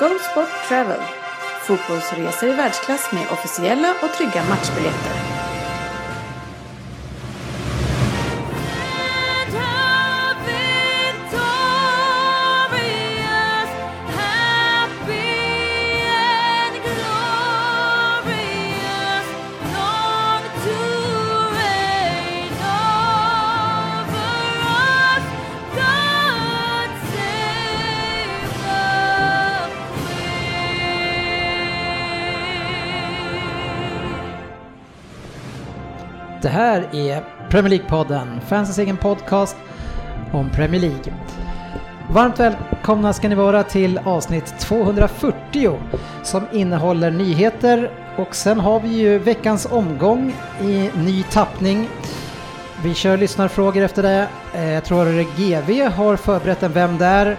Go Sport Travel, fotbollsresor i världsklass med officiella och trygga matchbiljetter. Det här är Premier League-podden, fansens egen podcast om Premier League. Varmt välkomna ska ni vara till avsnitt 240 som innehåller nyheter och sen har vi ju veckans omgång i ny tappning. Vi kör lyssnarfrågor efter det. Eh, jag tror GV har förberett en Vem där?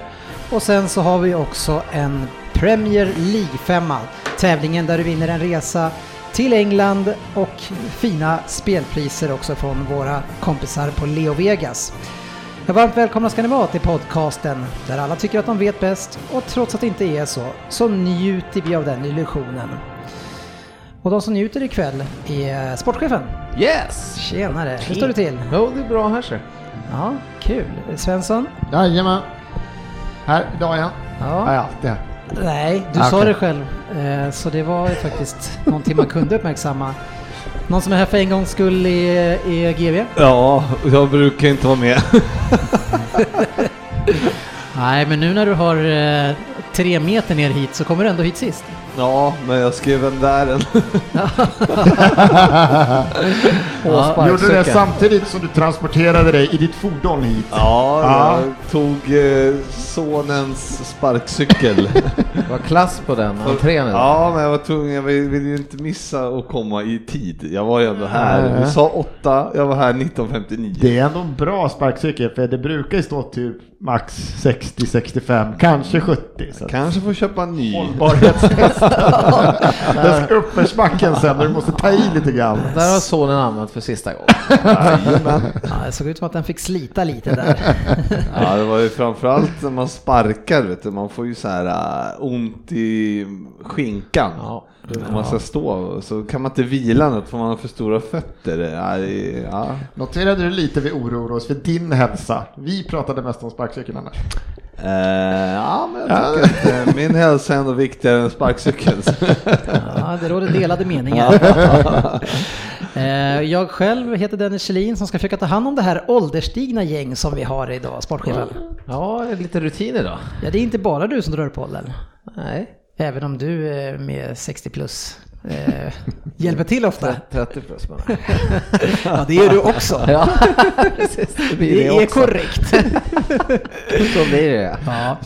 Och sen så har vi också en Premier League-femma. Tävlingen där du vinner en resa till England och fina spelpriser också från våra kompisar på Leo Vegas. Ja, varmt välkomna ska ni vara till podcasten där alla tycker att de vet bäst och trots att det inte är så, så njuter vi av den illusionen. Och de som njuter ikväll är sportchefen. Yes! Tjenare, hur står det till? Jo, det är bra här ser Ja, kul. Svensson? Jajamän. Här, idag igen. Ja. Ja, ja, det är. Nej, du Ah, sa det själv. Eh, Så det var ju faktiskt någonting man kunde uppmärksamma. Någon som är här för en gångs skull i, i GV? Ja, jag brukar inte vara med. Nej, men nu när du har eh, tre meter ner hit så kommer du ändå hit sist. Ja, men jag skrev en där en. Ja, Gjorde du det samtidigt som du transporterade dig i ditt fordon hit? Ja, Ja. jag tog eh, sonens sparkcykel. Var klass på den entrén. Ja, men jag var tvungen, jag vill vill ju inte missa att komma i tid. Jag var ju ändå här, du sa åtta, jag var här 1959. Det är ändå en bra sparkcykel för det brukar ju stå typ max 60-65, kanske 70. Så Kanske får köpa en ny. hållbarhetstest. Den ska uppförsbacken sen och du måste ta i lite grann. Där har sonen använt för sista gången. Ja, det såg ut som att den fick slita lite där. Ja, det var ju framförallt när man sparkar, vet du, man får ju så här äh, ont i skinkan. Ja. Om man ska stå så kan man inte vila något för man har för stora fötter. Ja. Noterade du lite vi oroar oss för din hälsa? Vi pratade mest om sparkcykeln annars. Eh, ja, men jag tycker att eh, min hälsa är ändå viktigare än sparkcykeln. Ja, det råder delade meningar. Eh, Jag själv heter Dennis Kjellin som ska försöka ta hand om det här ålderstigna gäng som vi har idag, sportchefen. Ja, lite rutin idag. Ja, det är inte bara du som drar bollen. Nej, Även om du är med 60 plus eh, hjälper till ofta. 30 plus bara. Ja, det gör du också. Ja, precis. Det blir Det det är också. korrekt. Så blir det. Ja.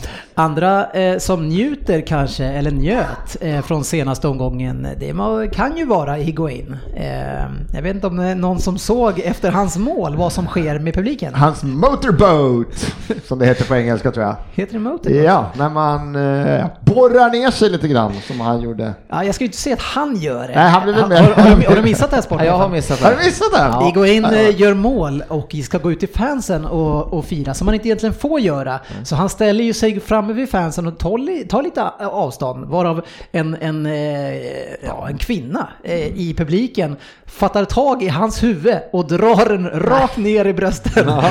Andra eh, som njuter kanske, eller njöt, eh, från senaste omgången, det må- kan ju vara Higuain. Eh, jag vet inte om det är någon som såg efter hans mål vad som sker med publiken. Hans motorboat, som det heter på engelska tror jag. Heter det Motor? Ja, när man eh, borrar ner sig lite grann som han gjorde. Ja, jag ska ju inte säga att han gör det. Nej, han har, med. har, har, du, har du missat det här Ja, sporten? jag har missat Har du missat det? Ja. Higuain eh, gör mål och ska gå ut till fansen och, och fira, som man inte egentligen får göra. Så han ställer ju sig framme vid fansen och tar, li- tar lite avstånd, varav en, en, eh, ja, en kvinna eh, i publiken fattar tag i hans huvud och drar den rakt ner i brösten och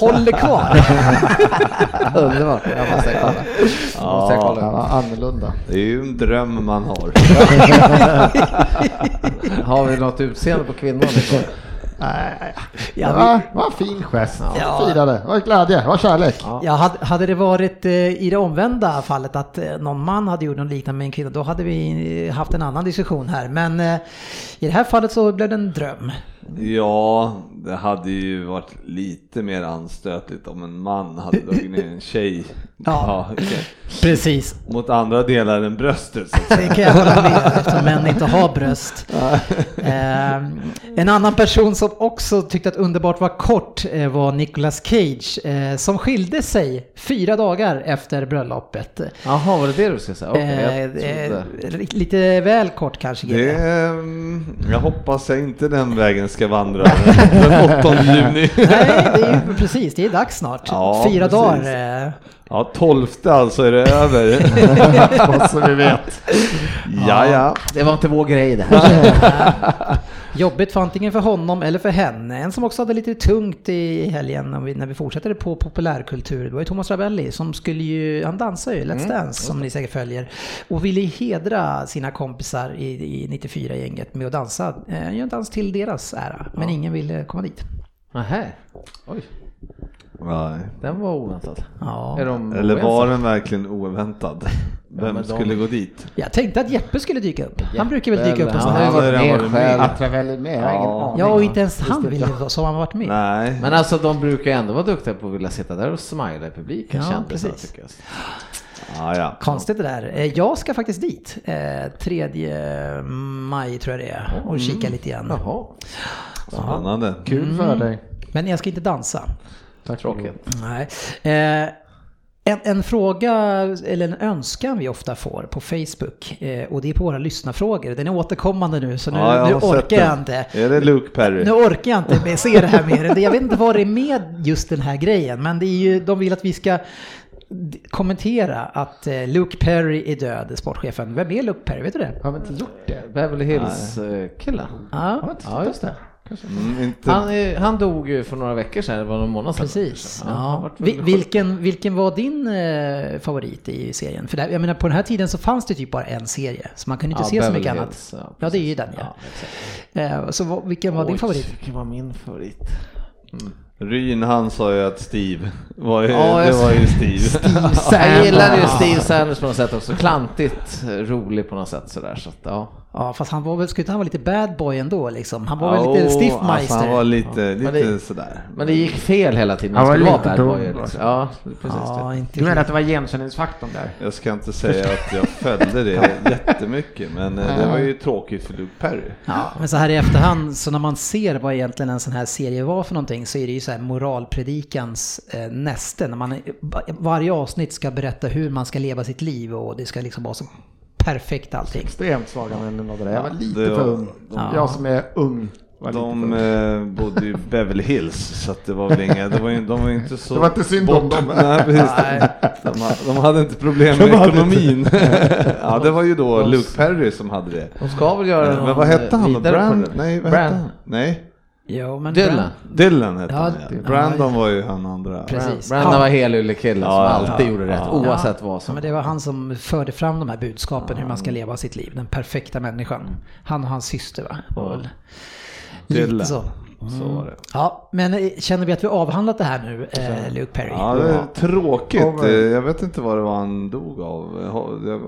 håller kvar. Underbart. Jag måste kolla. Måste jag Ja, kolla. ja, annorlunda. Det är ju en dröm man har. Har vi något utseende på kvinnan? Nej, Ja, det var, var en fin gest. Ja. Firade. Det var glädje, det var kärlek. Ja, hade, hade det varit eh, i det omvända fallet att eh, någon man hade gjort något liknande med en kvinna, då hade vi haft en annan diskussion här. Men eh, i det här fallet så blev det en dröm. Ja, det hade ju varit lite mer anstötligt om en man hade dragit ner en tjej. Ja. okej. Precis. Mot andra delar än bröstet. Så. Det kan jag hålla med eftersom män inte har bröst. Eh, en annan person som också tyckte att underbart var kort eh, var Nicolas Cage eh, som skilde sig fyra dagar efter bröllopet. Jaha, var det det du skulle säga? Eh, lite väl kort kanske. Det, ehm, jag hoppas jag inte den vägen ska vandra den 8 juni. Nej, det är ju precis, det är dags snart. Ja, Fyra precis. dagar. eh, Ja, 12 alltså är det över. så vi vet. Ja, ja. Det var inte vår grej det här. Jobbigt för antingen för honom eller för henne. En som också hade lite tungt i helgen vi, när vi fortsätter på populärkultur. Det var ju Thomas Ravelli som skulle ju, han dansar ju Let's Dance som ni säkert följer. Och ville hedra sina kompisar i, i 94-gänget med att dansa. Eh, Han gör en dans till deras ära. Men ingen ville komma dit. Nähä. Oj, Nej. den var oväntad. Ja. Är de Eller var den verkligen oväntad? Vem de- skulle gå dit? Jag tänkte att Jeppe skulle dyka upp. Han brukar väl dyka upp på Han sådana har ju här. Ja, det har varit med. själv. Att jag väljer med, jag har ingen Ja. aning. Ja, och inte ens han ville så han varit med. Nej. Men alltså de brukar ändå vara duktiga på att vilja sitta där och smila i publiken Ja, kändes det, precis. tycker jag. Ja, ja. Konstigt det där. Eh, Jag ska faktiskt dit. Eh, 3 maj tror jag det är. Och kika lite grann. Jaha, Spännande. Kul för dig. Men jag ska inte dansa. Tack tråkigt. Nej. Eh, en, en fråga, eller en önskan vi ofta får på Facebook, eh, och det är på våra lyssnarfrågor. Den är återkommande nu, så nu, Ja, jag nu orkar jag inte. Är det Luke Perry? Nu orkar jag inte med- se det här mer. Jag vet inte vad det är med just den här grejen, men det är ju, de vill att vi ska kommentera att eh, Luke Perry är död, sportchefen. Vem är Luke Perry? Vet du det? Har vi inte gjort det? Beverly Hills eh. Ja, Ja, just det. Mm, inte... Han, är- han dog ju för några veckor sedan, det var någon månad sedan. Precis. Ja, Ja. Vilken, vilken var din eh, favorit i serien? För det, jag menar på den här tiden så fanns det typ bara en serie, så man kunde inte Ja, se så Beverly mycket annat. Hills, ja, Ja, det är ju den Ja, ja. Eh, Så vad- vilken var din Oj, favorit? Vilken var min favorit? Ryn han sa ju att Steve var ju, Ja, det var ju Steve. Jag gillade ju Steve Sanders på något sätt också, klantigt rolig på något sätt sådär. Så att, ja. Ja, fast han var väl, skulle inte han vara lite bad boy ändå liksom? Han var väl Ja, lite Alltså, stiffmeister? han var lite, Men lite det- sådär. Men det gick fel hela tiden, Han han var skulle vara lite bad boy. alltså. Liksom. Ja, precis. Ja, inte Du menar att det var igenkänningsfaktorn där? Jag ska inte säga att jag följde det jättemycket, men eh, det var ju tråkigt för Luke Perry. Ja, men så här i efterhand, så när man ser vad egentligen en sån här serie var för någonting så är det ju så här moralpredikans eh, näste. När man varje avsnitt ska berätta hur man ska leva sitt liv och det ska liksom vara så perfekt allting. Extremt svaga minnen av det där. Jag var lite det var- för ung. Ja. Jag som är ung De eh, bodde i Beverly Hills, så att det var väl inga, det var ju, de var ju inte så... Det var inte synd om dem. Nej, precis. De, ha- de hade inte problem med ekonomin. ja, det var ju då Luke Perry som hade det. De ska väl göra Men någon vad hette han då? Brand? Nej, vad Brand. hette han? Nej, Jo, men Dylan. Brand- Dylan hette Ja, han. Ja. Brandon var ju han andra. Precis. Brandon Ja. var helylle-killen som Ja, alltid ja. gjorde rätt, Ja. oavsett vad som... men det var han som förde fram de här budskapen hur man ska leva sitt liv. Den perfekta människan. Han och hans syster va? Var väl Lite Dylan. Så. Så var det. Ja, men eh, känner vi att vi har avhandlat det här nu, eh, Luke Perry? Ja, det är tråkigt. Ja, Eh, Jag vet inte vad det var han dog av.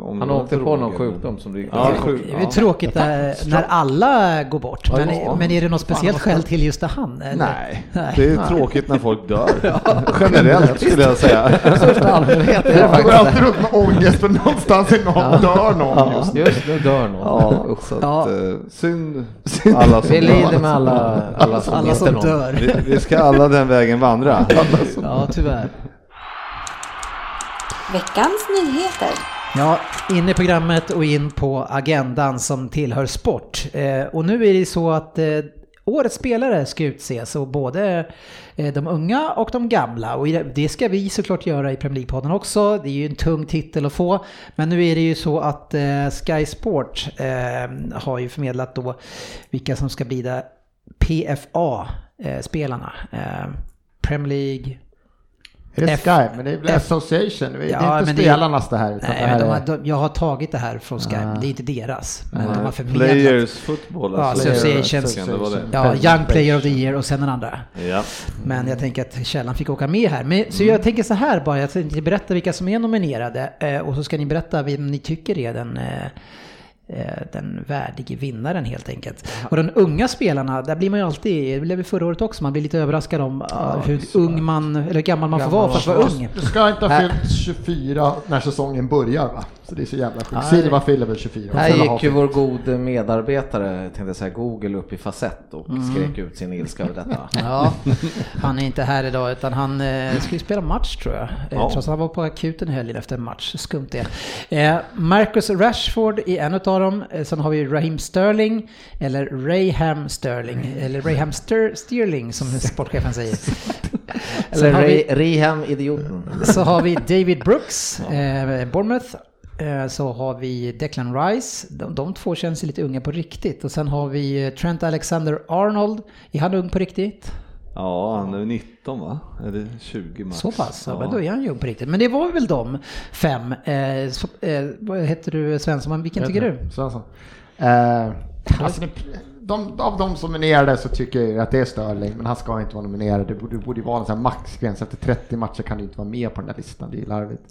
Om Han det åkte på någon sjukdom som du Ja, Det sjuk. är ju tråkigt eh, när alla går bort. Men, Ja. men är det något speciellt skäl till just det han? Eller? Nej, det är tråkigt när folk dör. Generellt skulle jag säga. största allmänhet är det Jag går faktiskt. alltid runt med ångest för någonstans är någon dör någon just nu. Just nu dör någon. Ja, så att, Ja. eh, synd alla som Vi lider med alla, alla som Alla som någon. dör. Vi, vi ska alla den vägen vandra. Ja, tyvärr. Veckans nyheter. Ja, in i programmet och in på agendan som tillhör sport. Eh, och nu är det så att eh, årets spelare ska utses och både eh, de unga och de gamla. Och det- ska vi såklart göra i Premier League-podden också. Det är ju en tung titel att få. Men nu är det ju så att Sky Sport har ju förmedlat då vilka som ska bli där PFA-spelarna. Eh, Premier League, Är det F- Sky? Men det är väl F- Association? Det är Ja, inte men det- spelarnas det här. Utan Nej, det här de har, de, jag har tagit det här från Sky, Ah. det är inte deras. Men de har förmedlat. Players football. Ja, Association. Vara det? Ja, Young Player of the Year och sen den andra. Ja. Men jag tänker att källan fick åka med här. Men, så jag tänker så här bara, jag tänkte berätta vilka som är nominerade eh, och så ska ni berätta vem ni tycker är den, eh, eh, den värdige vinnaren helt enkelt. Och den unga spelarna, där blir man ju alltid, det blev vi förra året också, man blir lite överraskad om ah, hur ung man, eller gammal man får vara för att vara ung. Du ska inte ha fyllt 24 när säsongen börjar va? Så det är så jävla sjukt. Silva fyller väl 24. Här Eller har gick ju vår gode medarbetare, tänkte säga, Google upp i facett och skrek ut sin ilska över detta. Ja, han är inte här idag utan han eh, ska ju spela match tror jag. Eh, Ja. Trots att han var på akuten i helgen efter en match. Skumt det. Eh, Marcus Rashford är en av dem. Eh, sen har vi Raheem Sterling, eller Rayham Sterling, eller Rayham Ster- Sterling som sportchefen säger. Eller Sen har vi- Re- Reham-idioten. Så har vi David Brooks, eh, Bournemouth. Eh, Så har vi Declan Rice, de, de två känns lite unga på riktigt. Och sen har vi eh, Trent Alexander-Arnold, är han ung på riktigt? Ja, han är 19 va? Eller 20 max. Så pass, ja. men då är han ju ung på riktigt. Men det var väl de fem. Eh, så, eh, vad heter du Svensson, vilken tycker du? Svensson. Eh, alltså, de, av de som nominerade så tycker jag att det är Sterling, men han ska inte vara nominerad. Det borde, borde ju vara en sån här maxgräns. Efter 30 matcher kan du inte vara med på den där listan, det är larvigt.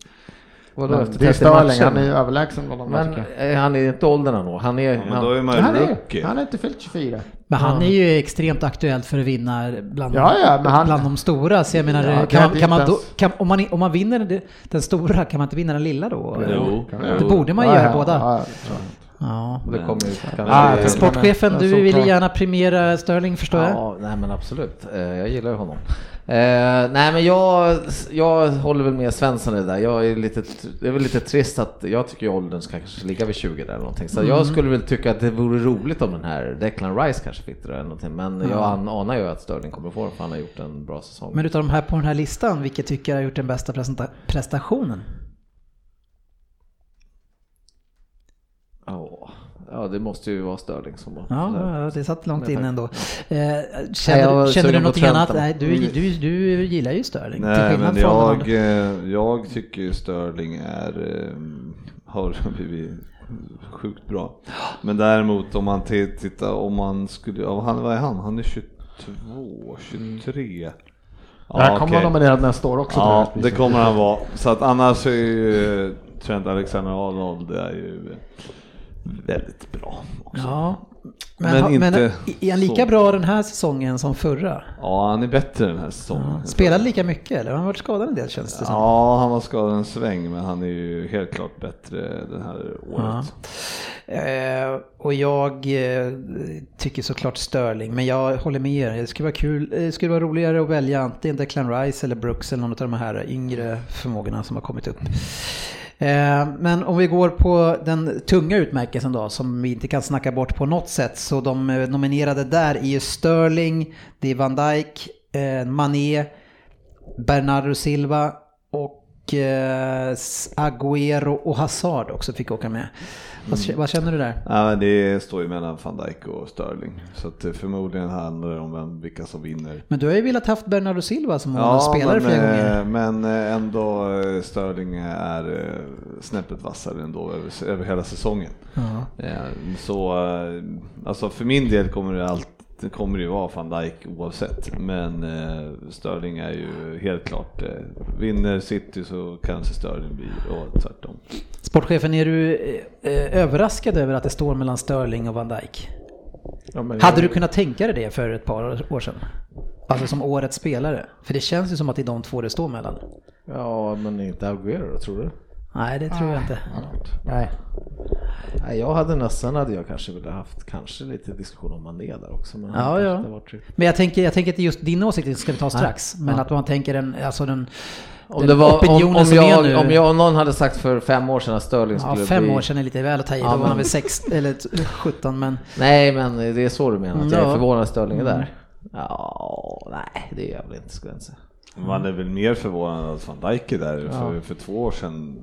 Vadå efter det är 30 Sterling, han är ju överlägsen bland de Men jag. eh, han är inte åldern han. Han är... Ja, men han, då är man Han ju är, rookie. han är inte fyllt 24. Men han är ju extremt aktuellt för att vinna bland, Ja, ja, men han- bland de stora. Så jag menar, Ja, kan man, är kan man då, kan, om, man, om man vinner den, stora, kan man inte vinna den lilla då? Jo, Det borde man Ja, göra ja, båda. Ja, ja. Ja. det kommer ju Ah, det- Sportchefen, Ja, du vill gärna premiera Sterling förstår jag? Ja, nej men absolut. Eh, Jag gillar ju honom. Eh, nej men jag, jag håller väl med Svensson i det där. Jag är lite, det är väl lite trist att jag tycker ju åldern ska kanske ligga vid 20 där eller någonting. Så Mm. jag skulle väl tycka att det vore roligt om den här Declan Rice kanske fick det eller någonting. Men jag an- anar ju att Sterling kommer få det för han har gjort en bra säsong. Men utav de här på den här listan, vilket tycker jag har gjort den bästa presenta- Ja, det måste ju vara Sterling som var. Ja, ja, det satt långt in ändå. Eh, Nej, känner känner du Trent annat? Nej, du, du, du gillar ju Sterling. till Nej, men jag, eh, jag tycker ju Sterling är, eh, har blivit sjukt bra. Men däremot om man tittar, om man skulle, ja, han, vad är han? Han är 22, 23. Ja, Där kommer han nominerad nästa år också. Ja, det kommer han vara. Så att annars är ju Trent Alexander-Arnold, det är ju väldigt bra. Också. Ja, men, Men men inte är han lika så. bra den här säsongen som förra? Ja, han är bättre den här säsongen. Spelade lika mycket eller? Han har varit skadad en del känns det som. Ja, han var skadad en sväng, men han är ju helt klart bättre det här året. Eh, och jag eh, tycker såklart Sterling, men jag håller med er. Det skulle vara kul, eh, det skulle vara roligare att välja antingen Declan Rice eller Brooks eller någon av de här yngre förmågorna som har kommit upp. Eh, men om vi går på den tunga utmärkelsen då, som vi inte kan snacka bort på något sätt. Så de eh, nominerade där är ju Sterling, det är Van Dijk, eh, Mané, Bernardo Silva och Agüero och Hazard också fick åka med. Vad, vad känner du där? Ja, det står ju mellan van Dijk och Sterling. Så det förmodligen handlar det om vem, vilka som vinner. Men du har ju velat haft Bernardo Silva som spelare men, flera gånger. eh, men eh, ändå eh, Sterling är eh, snäppet vassare ändå över, över hela säsongen. Ja. Eh, Så eh, alltså för min del kommer det alltid det kommer ju vara van Dijk oavsett, men eh, Sterling är ju helt klart, eh, vinner City så kanske Sterling blir, och tvärtom. Sportchefen, är du eh, överraskad över att det står mellan Sterling och Van Dijk? Ja, men Hade jag- du kunnat tänka dig det för ett par år sedan? Alltså som årets spelare? För det känns ju som att det är de två det står mellan. Ja, men inte Agüero då, tror du? Nej, det tror jag inte. Nej. Nej, jag hade nästan hade jag kanske velat haft kanske lite diskussion om Mané där också. Men Ja, ja. inte varit- Men jag tänker, jag tänker att just din åsikt ska vi ta strax. Men Ja. att man tänker den, alltså den, Om, den det var, om, opinionen om, som är nu. jag, om jag, om någon hade sagt för fem år sedan att Sterling ja, skulle fem bli... år sedan är lite väl att ta i. Ja, Då var han väl sex, eller t- 17 men... Nej, men det är så du menar, att jag Ja. är förvånad att Sterling är där? Ja, nej, det är jag väl inte skulle jag inte säga. Man är väl mer förvånad att van Dijk är där, för, för två år sedan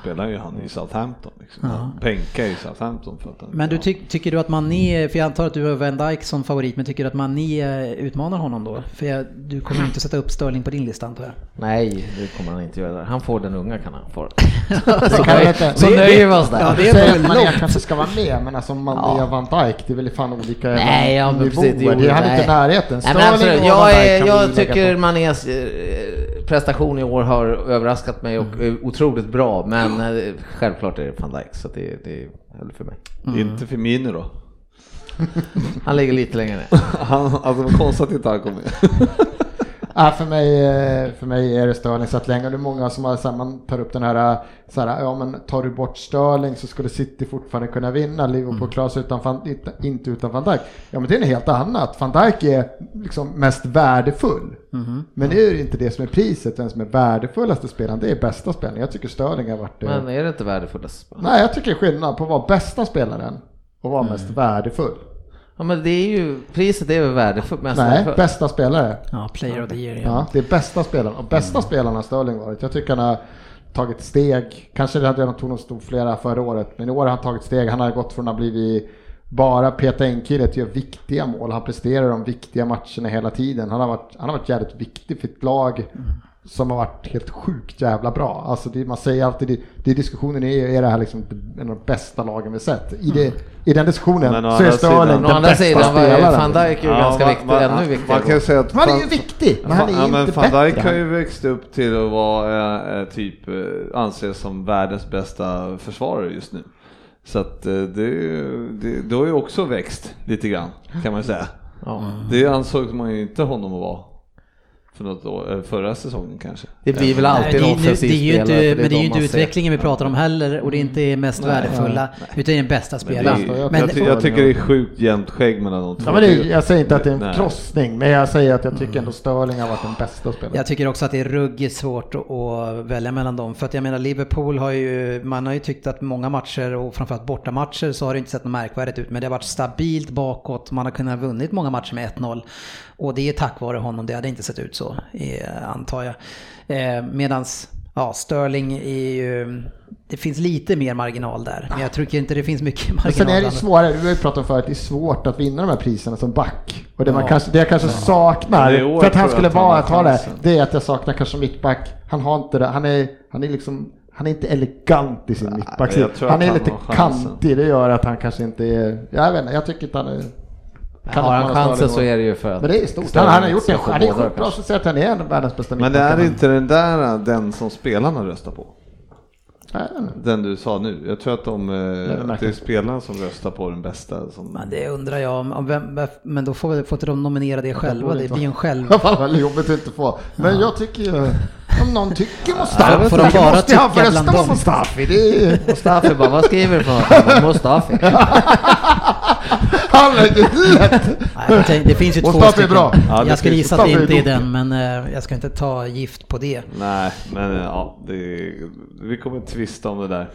spelade ju han i Southampton. Liksom. Han Bänkade i Southampton för att han, Men du ja. ty- tycker du att Mané, för jag antar att du har Van Dijk som favorit, men tycker du att Mané utmanar honom då? För jag, du kommer inte sätta upp Sterling på din lista antar jag. Nej, det kommer han inte göra. Han får den unga kan han få. Det så kan inte- så det- nöjer vi oss där. Ja, det är säger väl att Mané kanske ska vara med, men alltså Mané Ja. och Van Dijk, det är väl fan olika Nej, ja, nivåer. precis, jo, det är han nej. inte i närheten. Nej, men absolut. Jag, är, jag tycker på. Eh, prestation i år har överraskat mig och är otroligt bra, men eh, självklart är det van Dijk, så det, det är för mig. Inte Firmino då? Han ligger lite längre ner. Han, alltså var konstigt att inte han kom med. Ja, för, mig, eh, för mig är det Sterling så att länge. Det är många som har, så här, man tar upp den här, så här, ja men tar du bort Sterling så skulle City fortfarande kunna vinna. Liverpool Mm. klarar sig utan, Van- inte, utan van Dijk. Ja men det är något helt annat. Van Dijk är liksom mest värdefull. Mm-hmm. Men det är ju inte det som är priset, den som är värdefullaste spelaren, det är bästa spelaren. Jag tycker Sterling har varit det. Men är det inte värdefullast? Nej, jag tycker det skillnad på att vara bästa spelaren och vara Mm. mest värdefull. Ja men det är ju, priset är väl värdefullt, mest Nej, värdefullt. bästa spelare. Ja, player of the year. Ja. Ja, det är bästa spelaren. Och bästa Mm. spelaren har Sterling varit. Jag tycker han har tagit steg. Kanske det hade han tog stod flera förra året. Men i år har han tagit steg. Han har gått från att ha blivit bara peta in kille till att göra viktiga mål. Han presterar de viktiga matcherna hela tiden. Han har varit, han har varit jävligt viktig för ett lag Mm. Som har varit helt sjukt jävla bra. Alltså det, man säger alltid, det, det diskussionen är, är det här liksom en av de bästa lagen vi sett. I, det, i den diskussionen Men å så är andra Å den andra bästa sidan var ju spelaren. van Dijk ju ganska viktig, man, ännu man, viktigare. man kan ju säga att Han är ju viktig, men han är ja, inte men bättre. Van Dijk har ju växt upp till att vara eh, typ eh, anses som världens bästa försvarare just nu. Så att eh, det, det, det har ju också växt lite grann kan man ju säga. Ja. Det ansåg man ju inte honom att vara för något år, förra säsongen kanske. Det blir väl Nej, alltid det, en offensiv det är ju spelare, inte, för men det är ju inte ser. utvecklingen vi pratar om heller och det är inte mest värdefulla utan det är den bästa Men det spelaren. är, Men- jag, ty, jag tycker det är sjukt jämnt skägg mellan de två. Ja, men det, jag säger inte att det är en Nej. krossning, men jag säger att jag tycker ändå Sterling har varit den bästa spelaren. Jag tycker också att det är ruggigt svårt att, att välja mellan dem. För att jag menar Liverpool har ju, man har ju tyckt att många matcher och framförallt bortamatcher så har det inte sett något märkvärdigt ut. Men det har varit stabilt bakåt, man har kunnat ha vunnit många matcher med 1-0. Och det är tack vare honom, det hade inte sett ut så, antar jag. Eh, medans, ja, Sterling är ju, det finns lite mer marginal där. Men jag tycker inte det finns mycket Men marginal. sen är det svårare, vi har ju pratat om förut, det är svårt att vinna de här priserna som back. Och det, man Ja. kanske, det jag kanske saknar, i år för att han tror skulle vara ha det, det är att jag saknar kanske mittback. Han har inte det, han är, han är liksom, han är inte elegant i sin mittbacksida. tror Han är han lite kantig, det gör att han kanske inte är, jag vet inte, jag tycker inte han är... kan Har han chansen så är det ju för att... Men det är stort. Han, han har gjort en, han är båda sjukt bra, kanske. så säger att han är en världens bästa Men det är inte den där den som spelarna röstar på? Den du sa nu. Jag tror att de, eh, det det är spelarna som röstar på den bästa. Som... Men det undrar jag om, om vem, men då får, får inte de nominera det själva. Det blir en själv... Fan vad jobbigt att inte få. Men jag tycker ju, om någon tycker Ja, Mustafi, får de bara måste jag tycka bland dem? Mustafi. Det är, Mustafi bara, vad skriver du för något? Mustafi. han är ju lätt. Nej, det finns ju två Mustafi är stycken. bra. Ja, jag skulle gissa att det inte är den, men eh, jag ska inte ta gift på det. Nej, men ja, det, vi kommer tvista om det där.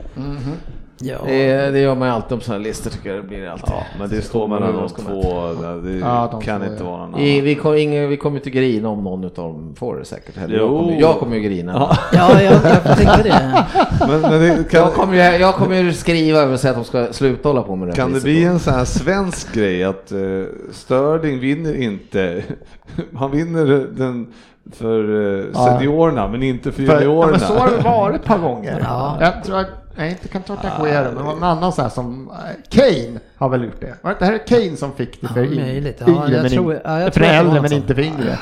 Ja. Det, det gör man ju alltid om sådana listor tycker jag det blir alltid. Ja, men det står mellan de två. Det Ja, de kan inte vara någon I, annan. vi, kom, ingen, vi kommer inte grina om någon av dem får det säkert heller. Jag kommer, jag kommer ju grina. Ja, Ja, jag, jag tänkte det. men, men det, kan, Jag kommer ju jag kommer ju skriva över och säga att de ska sluta hålla på med det kan det bli då. en sån här svensk grej att uh, Sterling vinner inte, han vinner den för uh, Ja. seniorerna men inte för För, ja, juniorerna. men så har det varit ett par gånger. Ja. Jag tror att, jag inte åt Aguero, men var en annan så här som, eh, Kane har väl gjort det. Var det inte- här är Kane som fick det för Ja. Ja, yngre, jag men tror- in- ja, jag för äldre men inte för yngre.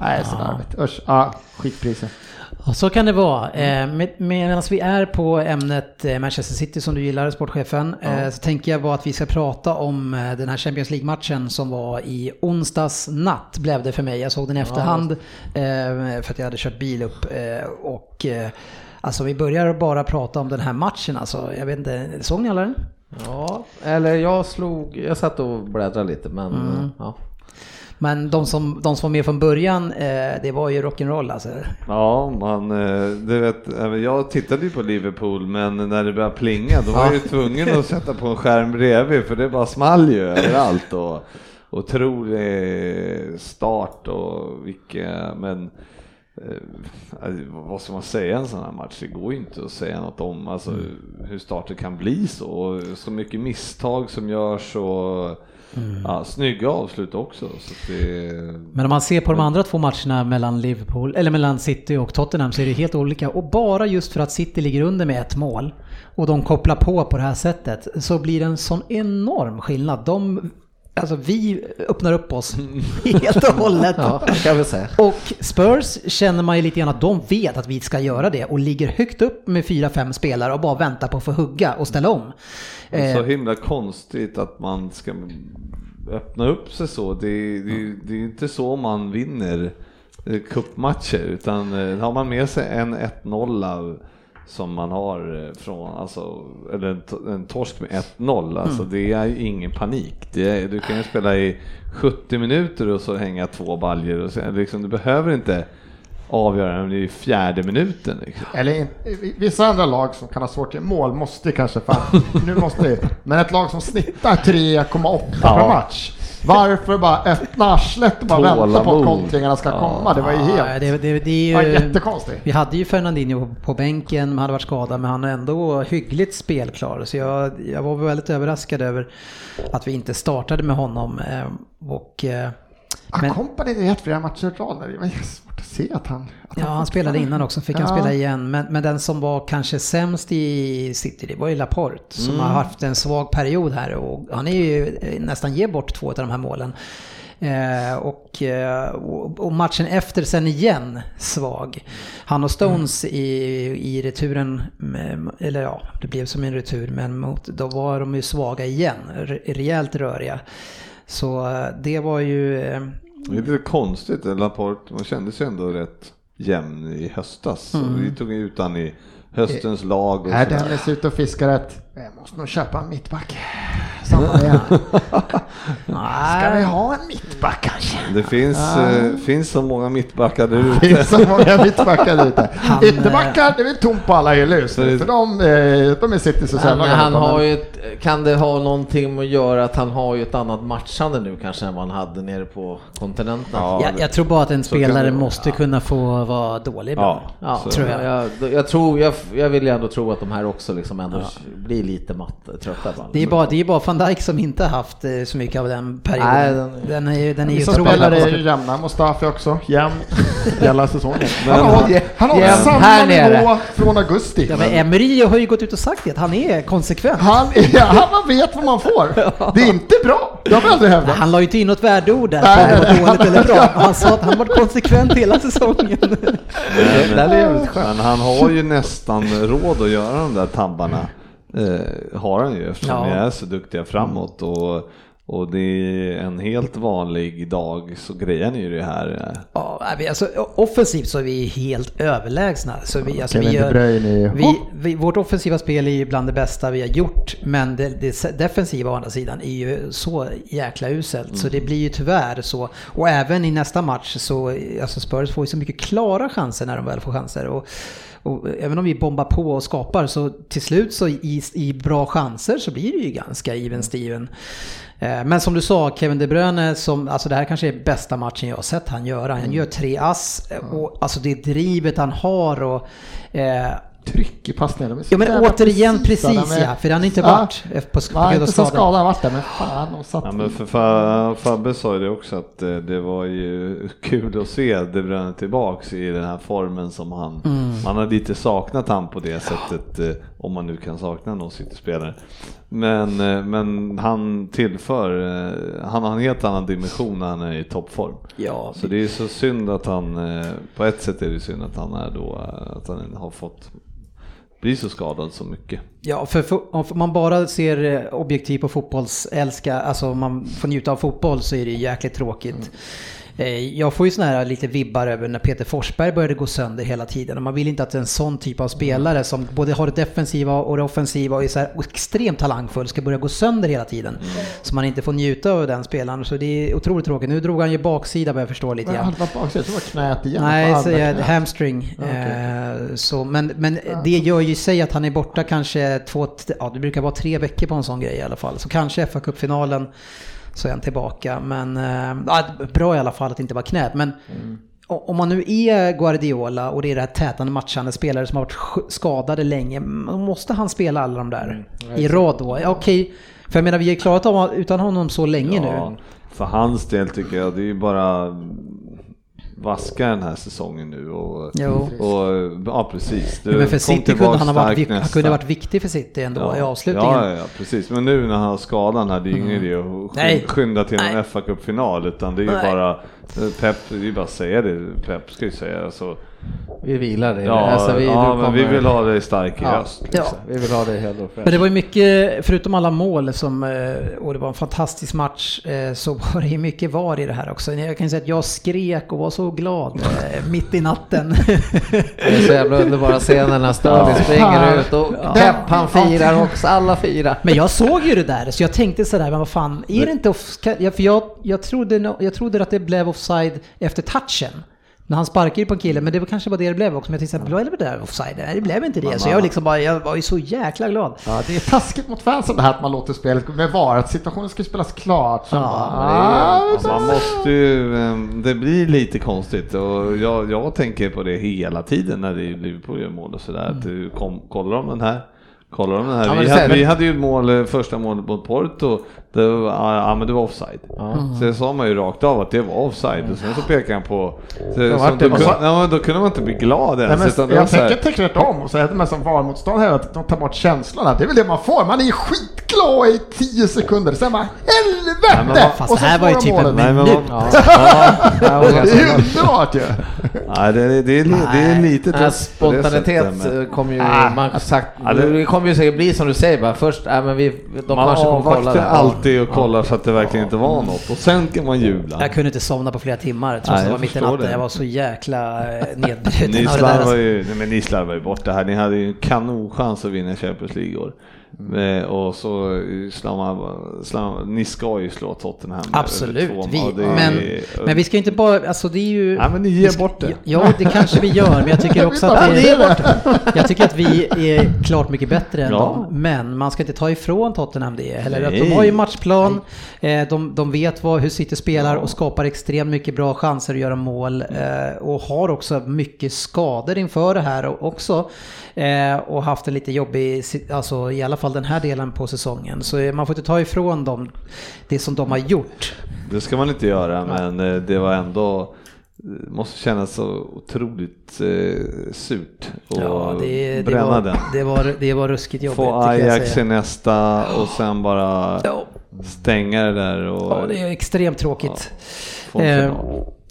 Nej, så larvigt. Usch, ja, skitpriser. Ja, så kan det vara. Eh, med, medan vi är på ämnet eh, Manchester City som du gillar, sportchefen, eh, så tänker jag bara att vi ska prata om den här Champions League-matchen som var i onsdags natt blev det för mig. Jag såg den i efterhand eh, för att jag hade kört bil upp och Alltså vi börjar bara prata om den här matchen alltså. Jag vet inte, såg ni alla den? Ja, eller jag slog, jag satt och bläddrade lite men Mm. ja. Men de som, de som var med från början, eh, det var ju rock'n'roll alltså. Ja, man, eh, du vet, även jag tittade ju på Liverpool men när det började plinga då var jag ju tvungen att sätta på en skärm bredvid för det bara small ju överallt och otrolig start och vilka, men eh, vad ska man säga en sån här match? Det går ju inte att säga något om alltså, hur starten kan bli så så mycket misstag som görs och ja, snygga avslut också. Det, Men om man ser på de andra två matcherna mellan Liverpool, eller mellan City och Tottenham så är det helt olika. Och bara just för att City ligger under med ett mål och de kopplar på på det här sättet så blir det en sån enorm skillnad. De alltså vi öppnar upp oss helt och hållet. Ja, kan vi säga. Och Spurs känner man ju lite grann att de vet att vi ska göra det och ligger högt upp med fyra, fem spelare och bara väntar på att få hugga och ställa om. Det är så Eh, himla konstigt att man ska öppna upp sig så. Det, det, det är inte så man vinner eh, cupmatcher utan eh, har man med sig en 1-0 som man har eh, från, alltså, eller en, to- en torsk med 1-0, alltså det är ju ingen panik. Är, du kan ju spela i 70 minuter och så hänga två baljer och så, liksom, du behöver inte avgöra om det är i fjärde minuten. Liksom. Eller in- vissa andra lag som kan ha svårt till mål måste kanske fan, nu måste Men ett lag som snittar 3,8 per match. Varför bara öppna arslet och bara vänta på att Tålamod. kontringarna ska komma? Det var ju ja, helt... det, det, det är Ja, ju... jättekonstigt. Vi hade ju Fernandinho på bänken, han hade varit skadad, men han är ändå hyggligt spelklar. Så jag, jag var väldigt överraskad över att vi inte startade med honom. eh, Och, Kompani är rätt flera matcher i rad. Det var svårt att se att han... Att ja, han spelade innan också, fick han Ja. spela igen. Men, men den som var kanske sämst i City, det var ju Laporte. Som Mm. har haft en svag period här och han är ju nästan ger bort två av de här målen. Eh, och, eh, och och matchen efter sen igen svag. Han och Stones i, i returen, med, eller ja, det blev som en retur, men mot, då var de ju svaga igen, re- rejält röriga. Så eh, det var ju... eh, Det är lite konstigt, Laporte, man kände sig ändå rätt jämn i höstas. Så Vi tog ju ut han i höstens lag och Är. Dennis ute och fiskar ett... Jag måste nog köpa en mittback. Samma igen. Ska vi ha en mittback kanske? Det finns, eh, finns så många mittbackar där Det ute. finns så många mittbackar där ute. Han, Ytterbackar, det är väl tomt på alla hyllor. Så- För de, eh, de är City så sällan. han har ju ett, kan det ha någonting med att göra att han har ju ett annat matchande nu kanske än vad han hade nere på kontinenten? Ja, jag, jag tror bara att en spelare det måste kunna få vara dålig ibland. Ja, Ja, tror jag. Jag, jag, tror, jag, jag vill ju ändå tro att de här också liksom ändå blir lite matt, trötta. Det är bara, det är bara van Dijk som inte har haft eh, så mycket av den perioden. Nej, den, den- är ju, den är ju Vissa otrolig. spelare är ju jämna. Mustafi också, jämn hela säsongen. Han har, han har samma här nere. nivå från augusti. Ja, men Emery har ju gått ut och sagt det, att han är konsekvent. Han, är, han vet vad man får. Det är inte bra. Det har vi aldrig hävdat. Han la ju inte in något värdeord där, Nej, dåligt eller bra. Han sa att han varit konsekvent hela säsongen. Men, men han har ju nästan råd att göra de där tabbarna. Eh, har han ju eftersom Ja. vi är så duktiga framåt. Och, och det är en helt vanlig dag så grejer han ju det här. eh. Ja, alltså, offensivt så är vi helt överlägsna. Så vi, alltså, vi gör, vi, vi, vårt offensiva spel är ju bland det bästa vi har gjort, men det, det defensiva å andra sidan är ju så jäkla uselt. Så det blir ju tyvärr så. Och även i nästa match så, alltså Spurs får ju så mycket klara chanser när de väl får chanser. Och, och även om vi bombar på och skapar så till slut så i, i bra chanser så blir det ju ganska even Steven. Eh, Men som du sa, Kevin De Bruyne, som, alltså det här kanske är bästa matchen jag har sett han göra. Han gör tre ass och alltså det drivet han har och eh, Tryck i passningen. Är Ja men återigen precis är- ja, för han har inte Ja. varit på, på Nej, grund av inte så skada. skadad han varit där, men fan de satt... Ja, men för Fa- Fabbe sa ju det också att eh, det var ju kul att se De Bruyne tillbaks i den här formen som han, man har lite saknat han på det sättet, eh, om man nu kan sakna någon City-spelare. Men, eh, men han tillför, han har en helt annan dimension när han är i toppform. Ja, Så det är så synd att han, på ett sätt är det synd att han är då, att han har fått bli så skadad så mycket. Ja, för, för om man bara ser eh, objektivt på fotbollsälska, alltså om man får njuta av fotboll så är det jäkligt tråkigt. Eh, Jag får ju sådana här lite vibbar över när Peter Forsberg började gå sönder hela tiden. Och man vill inte att en sån typ av spelare som både har det defensiva och det offensiva och är så här extremt talangfull ska börja gå sönder hela tiden. Så man inte får njuta av den spelaren. Så det är otroligt tråkigt. Nu drog han ju baksida vad jag förstår lite grann. han var baksida, så var knät igen. Nej, så jag, hamstring. Eh, så, men, men det gör ju sig att han är borta kanske två, ja det brukar vara tre veckor på en sån grej i alla fall. Så kanske fa Cup-finalen så är han tillbaka. Men ja, bra i alla fall att inte var knät. Men o- om man nu är Guardiola och det är det här tätande matchande spelare som har varit sk- skadade länge. Måste han spela alla de där i rad då? Ja, Okej, för jag menar vi har klarat av utan honom så länge nu. För hans del tycker jag det är ju bara vaska den här säsongen nu och, Jo. och ja precis. Du Ja, men för City kunde han ha varit, han kunde varit viktig för City ändå i avslutningen. Ja, ja, ja, precis. Men nu när han har skadan här, det är ju ingen idé att Mm. Nej. sky- skynda till en fa Cup-final utan det är ju Nej. bara Pep, det är bara att säga det. Pep ska ju säga så. Vi vilar det. Ja, Alltså, vi, ja men vi vill ha dig stark i Ja, höst. Ja. Vi vill ha det hell och Men det var ju mycket, förutom alla mål som, eh, och det var en fantastisk match, eh, så var det ju mycket VAR i det här också. Jag kan ju säga att jag skrek och var så glad eh, mitt i natten. Det är så jävla underbara scener när Sterling Ja. springer ut och Ja. Pep han firar också, alla firar. Men jag såg ju det där, så jag tänkte sådär, men vad fan, är det inte off, kan- ja, För jag, jag, trodde, jag trodde att det blev offside efter touchen. När han sparkade på en kille, men det var kanske var det det blev också. Men jag tänkte såhär, blev det där offside? Nej, det blev inte det. Så jag, liksom bara, jag var ju så jäkla glad. Ja, det är taskigt mot fansen det här att man låter spelet med VAR, att situationen ska spelas klart. Ja, bara, det ah, Man måste ju, ehm, det blir lite konstigt och jag, jag tänker på det hela tiden när det är Liverpool gör mål och sådär. Att du kom, kollar de den här? Kollar de den här? Ja, men vi, hade, vi hade ju mål, eh, första målet mot Porto, det var, ja men det var offside. Sen sa man ju rakt av att det var offside och sen så pekade han på, så, så, vart då, det- kunde, ja, men då kunde man inte bli glad Nej, ens. men utan det jag så tänker tänker tvärtom och säger att man som VAR-motståndare att de tar bort känslorna. Det är väl det man får. Man är skitglad i 10 sekunder. Sen bara helvete! Nej, men vad- Fast och det så här var ju typ en. Nej, minut. vad- Ja. Ja, det Det är underbart ju! Nej, det, är- det, är, li- det är lite Nej, tufft det spontanitet men- kommer ju, Ah. man sagt, det- det kommer ju säkert bli som du säger bara först, äh, men vi, de Man kanske kommer kolla avvaktar alltid och kollar så att det verkligen inte var något och sen kan man jubla. Jag kunde inte somna på flera timmar trots Nej, att det var mitt i natten. det. Jag var så jäkla eh, nedbruten Ni av det där. alltså. ju, nej, men ni slarvar ju bort det här. Ni hade ju en kanonchans att vinna Champions League i år. Mm. Eh, Och så slår man, ni ska ju slå Tottenham. med Absolut, vi, mål. Det är- men, men vi ska inte bara, alltså det är ju... Nej men ni ger ska- bort det. Ja, det kanske vi gör, men jag tycker också att Vi är, Jag tycker att vi är klart mycket bättre än Ja. dem. Men man ska inte ta ifrån Tottenham det. Eller att de har ju matchplan, eh, de, de vet vad, hur City spelar och skapar extremt mycket bra chanser att göra mål. eh, Och har också mycket skador inför det här och- också. eh, Och haft en lite jobbig, alltså i alla fall den här delen på säsongen. Så eh, man får inte ta ifrån dem det som de har gjort. Det ska man inte göra men eh, det var ändå det måste kännas så otroligt eh, surt att Ja, det, det, bränna var, den. det, var, det var ruskigt jobbigt. Få Ajax i nästa och sen bara Ja, stänga det där och ja, det är extremt tråkigt. en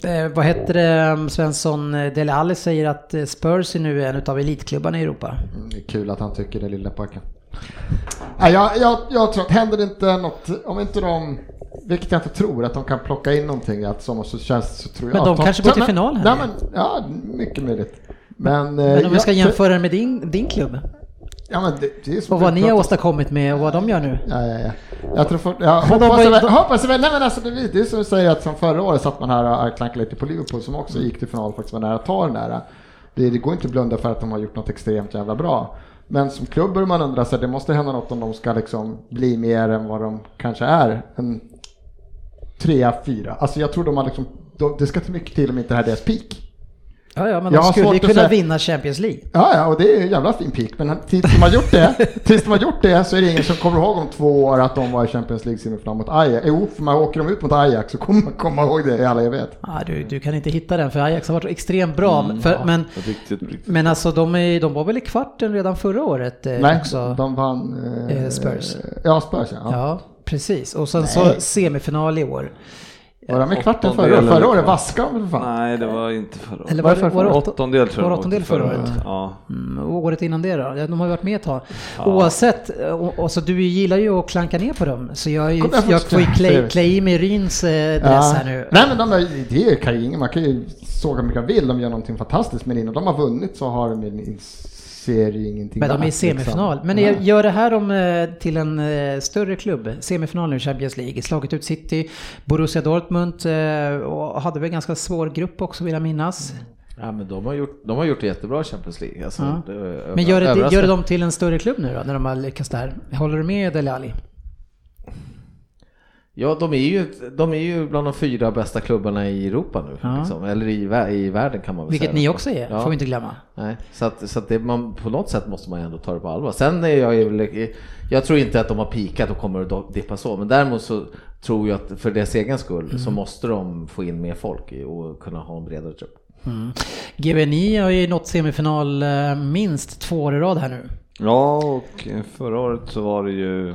Eh, eh, vad heter det, Svensson eh, Dele Alli säger att eh, Spurs är nu en av elitklubbarna i Europa. Mm, Det är kul att han tycker det lilla pojken. Nej, jag, jag, jag tror att händer det inte något, om inte de, vilket jag inte tror, att de kan plocka in någonting att sommar så känns så tror jag. Men de att kanske går till final här Nej, men, ja, mycket möjligt. Men, eh, Men om vi ska jämföra det med din, din klubb Ja, men det, det är som och vad ni har åstadkommit med och vad de gör nu. Ja, ja, ja. Jag tror för, jag de hoppas, de- jag, nej men alltså det, är- det är som du säger att som förra året satt man här och klankade lite på Liverpool som också gick till final och faktiskt var nära att ta den där. Det, det går inte att blunda för att de har gjort något extremt jävla bra. Men som klubb bör man undra sig, det måste hända något om de ska liksom bli mer än vad de kanske är. En trea, fyra. Alltså jag tror de har liksom, de, det ska till mycket till om inte det här är deras peak. Ja, ja, men Jag de skulle kunna säga- vinna Champions League. Ja, ja, och det är en jävla fin peak. Men tills de har gjort det, tills de har gjort det så är det ingen som kommer ihåg om två år att de var i Champions League semifinal mot Ajax. Jo, för man åker de ut mot Ajax så kommer man komma ihåg det i alla evighet. Ja, du, du kan inte hitta den för Ajax har varit extremt bra. för, men, Riktigt, riktigt. men alltså de, är, de var väl i kvarten redan förra året eh, Nej, också? de vann... Eh, Spurs. Ja, Spurs ja. ja. Ja, precis. Och sen så Nej. semifinal i år. Var de i kvarten förra året? eller Förra året vaskade de för fan? Nej det var inte förra året. Eller var det, var det Åttondel tror jag var de åttondel förra året? Ja. Mm, året innan det då? Ja, De har ju varit med ett tag. Oavsett, och, och så du gillar ju att klanka ner på dem. Så jag, ju- Kom, jag jag får ju klä, klä i mig Ryns eh, dress här nu. Nej men de är, det kan ju ingen, man kan ju såga hur mycket man vill, de gör någonting fantastiskt men innan de har vunnit så har de en serie ingenting Men de är i värt, semifinal. liksom. Men Ja. gör det här om, eh, till en eh, större klubb. Semifinal nu i Champions League. Slagit ut City, Borussia Dortmund eh, och hade väl ganska svår grupp också vill jag minnas. Ja, men de har gjort, de har gjort det jättebra i Champions League. Alltså, Ja. det, Men gör det, gör det dem till en större klubb nu då, när de har lyckats där? Håller du med Dele Alli? Ja, de är, ju, de är ju bland de fyra bästa klubbarna i Europa nu. Ja. Liksom. Eller i, i världen kan man väl Vilket säga. ni också är, Ja. får vi inte glömma. Nej, så att, så att det, man, på något sätt måste man ju ändå ta det på allvar. Sen är jag ju, jag tror inte att de har pikat och kommer att dippa så, men däremot så tror jag att för deras egen skull Mm. så måste de få in mer folk och kunna ha en bredare trupp. GBNI har ju nått semifinal eh, minst två år i rad här nu. Ja, och förra året så var det ju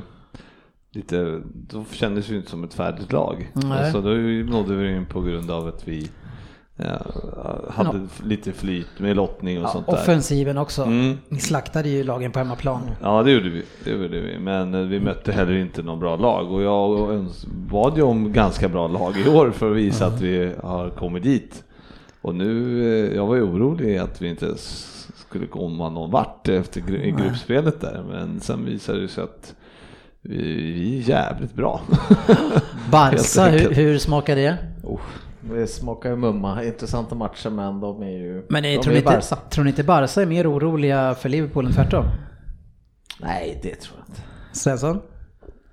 lite, då kändes det ju inte som ett färdigt lag. Så då nådde vi in på grund av att vi ja, hade lite flyt med lottning och sånt där. Offensiven också. Mm. Ni slaktade ju lagen på hemmaplan. Ja det gjorde vi, det gjorde vi. men eh, vi mötte heller inte någon bra lag och jag bad ju om ganska bra lag i år för att visa att vi har kommit dit. Och nu, eh, jag var ju orolig att vi inte skulle komma någon vart efter gruppspelet där, men sen visade det sig att vi, är jävligt bra. Barca, hur, hur smakar det? Oh, det smakar ju mumma, intressanta matcher men de är ju Men ni, de tror, är ni inte, Barca. tror ni inte Barca är mer oroliga för Liverpool än tvärtom? Nej, det tror jag inte. Svensson?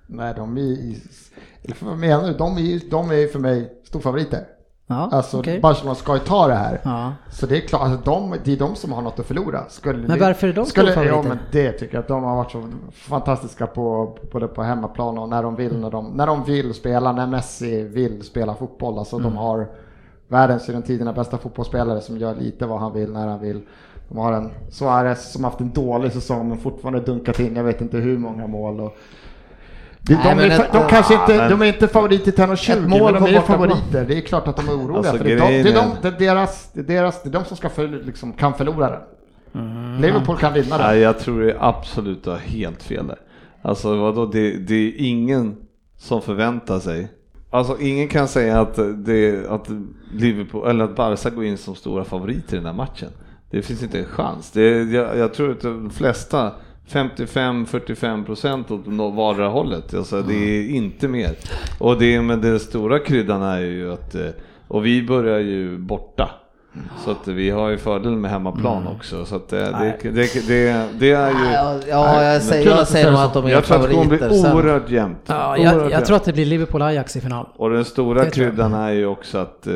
Nej, de är vad menar du? De är ju de är ju för mig storfavoriter. Ja, Alltså okej. Barcelona ska ju ta det här. Ja. Så det är klart, alltså, de, det är de som har något att förlora. Skulle Men varför är de skulle, storfavoriter? Ja men det tycker jag att de har varit så fantastiska på både på hemmaplan och när de vill, när de, när de vill spela, när Messi vill spela fotboll. Alltså Mm. de har världens genom tiderna bästa fotbollsspelare som gör lite vad han vill när han vill. De har en Suarez som haft en dålig säsong men fortfarande dunkat in jag vet inte hur många mål. Och det, Nej, de, men är, ett- de kanske inte, men- de är inte favoriter till 1,20 Ett mål men de är favoriter. Det är klart att de är oroliga Alltså, för det är, de, det, är de, det, deras, det, är deras, det är de som ska för, liksom, kan förlora den. Mm. Liverpool kan vinna den. Nej, jag tror det är absolut har helt fel där. Alltså vadå, det, det är ingen som förväntar sig. Alltså ingen kan säga att, det, att Liverpool, eller att Barca går in som stora favoriter i den här matchen. Det finns inte en chans. Det, jag, jag tror att de flesta 55-45 procent åt vardera hållet. Alltså, det är inte mer. Och det, men den stora kryddan är ju att, eh, och vi börjar ju borta. Så att vi har ju fördel med hemmaplan också. Så att det, det, det, det, det är ju... Ja, ja jag säger, jag säger nog att de är Jag tror att det kommer favoriter. bli oerhört jämnt. Ja, Oerhört jag, jag jämnt. tror att det blir Liverpool-Ajax i final. Och den stora jag. kryddan är ju också att eh,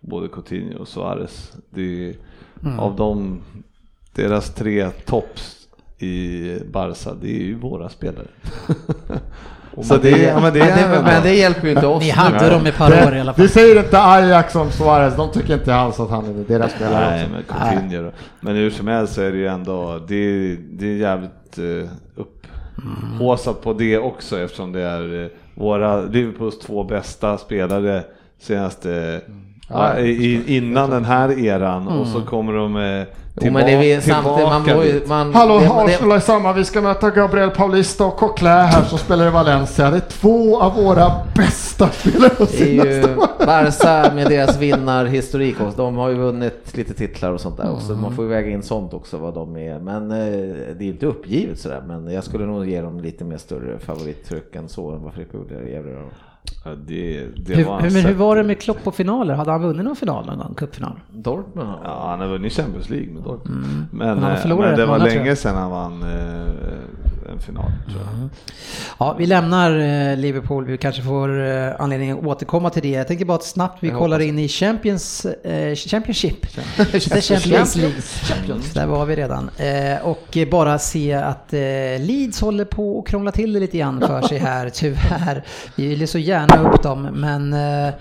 både Coutinho och Suarez, det är, Mm. av de, deras tre tops i Barca, det är ju våra spelare. Så det, ja, men det Men det, men det hjälper ju inte oss. Ni hade Nej. dem ett par år i alla fall. Du säger inte Ajax om Suarez, de tycker inte alls att han är deras spelare Nej, också. men Coutinho då. Men hur som helst så är det ju ändå, det är, det är jävligt eh, upphåsat på det också eftersom det är eh, våra Liverpools två bästa spelare senaste Ja, i, innan den här eran och så kommer de eh, Jo, men det är vi, tillbaka, man, tillbaka får ju- man, Hallå, det, Arsenal är samma. Vi ska möta Gabriel Paulista och Coquelin här som spelar i Valencia. Det är två av våra bästa spelare det är ju senaste. Barca med deras vinnarhistorik också. De har ju vunnit lite titlar och sånt där också. Man får ju väga in sånt också vad de är. Men eh, det är inte uppgivet sådär. Men jag skulle nog ge dem lite mer större favorittryck än så än vad Frippe gjorde. Ja, det, det Hur, var hur, han men hur var det med Klopp på finaler? Hade han vunnit någon final någon gång? Cupfinal? Dortmund Ja, han har vunnit Champions League med Dortmund. Men, Men har eh, men det var länge sedan han vann eh, en final. Jag. Ja, vi lämnar eh, Liverpool. Vi kanske får eh, anledning att återkomma till det. Jag tänker bara att snabbt vi kollar in i Champions, eh, Championship. Champions League. Där var vi redan. Eh, och bara se att eh, Leeds håller på att krångla till det lite grann för sig här, tyvärr. Vi vill ju så gärna upp dem, men Eh,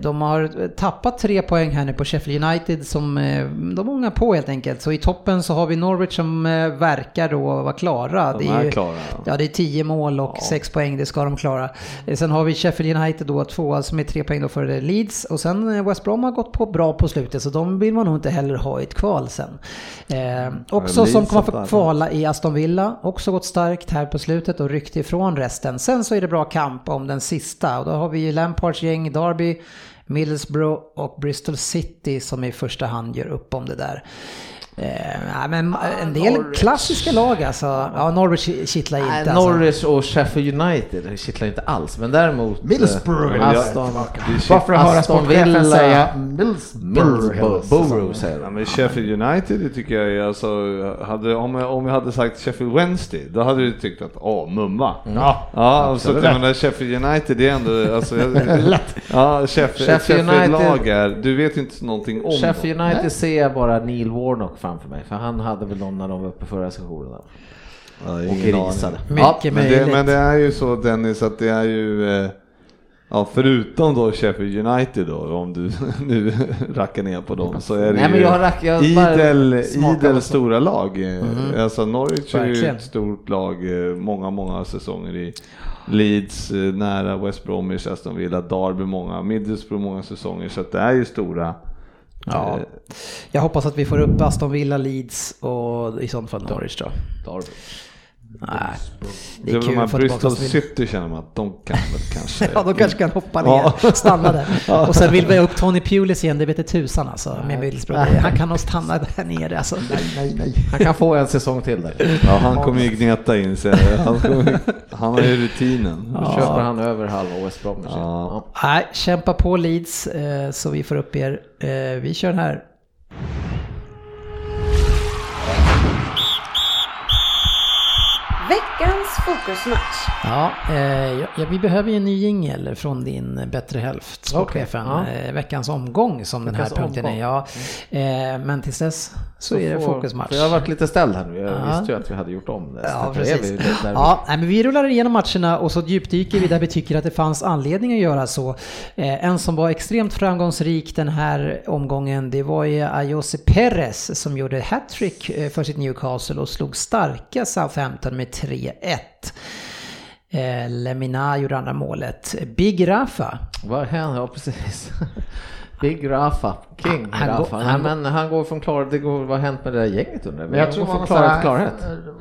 De har tappat tre poäng här nu på Sheffield United som eh, de ångar på helt enkelt. Så i toppen så har vi Norwich som eh, verkar då vara klara. De det är ju- klara. Ja, det är 10 mål och 6 poäng, det ska de klara. Eh, Sen har vi Sheffield United då, tvåa som är 3 poäng då för Leeds. Och sen eh, West Brom har gått på bra på slutet, så de vill man nog inte heller ha i ett kval sen. Eh, också som kommer få kvala i Aston Villa, också gått starkt här på slutet och ryckt ifrån resten. Sen så är det bra kamp om den sista och då har vi Lampards gäng, Derby, Middlesbrough och Bristol City som i första hand gör upp om det där. Eh, men en del Norwich. klassiska lag alltså. Ja, Norwich kittlar inte. Nej, alltså. Norwich och Sheffield United kittlar inte alls, men däremot... eh, Middlesbrough. Aston, Bara för att höra sportchefen säga Middlesbrough. säger Ja, men Sheffield United det tycker jag är alltså, hade, om, jag, om jag hade sagt Sheffield Wednesday, då hade du tyckt att åh, mumma. Ja, Ja, och så jag menar Sheffield United det är ändå, alltså, jag, lätt. ja, Sheffield, Sheffield Sheffield United- lag är, du vet ju inte någonting om Sheffield. United ser jag bara Neil Warnock framför mig, för han hade väl någon när de var uppe förra sessionen. där. Ja, Och grisade. Mycket Men det, men det är ju så Dennis att det är ju, eh, ja förutom då Sheffield United då, om du nu rackar ner på dem, så är det Nej, men ju jag rack- jag idel, idel stora lag. Eh, Alltså Norwich är ju ett stort lag, eh, många, många säsonger i Leeds, eh, nära West Bromwich, Aston Villa, Derby många, Middlesbrough många säsonger, så att det är ju stora. Ja. eh, Jag hoppas att vi får upp Aston Villa, Leeds och i sånt fall Norwich då. Derby. Nej, det Det är är kul få tillbaka Bristol. City känner man att de kan väl kanske. Ja, de kanske kan hoppa ner, Ja. stanna där. Och sen vill vi upp Tony Pulis igen, det vet inte tusan alltså, med Middlesbrough. Han kan nog stanna där nere alltså. Nej, nej, nej. Han kan få en säsong till där. Ja, han kommer ju gneta in sig. Han, kommer, han har ju rutinen. Då köper han över halva West Bromwich. Ja. Ja. Nej, kämpa på Leeds eh, så vi får upp er. Eh, Vi kör den här. Veckans fokusmatch. Ja, eh, ja, vi behöver ju en ny jingel från din bättre hälft, sportchefen. Okej, Eh, veckans omgång som den Veckans här punkten omgång. är. Ja. Eh, men tills dess så, är det får- fokusmatch. För jag har varit lite ställd här nu. Jag Ja. visste ju att vi hade gjort om det. Ja, Så precis. vi- Ja, nej, men vi rullar igenom matcherna och så djupdyker vi där vi tycker att det fanns anledning att göra så. Eh, en som var extremt framgångsrik den här omgången, det var ju Ayose Perez som gjorde hattrick eh, för sitt Newcastle och slog starka Southampton med 3-1. Eh, Lemina gjorde andra målet. Big Rafa, Vad händer? Ja, precis. Big Rafa, King Han går- Rafa. han Nej, men han går från klarhet. Det går, vad har hänt med det där gänget undrar Men jag tror går från klarhet till klarhet.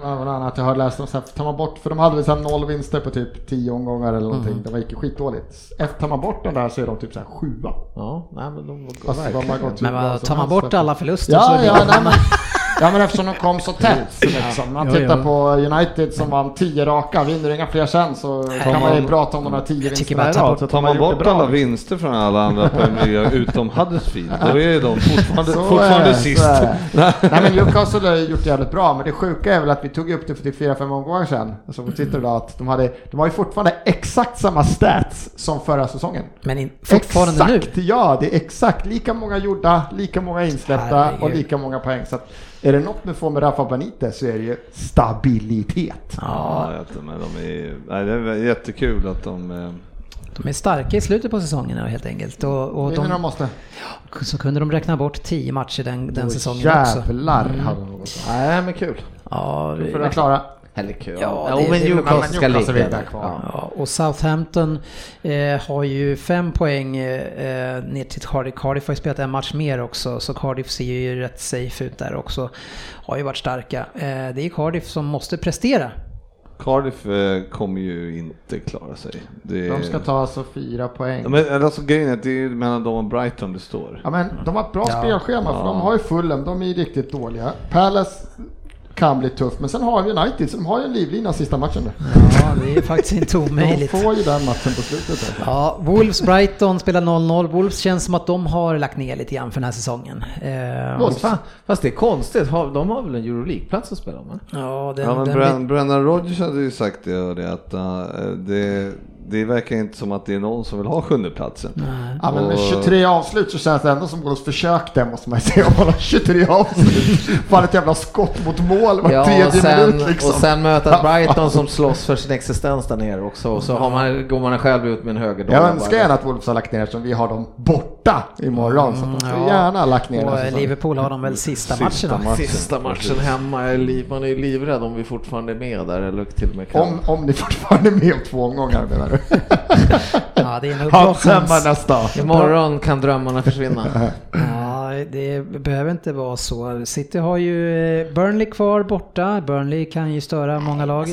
Vad var det annat jag har läst om, så här, tar man bort, för de hade väl så noll vinster på typ 10 omgångar eller någonting. Mm. Det var gick skitdåligt. Efter tar man bort den där så är de typ så här sjua. Ja, nej men de går Alltså, de verkligen. men bra vad, tar man bort alla förluster så Ja, är det- ja, nej, men, ja, men eftersom de kom så tätt. Liksom. Man tittar på United som vann 10 raka, vinner inga fler sen så kan man ju prata om de här 10 Jag tycker vinsterna idag. bort- så Tar man bort bra, alla vinster från alla andra Premier League utom Huddersfield, då är de fortfarande, Så är fortfarande så sist. är det. Nej men Newcastle har gjort det jävligt bra, men det sjuka är väl att vi tog upp det för typ 4-5 omgångar sedan. Alltså vi tittar idag att de, hade, de har ju fortfarande exakt samma stats som förra säsongen. Men in, fortfarande nu. exakt, ja det är exakt lika många gjorda, lika många insläppta och lika många poäng. Så att är det något med får med Rafa Benitez så är det ju stabilitet. Ja, jag vet men de är, nej, det är jättekul att de... eh, De är starka i slutet på säsongen helt enkelt. Och, och de de, måste. så kunde de räkna bort 10 matcher den, den säsongen också. Jävlar Mm. hade de gått. Nej men kul. Ja, det, att klara. Eller kul. Ja, Ja, det- men det- Newcastle ska ligga är där kvar. Ja. ja, och Southampton eh, har ju fem poäng eh, ner till Cardiff. Cardiff har ju spelat en match mer också, så Cardiff ser ju rätt safe ut där också. Har ju varit starka. Eh, det är Cardiff som måste prestera. Cardiff eh, kommer ju inte klara sig. Det, De ska ta alltså fyra poäng. Ja, Men alltså grejen är att det är ju mellan dem och Brighton det står. Ja men de har ett bra Ja. spelschema för de har ju Fulham, de är ju riktigt dåliga. Palace kan bli tufft, men sen har vi United, så de har ju en livlina sista matchen nu. Ja, det är faktiskt inte De omöjligt. får ju den matchen på slutet. Ja, Wolves Brighton spelar 0-0. Wolves känns som att de har lagt ner lite grann för den här säsongen. Eh, Wolves. Fan, fast det är konstigt. De har väl en Euroleague-plats att spela om? ja, den, Ja, men den Bren, Brennan Rodgers hade ju sagt det, det att uh, det, det verkar inte som att det är någon som vill ha sjundeplatsen. Ja, men med Och- 23 avslut så känns det ändå som Wolves försökte måste man säga. Om man har 23 avslut. Fan ett jävla skott mot mål var Ja, och tredje sen, minut liksom. och sen möta Brighton som slåss för sin existens där nere också. Och så har man, går man själv ut med en höger Jag önskar gärna att Wolves har lagt ner eftersom vi har dem borta imorgon. Så att de skulle ja. gärna lagt ner Och säsongen. Liverpool har de väl sista, Sista matcherna. matchen. Sista matchen hemma, är liv, man är ju livrädd om vi fortfarande är med där eller till och med kan. Om, om ni fortfarande är med om två omgångar menar du? Ja, det är nog Ha femma Brockmans. nästa. Imorgon kan drömmarna försvinna. Ja, det behöver inte vara så. City har ju eh, Burnley kvar borta. Burnley kan ju störa många lag.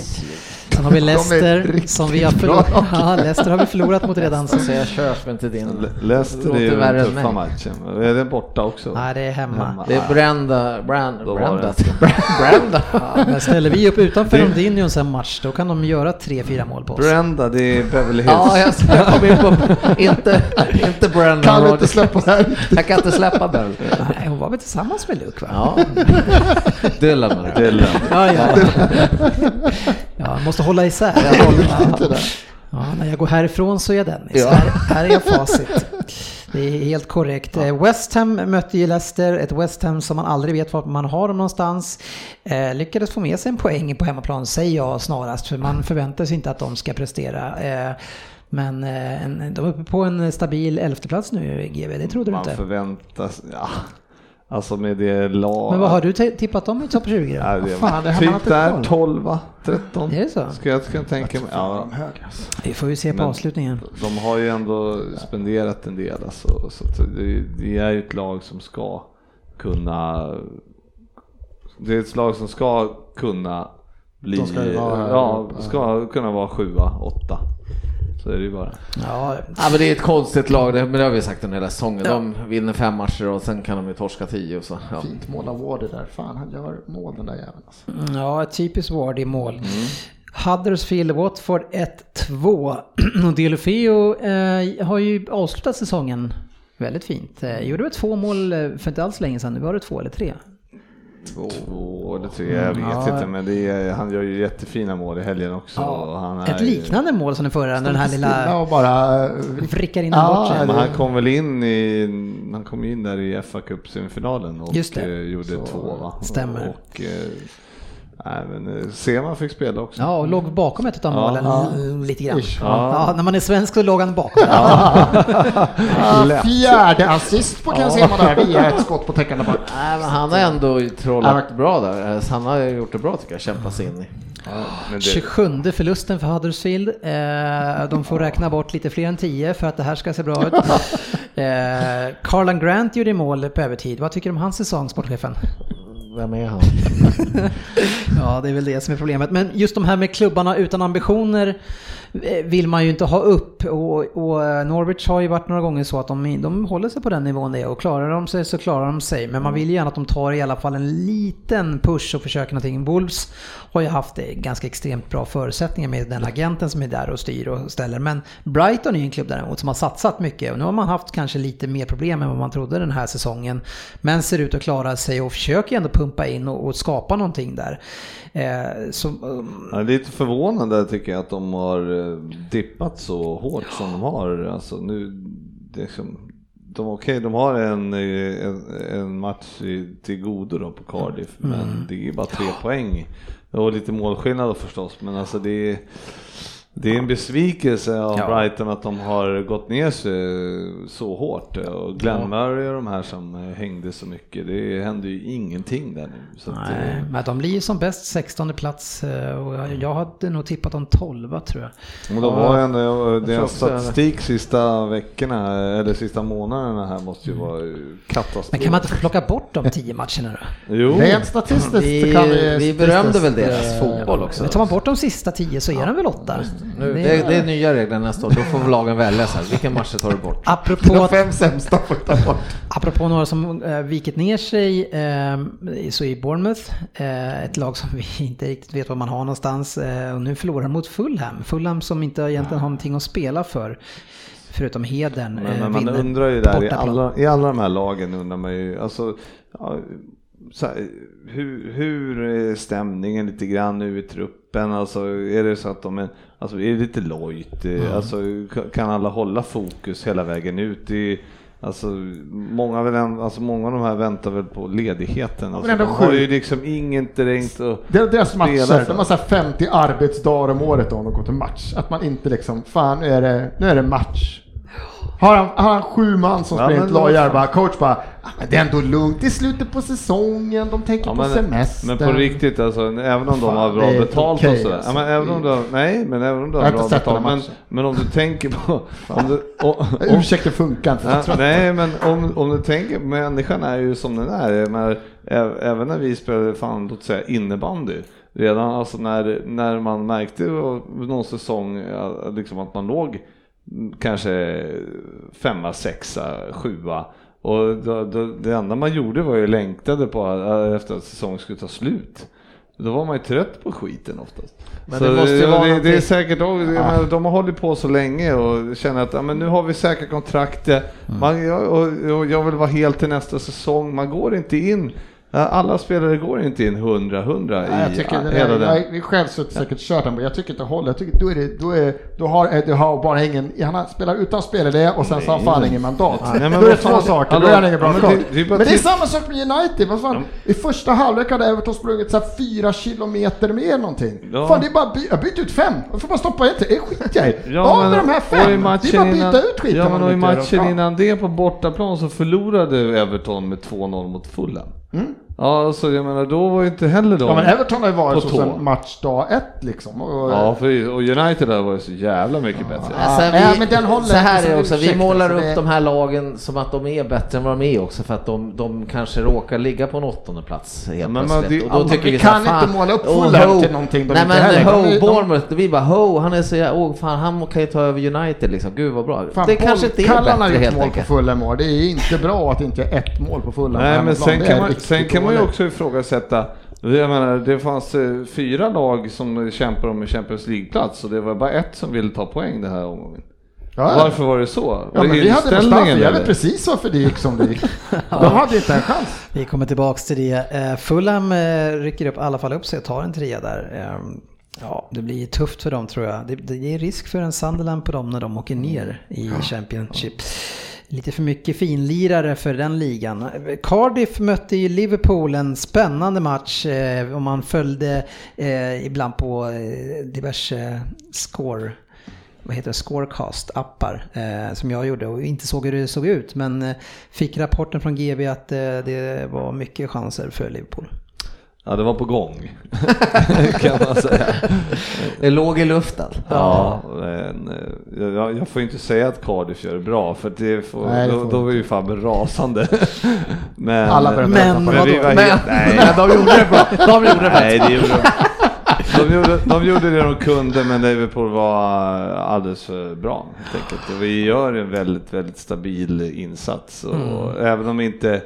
Sen har vi Leicester som vi har förlorat. Ja, Leicester har vi förlorat mot redan. Så. Så jag köper inte din. Le- Leicester är ju den tuffa matchen. Är det borta också? Nej, det är hemma. Hemma. Det är Brenda, Brand, det. Branda. Ja, men ställer vi upp utanför Rondinions en match, då kan de göra tre, fyra mål på oss. Brenda, det är Beverly Hills. Ja, jag jag kom in på, inte, inte Brenda. Kan du inte släppa här? Jag kan inte släppa den. Nej, hon var väl tillsammans med Luke va? Ja. Dylan? Dylan. Ja, ja. ja jag måste hålla isär. Jag håller. Ja, när jag går härifrån så är jag Dennis. Ja. Här, här är jag facit. Det är helt korrekt. Eh, West Ham mötte ju Leicester, ett West Ham som man aldrig vet var man har dem någonstans. Eh, lyckades få med sig en poäng på hemmaplan, säger jag snarast, för man förväntar sig inte att de ska prestera. Eh, men eh, de är uppe på en stabil elfteplats nu, GV, det trodde du Man inte. förväntas, ja. Alltså med det lag. Men vad har du tippat dem i topp 20 då? Ja, det, Fan, det typ där koll. 12, 13. Är det så? Ska jag, ska jag tänka mig. Ja, Det får vi se på Men- avslutningen. de har ju ändå spenderat en del alltså, så det, det är ju ett lag som ska kunna det är ett lag som ska kunna bli, De ska ja, ska kunna vara sjua, åtta. Så är det ju bara. Ja, Ja, men det är ett konstigt lag, det, men det har vi sagt under hela säsongen. De vinner fem matcher och sen kan de ju torska tio och så. Ja. Fint mål av Ward det där. Fan, han gör mål den där jäveln alltså. Ja, ett typiskt Ward i mål. Huddersfield Watford 1-2. Och Delofeo eh, har ju avslutat säsongen väldigt fint. Eh, gjorde väl två mål eh, för inte alls länge sedan, nu var det två eller tre. Två eller tre, jag vet Ja. inte men är, han gör ju jättefina mål i helgen också. är Ett liknande mål som den förra, den här lilla och bara... vrickar in Ja, bort sig. Men han kom väl in i, han kom in där i FA Cup semifinalen och eh, gjorde Så, två va? stämmer. Och, eh, nej men eh, Sema fick spela också. Ja, och låg bakom ett av Ja. målen Ja. l- lite grann. Ish. Ja. när man är svensk så låg han bakom. Fjärde assist på Ken Sema där via ett skott på täckande back. Nej, men han har ändå trollat bra där. Så Han har gjort det bra tycker jag, kämpat sig in i. Ja, men det, 27 förlusten för Huddersfield. Eh, de får räkna bort lite fler än 10 för att det här ska se bra ut. Eh, Carlan Grant gjorde mål på övertid. Vad tycker du om hans säsong, sportchefen? Vem är han? Ja, det är väl det som är problemet. Men just de här med klubbarna utan ambitioner vill man ju inte ha upp. Och, och eh, Norwich har ju varit några gånger så att de, de håller sig på den nivån det är. Och klarar de sig så klarar de sig. Men man vill ju gärna att de tar i alla fall en liten push och försöker någonting. Wolves har ju haft eh, ganska extremt bra förutsättningar med den agenten som är där och styr och ställer. Men Brighton är ju en klubb däremot som har satsat mycket. Och nu har man haft kanske lite mer problem än vad man trodde den här säsongen. Men ser ut att klara sig och försöker ändå pumpa in och, och skapa någonting där. Eh, så, um, ja, lite förvånande tycker jag att de har eh, dippat så hårt som de har. Alltså nu, det är liksom, de, okej, de har en, eh, en, en match i- till godo då på Cardiff, men det är bara tre poäng. Och lite målskillnad förstås, men alltså det är, det är en besvikelse av Ja. Brighton att de har gått ner sig så hårt. Och Glenn Murray och de här som eh, hängde så mycket, det hände ju ingenting där nu. Så att, eh, nej, men de blir ju som bäst 16 plats eh, och jag, jag hade nog tippat om 12 tror jag. Men de har ju ändå, deras statistik sista veckorna, eller sista månaderna här måste ju vara katastrof. Men kan man inte få plocka bort de 10 matcherna då? Jo, Rent statistiskt Vi, kan vi... vi berömde väl deras eh, fotboll också. Tar man bort de sista 10 så är de väl 8? Nu, det, det är nya regler nästa år, då får lagen välja så här. Vilken match tar du bort? Apropå, De fem sämsta får ta bort. apropå några som äh, vikit ner sig eh, så är Bournemouth eh, ett lag som vi inte riktigt vet var man har någonstans eh, och nu förlorar mot Fulham. Fulham som inte egentligen har någonting att spela för. Förutom hedern. men, eh, men man undrar ju där i alla, i alla de här lagen undrar man ju, alltså, ja, så här, hur, hur är stämningen lite grann nu i truppen? Alltså är det så att de är, alltså är det lite lojt? Mm. Alltså kan alla hålla fokus hela vägen ut? i Alltså många, väl, alltså många av de här väntar väl på ledigheten. Alltså, de har ju liksom inget direkt att Det är deras spela matcher, för. de har så här 50 arbetsdagar om året om de går till match. Att man inte liksom, fan nu är det, nu är det match. Har han, har han sju man som Ja, springer till bara, coach bara, "Ah, men det är ändå lugnt, det är slutet på säsongen, de tänker Ja, på men, semester. men på riktigt alltså, även om de Fan, har bra betalt okej, och sådär. alltså. Ja, men även om du har, nej, men även om du har bra betalt. Men, men om du tänker på... Om du, och, och, Ursäkten funkar inte, ja, nej, men om, om du tänker, människan är ju som den är. Ä- även när vi spelade, fan, låt säga innebandy. redan alltså när, när man märkte någon säsong liksom att man låg kanske femma, sexa, sjua och då, då, det enda man gjorde var ju längtade på efter att säsongen skulle ta slut. Då var man ju trött på skiten oftast. Men så det, måste ju vara det, det är säkert, ja. de har hållit på så länge och känner att ja, men nu har vi säkert kontrakt. Mm. Man, och, och jag vill vara helt till nästa säsong. Man går inte in alla spelare går inte in 100-100 i jag tycker hela den. Jag själv säkert kört den, men jag tycker inte håller. Jag tycker då är det, då är, då har, du har bara ingen, han spelar utan spelidé och sen så har han fan ingen mandat. Nej, men då är det två saker, då är han ingen bra men, det, det men det är samma sak med United. Vad fan, I första halvlek hade Everton sprungit så här fyra kilometer mer någonting. Ja. Fan det är bara, jag byter ut fem, jag får bara stoppa ett, det skiter jag i. Ja, med de här fem, det är bara byta ut skiten. Ja men och i matchen innan det på bortaplan så förlorade Everton med 2-0 mot Fulham. Mm. Ja, så jag menar då var ju inte heller de Ja men Everton har ju varit så sedan matchdag ett liksom. Och, ja, för, och United har varit så jävla mycket ja. bättre. Alltså, vi, ja, men den håller så här är det också, vi målar upp det... de här lagen som att de är bättre än vad de är också för att de, de kanske råkar ligga på en åttonde plats helt ja, men plötsligt. Det, och då tycker vi, vi kan fan, inte måla upp Fulham till någonting de Nej inte men Ho, Bournemouth, vi bara Ho, han är så jävla, oh, fan han kan ju ta över United liksom, gud vad bra. Fan, det Paul, kanske inte är Kallan bättre helt mål enkelt. på Fulham det är inte bra att det inte är ett mål på Fulham. Nej men sen kan man ju också ifrågasätta. Jag menar, det fanns eh, fyra lag som kämpar om en Champions League-plats och det var bara ett som ville ta poäng det här omgången. Ja, Varför var det så? Ja, men vi hade Mustafi, jag vet precis varför det gick som det gick. De hade inte en chans. Vi kommer tillbaks till det. Eh, Fulham eh, rycker upp, i alla fall upp sig och tar en trea där. Ehm, ja, det blir tufft för dem tror jag. Det, det är risk för en Sunderland på dem när de åker ner i Championship lite för mycket finlirare för den ligan. Cardiff mötte ju Liverpool, en spännande match eh, om man följde eh, ibland på eh, diverse score vad heter det, scorecast-appar eh, som jag gjorde och inte såg hur det såg ut men eh, fick rapporten från GB att eh, det var mycket chanser för Liverpool. Ja, det var på gång kan man säga. Det låg i luften. Ja, men eh, jag, jag får inte säga att Cardiff gör det bra för det får, nej, det då, då är ju fan rasande. men, Alla men, men, vi var men, helt, nej. men de gjorde det bra. De gjorde det nej, det gjorde de. De gjorde, de gjorde det de kunde men Liverpool var alldeles för bra helt enkelt. Och vi gör en väldigt, väldigt stabil insats och mm. även om inte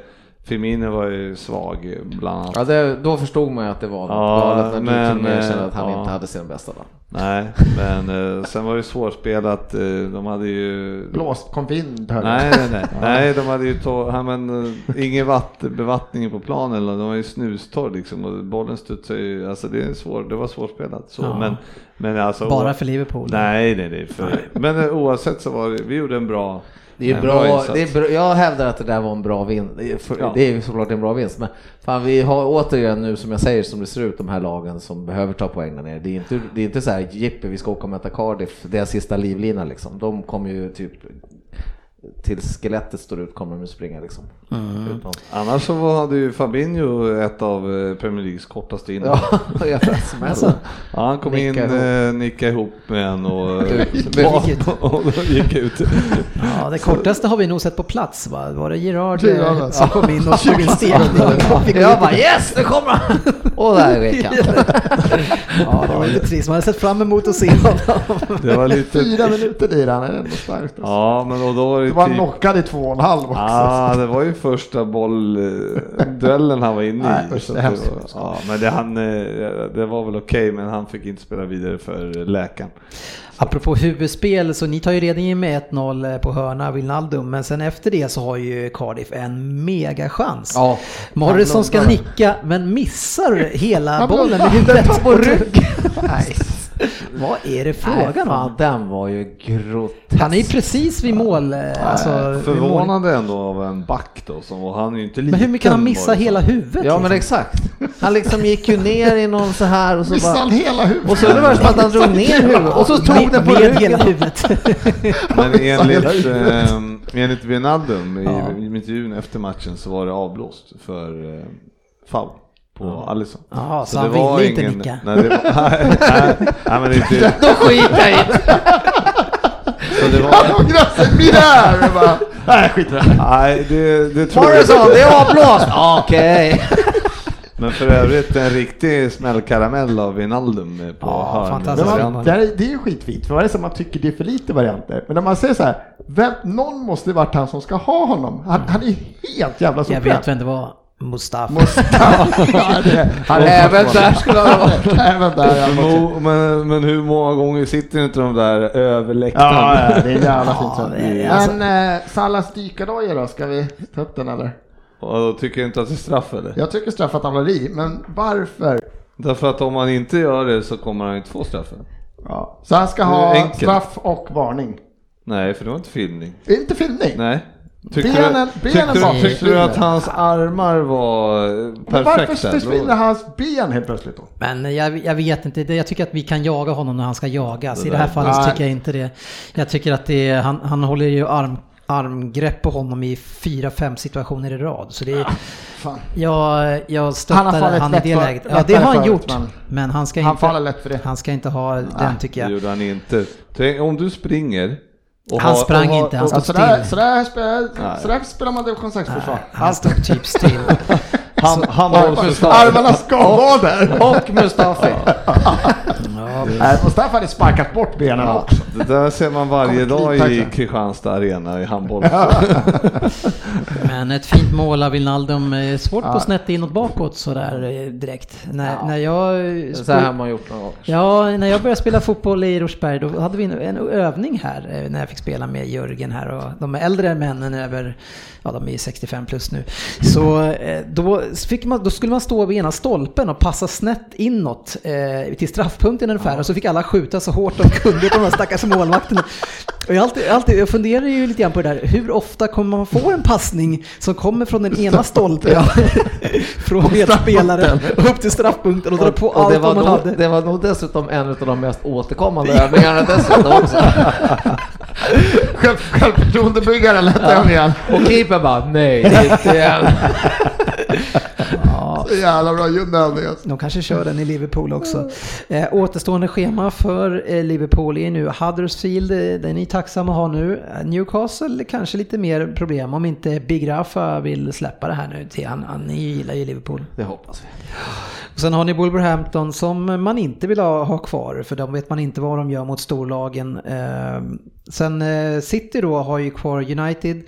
Firmino var ju svag bland annat. Ja, det, då förstod man ju att det var ja, galet när men, du till och kände att han ja. inte hade sin bästa dag. Nej, men eh, sen var det svårspelat. Eh, de hade ju... Blåst, kom vind Nej, nej, nej. nej de hade ju to... ja, men, eh, ingen vatt, bevattning på planen. De var ju snustorr liksom och bollen studsade ju. Alltså det, är svår, det var svårspelat. Så, ja. men, men alltså, Bara för Liverpool? Nej, nej, nej. För, men oavsett så var det, vi gjorde en bra det är, bra, bra det är bra, jag hävdar att det där var en bra vinst. Ja. Det är såklart en bra vinst, men fan, vi har återigen nu som jag säger som det ser ut de här lagen som behöver ta poäng där nere. Det är inte, det är inte så här Jippe, vi ska åka och möta Cardiff, är sista livlina liksom. De kommer ju typ till skelettet står ut kommer de springa liksom. Mm. Annars så hade ju Fabinho ett av eh, Premier Leagues kortaste innan. Ja, alltså, ja, han kom nicka in, ihop. Eh, nicka ihop med en och, och, och gick ut. Ja, det kortaste har vi nog sett på plats va? Var det Gerard eh, som kom in och tog en stegning? Jag bara yes, nu kommer han! Och där vek han. Ja, det var lite trist. Man hade sett fram emot att se honom. Det var lite... Fyra minuter i den, är ändå starkt. Ja, men och då var det var typ... knockad i två och en halv också. Ja, det var ju första bollduellen han var inne i. Nej, det var, ja, men det, han, eh, det var väl okej, okay, men han fick inte spela vidare för läkaren. Apropå huvudspel, så ni tar ju redan in med 1-0 eh, på hörna, Wijnaldum, men sen efter det så har ju Cardiff en megachans. Ja, Morrison ska nicka, men missar hela bollen i huvudet. på rygg. Vad är det frågan om? Den var ju grotesk. Han är ju precis vid mål. Eh, alltså, Förvånande ändå av en back då, som, och han är ju inte liten. Men hur mycket kan han missa hela huvudet? Ja men liksom? exakt. Han liksom gick ju ner i någon så här och så Missade han hela huvudet? Och så är det värst att han drog ner huvudet och så tog den på ryggen. hela huvudet. men enligt, eh, enligt Wijnaldum i, i intervjun efter matchen så var det avblåst för eh, foul på ja. Alisson. Jaha, så, så han ville inte ingen, nicka? Nej, det var, nej, nej, nej, men inte... Då skiter jag i Så det var... Han låg grössen där! Nej, skit i det. Nej, det, det tror jag... Morrison, det är avblåst! Okej. Men för övrigt en riktig smällkaramell av Wijnaldum på Ja, fantastiskt. Man, det, är, det är ju skitfint, för vad är det som man tycker det är för lite varianter? Men när man säger så här, vem, någon måste varit han som ska ha honom. Han, han är helt jävla Jag solklar. vet vem det var. Mustafa. ja, det, han är Även där skulle han ha varit. Även där. Mo- Men, men hur många gånger sitter inte de där över läktaren? Ja, ja, det är jävla fint. Ja, så. det är- alltså- Men eh, Sallas dykardojor då, ska vi ta upp den eller? Och då tycker jag inte att det är straff eller? Jag tycker straff att han håller i, men varför? Därför att om han inte gör det så kommer han inte få straffen. Ja. Så han ska ha enkelt. straff och varning. Nej, för det var inte filmning. Inte filmning. Nej. Tyckte Benen- du, benen tyckte, du, tyckte du att hans armar var eh, Men varför perfekta? försvinner hans ben helt plötsligt då? Men jag, jag vet inte, Det- jag tycker att vi kan jaga honom när han ska jagas. I det här fallet Nej. tycker jag inte det. Jag tycker att det är, han, han håller ju arm, armgrepp på honom i fyra, fem situationer i rad. Så det är, Fan. jag, jag Han har stöttar han, i det för- läget. Ja, det har han gjort. men- Men han ska, Han inte, lätt för det. han ska inte ha den tycker Det jag. gjorde han inte. Tänk, om du springer Han har- sprang och har- inte, han och- stod Ja, sådär, still. sådär, spelar, sådär spelar man division 6-försvar. Han stod typ still. Han, han var Mustafa. Armarna ska vara där. Och Mustafi. Nej, Mustafa hade sparkat bort benen också. Det där ser man varje dag i. Kristianstad arena i handboll. Men ett fint mål av Wijnaldum. eh, Svårt Ja. på snett inåt bakåt sådär eh, direkt. När, när jag... Så här har man gjort någon gång. Ja, när jag började spela fotboll i Rosberg då hade vi en, en övning här eh, när jag fick spela med Jörgen här och de är äldre männen över, ja de är 65 plus nu. Så eh, då, fick man, då skulle man stå vid ena stolpen och passa snett inåt eh, till straffpunkten ungefär och så fick alla skjuta så hårt de kunde på de här stackars målvakterna. Och jag, alltid, alltid, jag funderar ju lite grann på det där, hur ofta kommer man få en passning som kommer från den ena stolpen, från medspelaren upp till straffpunkten och dra på Och allt det, var man nog, hade. det var nog dessutom en av de mest återkommande övningarna dessutom också. Själv, självförtroendebyggare lät den igen. Och keepern bara, nej, det är inte igen. Ja, Så jävla bra ljudövning alltså. De kanske kör den i Liverpool också. Eh, återstående schema för eh, Liverpool är nu Huddersfield, eh, den är ni tacksamma att ha nu. Newcastle kanske lite mer problem om inte Big Rafa vill släppa det här nu till han. han ni gillar ju Liverpool. Det hoppas vi. Och sen har ni Wolverhampton som man inte vill ha, ha kvar för de vet man inte vad de gör mot storlagen. Eh, sen eh, City då har ju kvar United.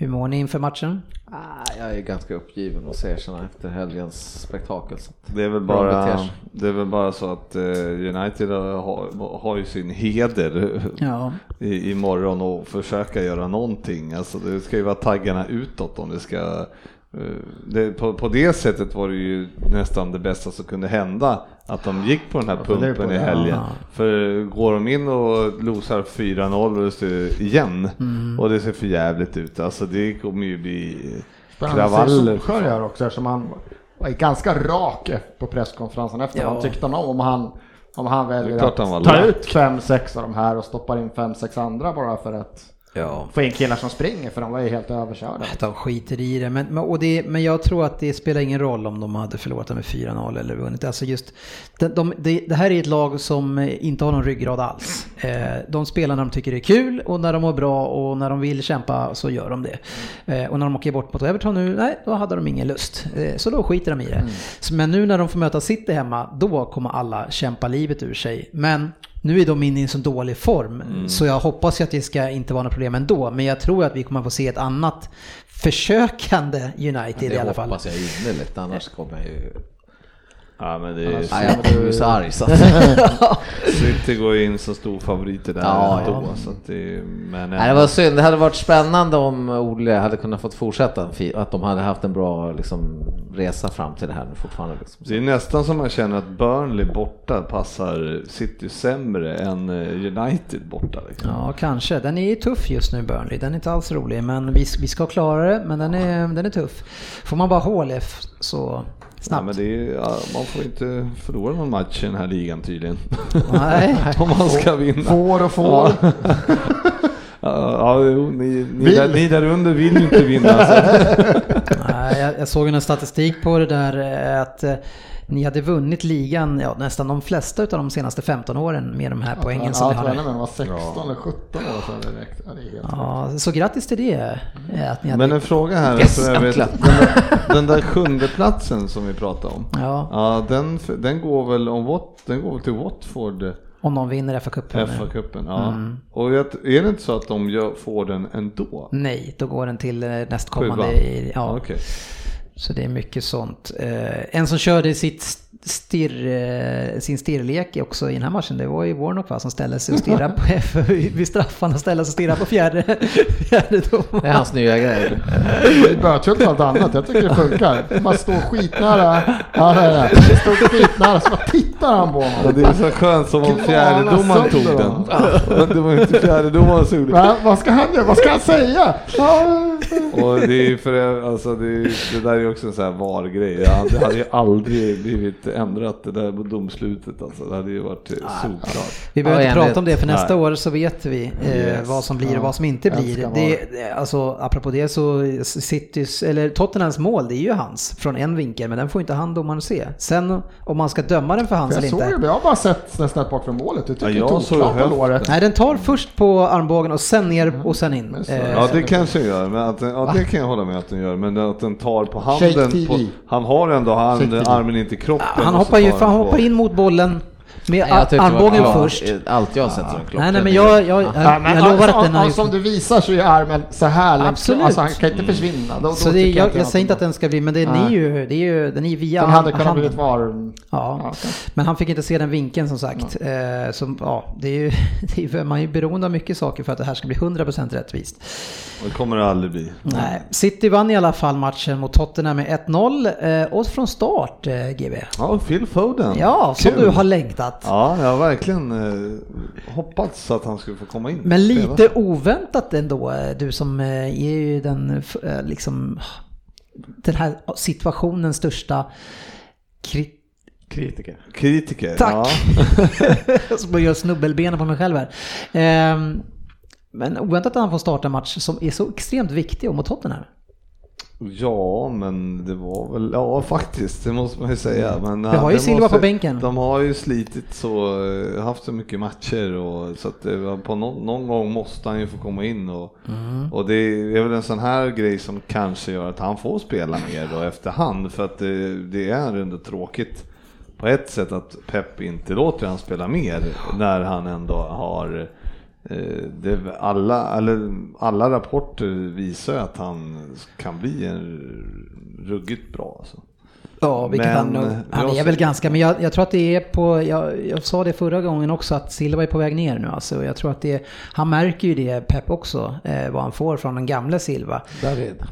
Hur mår ni inför matchen? Ah, jag är ganska uppgiven och säger såna efter helgens spektakel. Så. Det är väl bara, det är väl bara så att eh, United har, har ju sin heder Ja. i, imorgon och försöka göra någonting. Alltså det ska ju vara taggarna utåt om det ska det, på, på det sättet var det ju nästan det bästa som kunde hända att de gick på den här pumpen i ja. helgen. För går de in och losar 4-0 och det ser- igen och det ser för jävligt ut, alltså det kommer ju bli kravaller. Solskjaer gör också eftersom han var ganska rak på presskonferensen efter. Ja. Tyckte han om han, om han väljer han att ta ut fem, sex av de här och stoppar in fem, sex andra bara för att Ja. få in killar som springer för de var ju helt överkörda. De skiter i det. Men, men, och det. men jag tror att det spelar ingen roll om de hade förlorat med 4-0 eller vunnit. Alltså just, de, de, det, det här är ett lag som eh, inte har någon ryggrad alls. Eh, de spelar när de tycker det är kul och när de mår bra och när de vill kämpa så gör de det. Eh, och när de åker bort mot Everton nu, nej, då hade de ingen lust. Så då skiter de i det. Så, men nu när de får möta City hemma, då kommer alla kämpa livet ur sig. Men nu är de inne i en så dålig form, så jag hoppas ju att det ska inte vara några problem ändå. Men jag tror att vi kommer att få se ett annat försökande United i alla Det fall. hoppas jag innerligt, annars kommer jag ju... Ja men det är, Nej, jag ju så arg så att... City går in som stor favoriter där Ja, ändå. ja. Så att det, men Nej, det var synd. Det hade varit spännande om Ole hade kunnat fått fortsätta. Att de hade haft en bra liksom, resa fram till det här nu fortfarande. Liksom. Det är nästan som man känner att Burnley borta passar City sämre än eh, United borta. Liksom. Ja, kanske. Den är tuff just nu, Burnley. Den är inte alls rolig, men vi, vi ska klara det. Men den är, den är tuff. Får man bara HLF så Snabbt. men det är, ja, man får inte förlora någon match i den här ligan tydligen. Nej. Om man ska vinna. Får och får. Ja, ja jo, ni, ni, där, ni där under vill ju inte vinna. Så. Nej, jag, jag såg en statistik på det där eh, att eh, ni hade vunnit ligan ja, nästan de flesta av de senaste 15 åren med de här poängen som ni ja, har nu. det var 16 eller 17 år sedan det räckte. Ja, det Ja, så grattis till det. eh, Att ni hade... Men en fråga här, Yes, för jag vet, den, där, den där sjunde platsen som vi pratade om. Ja, Ja, den, den går väl om den går väl till Watford, om någon vinner FA-cupen. FA-cupen. Ja. Och jag, är det inte så att de gör, får den ändå? Nej, då går den till eh, nästkommande. I- Ja, Okej. Så det är mycket sånt. Eh, en som körde sitt stirr, eh, sin stirrlek också i den här matchen, det var ju Warnock va, som ställde sig och stirrade på vid straffarna, ställde sig och stirrade på fjärde, fjärde Det är domaren. hans nya grej. Bötfullt allt annat, jag tycker det funkar. Man står skitnära. Ja, det är det. Står skitnära, så tittar han på honom. det är så skönt som om fjärdedomaren tog den. Men det var ju inte fjärdedomaren som gjorde det. Va? Vad ska han göra? Vad ska han säga? Och det är för alltså det, är, det där är ju också en sån här VAR-grej. Det hade ju aldrig blivit ändrat det där på domslutet alltså. Det hade ju varit eh, solklart. Vi behöver inte prata om det för nästa Nej. år så vet vi eh, Yes. vad som blir och vad som inte Ja, blir. Det, det- alltså, apropå det så Citys, eller Tottenhams mål, det är ju hans från en vinkel, men den får inte han domaren se. Sen om man ska döma den för hans jag eller såg inte. Jag har bara sett nästan ett bak från målet. Jag tycker Ja, jag såg låret. Nej, den tar först på armbågen och sen ner och sen in. Så- Eh, Ja det kanske den gör, men att den, ja, det kan jag hålla med att den gör. Men att den tar på handen. På, han har ändå hand, armen inte i kroppen. Han hoppar ju han hoppar in mot bollen med Nej, jag det var armbågen klart. först. Allt jag har sett som klart. Nej, nej, men jag, jag, jag, Ja, men jag lovar alltså, att den har om- gjort... Som du visar så är armen så här längs. Absolut. Alltså han kan inte försvinna. Då, då Så det, tycker jag, jag säger inte att den ska bli, men den är ju, det är ju, den är via Den hade kunnat handen. blivit var. Ja, men han fick inte se den vinkeln som sagt. Eh, så, ja, det är ju, det är, man är ju beroende av mycket saker för att det här ska bli 100% rättvist. Och Det kommer det aldrig bli. Nej. City vann i alla fall matchen mot Tottenham med 1-0 eh, och från start eh, GB. Ja, Phil Foden. Ja, som Kul. du har längtat. Ja, jag har verkligen eh, hoppats att han skulle få komma in. Men Spela. lite oväntat ändå, eh, du som eh, är ju den, eh, liksom, den här situationens största krit Kritiker. Kritiker. Tack. Ja. Jag ska bara göra snubbelbenen på mig själv här. Ehm, Men oväntat att han får starta en match som är så extremt viktig mot Tottenham. Ja, men det var väl, ja faktiskt, det måste man ju säga. Men, Vi har ju det Silva måste, på bänken. De har ju slitit så, eh, haft så mycket matcher och så att det, var på någon, någon gång måste han ju få komma in och, Mm. och det är väl en sån här grej som kanske gör att han får spela mer då efterhand för att det, det är ändå tråkigt på ett sätt att Pep inte låter han spela mer när han ändå har eh, Eh, det, alla, eller, alla rapporter visar att han kan bli en ruggigt bra. Alltså. Ja, vilket Men, han, han jag är väl ganska, men jag, jag tror att det är på, jag, jag sa det förra gången också att Silva är på väg ner nu alltså. Jag tror att det, han märker ju det, Pep också, eh, vad han får från den gamla Silva.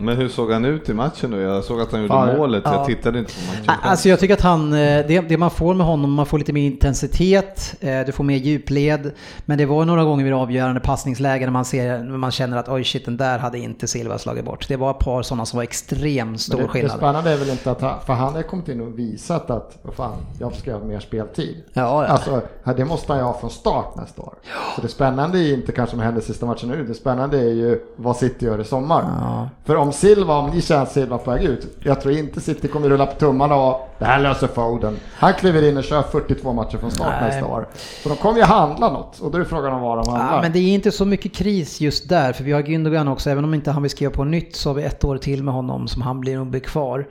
Men hur såg han ut i matchen då? Jag såg att han gjorde Ja, målet, ja. jag tittade inte på matchen. Alltså jag tycker att han, eh, det, det man får med honom, man får lite mer intensitet, eh, du får mer djupled. Men det var några gånger vid avgörande passningslägen när man, ser, när man känner att oj shit, den där hade inte Silva slagit bort. Det var ett par sådana som var extremt stor Men det, det skillnad. spännande är väl inte att han, för han har kommit in och visat att, vad fan, jag ska ha mer speltid. Ja, ja. Alltså, det måste han ju ha från start nästa år. Så det spännande är inte kanske som händer sista matchen nu, det spännande är ju vad City gör i sommar. För om Silva, om ni känner att Silva på väg ut, jag tror inte City kommer rulla på tummarna och det här löser Foden. Han kliver in och kör 42 matcher från start Nej. nästa år. Så de kommer ju handla något och då är frågan om vad de handlar. Ja, men det är inte så mycket kris just där, för vi har Gündogan också. Även om inte han vill skriva på nytt så har vi ett år till med honom som han blir nog bli kvar.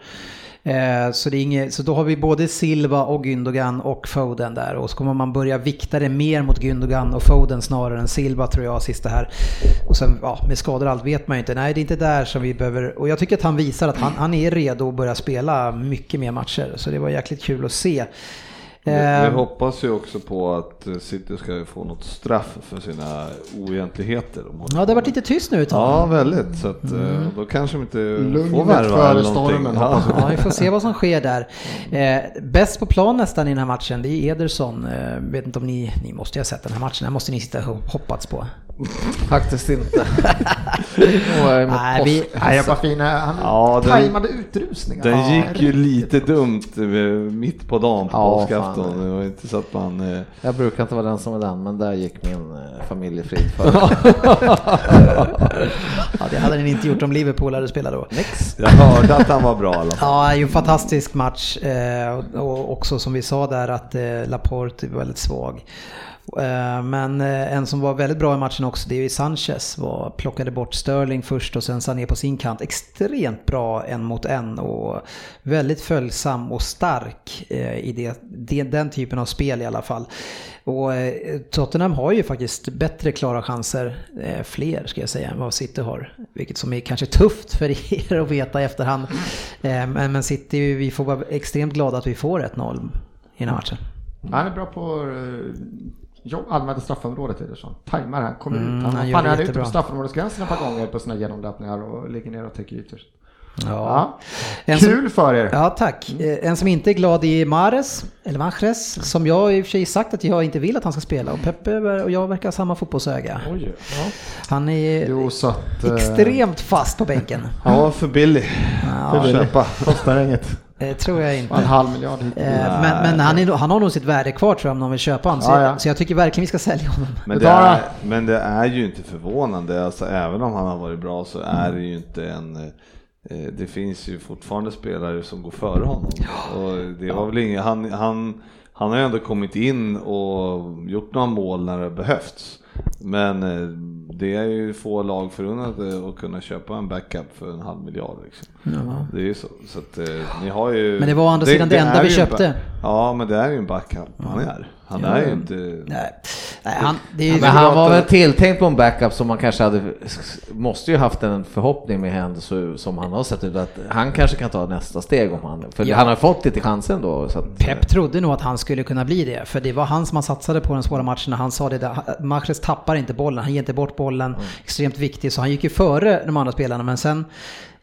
Eh, så, det är inget, så då har vi både Silva och Gündogan och Foden där. Och så kommer man börja vikta det mer mot Gündogan och Foden snarare än Silva tror jag sista här. Och sen ja, med skador och allt vet man ju inte. Nej, det är inte där som vi behöver. Och jag tycker att han visar att han, han är redo att börja spela mycket mer matcher. Så det var jäkligt kul att se. Vi, Eh, vi hoppas ju också på att eh, City ska få något straff för sina oegentligheter. de Ja, det har varit lite tyst nu ett tag. Ja, väldigt. Så att, eh, då kanske de inte får Lugnet värva före eller stormen, Ja. Ja, vi får se vad som sker där. Eh, bäst på plan nästan i den här matchen, det är Ederson. Eh, vet inte om ni, ni måste ju ha sett den här matchen, den måste ni sitta och hoppats på. Faktiskt inte. Nej, vi- påsk. Nej, jag bara fina, han Ja, den- tajmade utrusningar. Den Ja, gick ju lite dumt mitt på dagen på Ja, påskafton. Det var inte så att man... eh, Jag brukar inte vara den som är den, men där gick min eh, familjefrid för. Ja, det hade den inte gjort om Liverpool hade spelat då. Jag hörde att han var bra i alla fall. Ja, det är ju en fantastisk match eh, och- och också som vi sa där att eh, Laporte är väldigt svag. Eh, men eh, en som var väldigt bra i matchen också, det är ju Sanchez. Var, plockade bort Sterling först och sen Sané på sin kant. Extremt bra en mot en och väldigt följsam och stark eh, i det, det, den typen av spel i alla fall. Och Tottenham har ju faktiskt bättre klara chanser, fler ska jag säga, än vad City har. Vilket som är kanske tufft för er att veta i efterhand. Men, City, vi får vara extremt glada att vi får 1-0 i den här matchen. Han är bra på jobb, använda straffområdet Ederson. Tajmar han, kommer Mm, ut. Han, han fan, han är ute på straffområdesgränsen ett par gånger på sina genomlöpningar och ligger ner och täcker ytor. Ja. Ja. En som- Kul för er! Ja, tack. Eh, En som inte är glad är Mares, eller Mahrez, som jag i och för sig sagt att jag inte vill att han ska spela. Och Peppe och jag verkar ha samma fotbollsöga. Han är Jo, att... eh, extremt fast på bänken. Han var för billig. Ja, För köpa. Kostar inget. Det tror jag inte. En halv miljard hit. Eh, Men, men han, är, han har nog sitt värde kvar tror jag om någon vill köpa honom. Så, Ja, ja. så jag tycker verkligen vi ska sälja honom. Men det, är, men det är ju inte förvånande, alltså, även om han har varit bra så är det ju inte en eh, det finns ju fortfarande spelare som går före honom. Och det var väl ingen, han, han, han har ju ändå kommit in och gjort några mål när det behövts. Men eh, det är ju få lag förunnat eh, att kunna köpa en backup för en halv miljard. Liksom. Det är ju så. så att, eh, ni har ju, Men det var å andra sidan det enda är vi köpte. Ja, men det är ju en backup han är. Han är ju inte... Nej, Nej han, det är ju, Men han var väl tilltänkt på en backup som man kanske hade, måste ju haft en förhoppning med henne så, som han har sett ut att han kanske kan ta nästa steg om han, för Ja. han har fått lite chansen då. Så att, Pep trodde nog att han skulle kunna bli det, för det var han som han satsade på de svåra matcherna. Han sa det där, Mahrez tappar inte bollen, han ger inte bort bollen, extremt viktig, så han gick ju före de andra spelarna. Men sen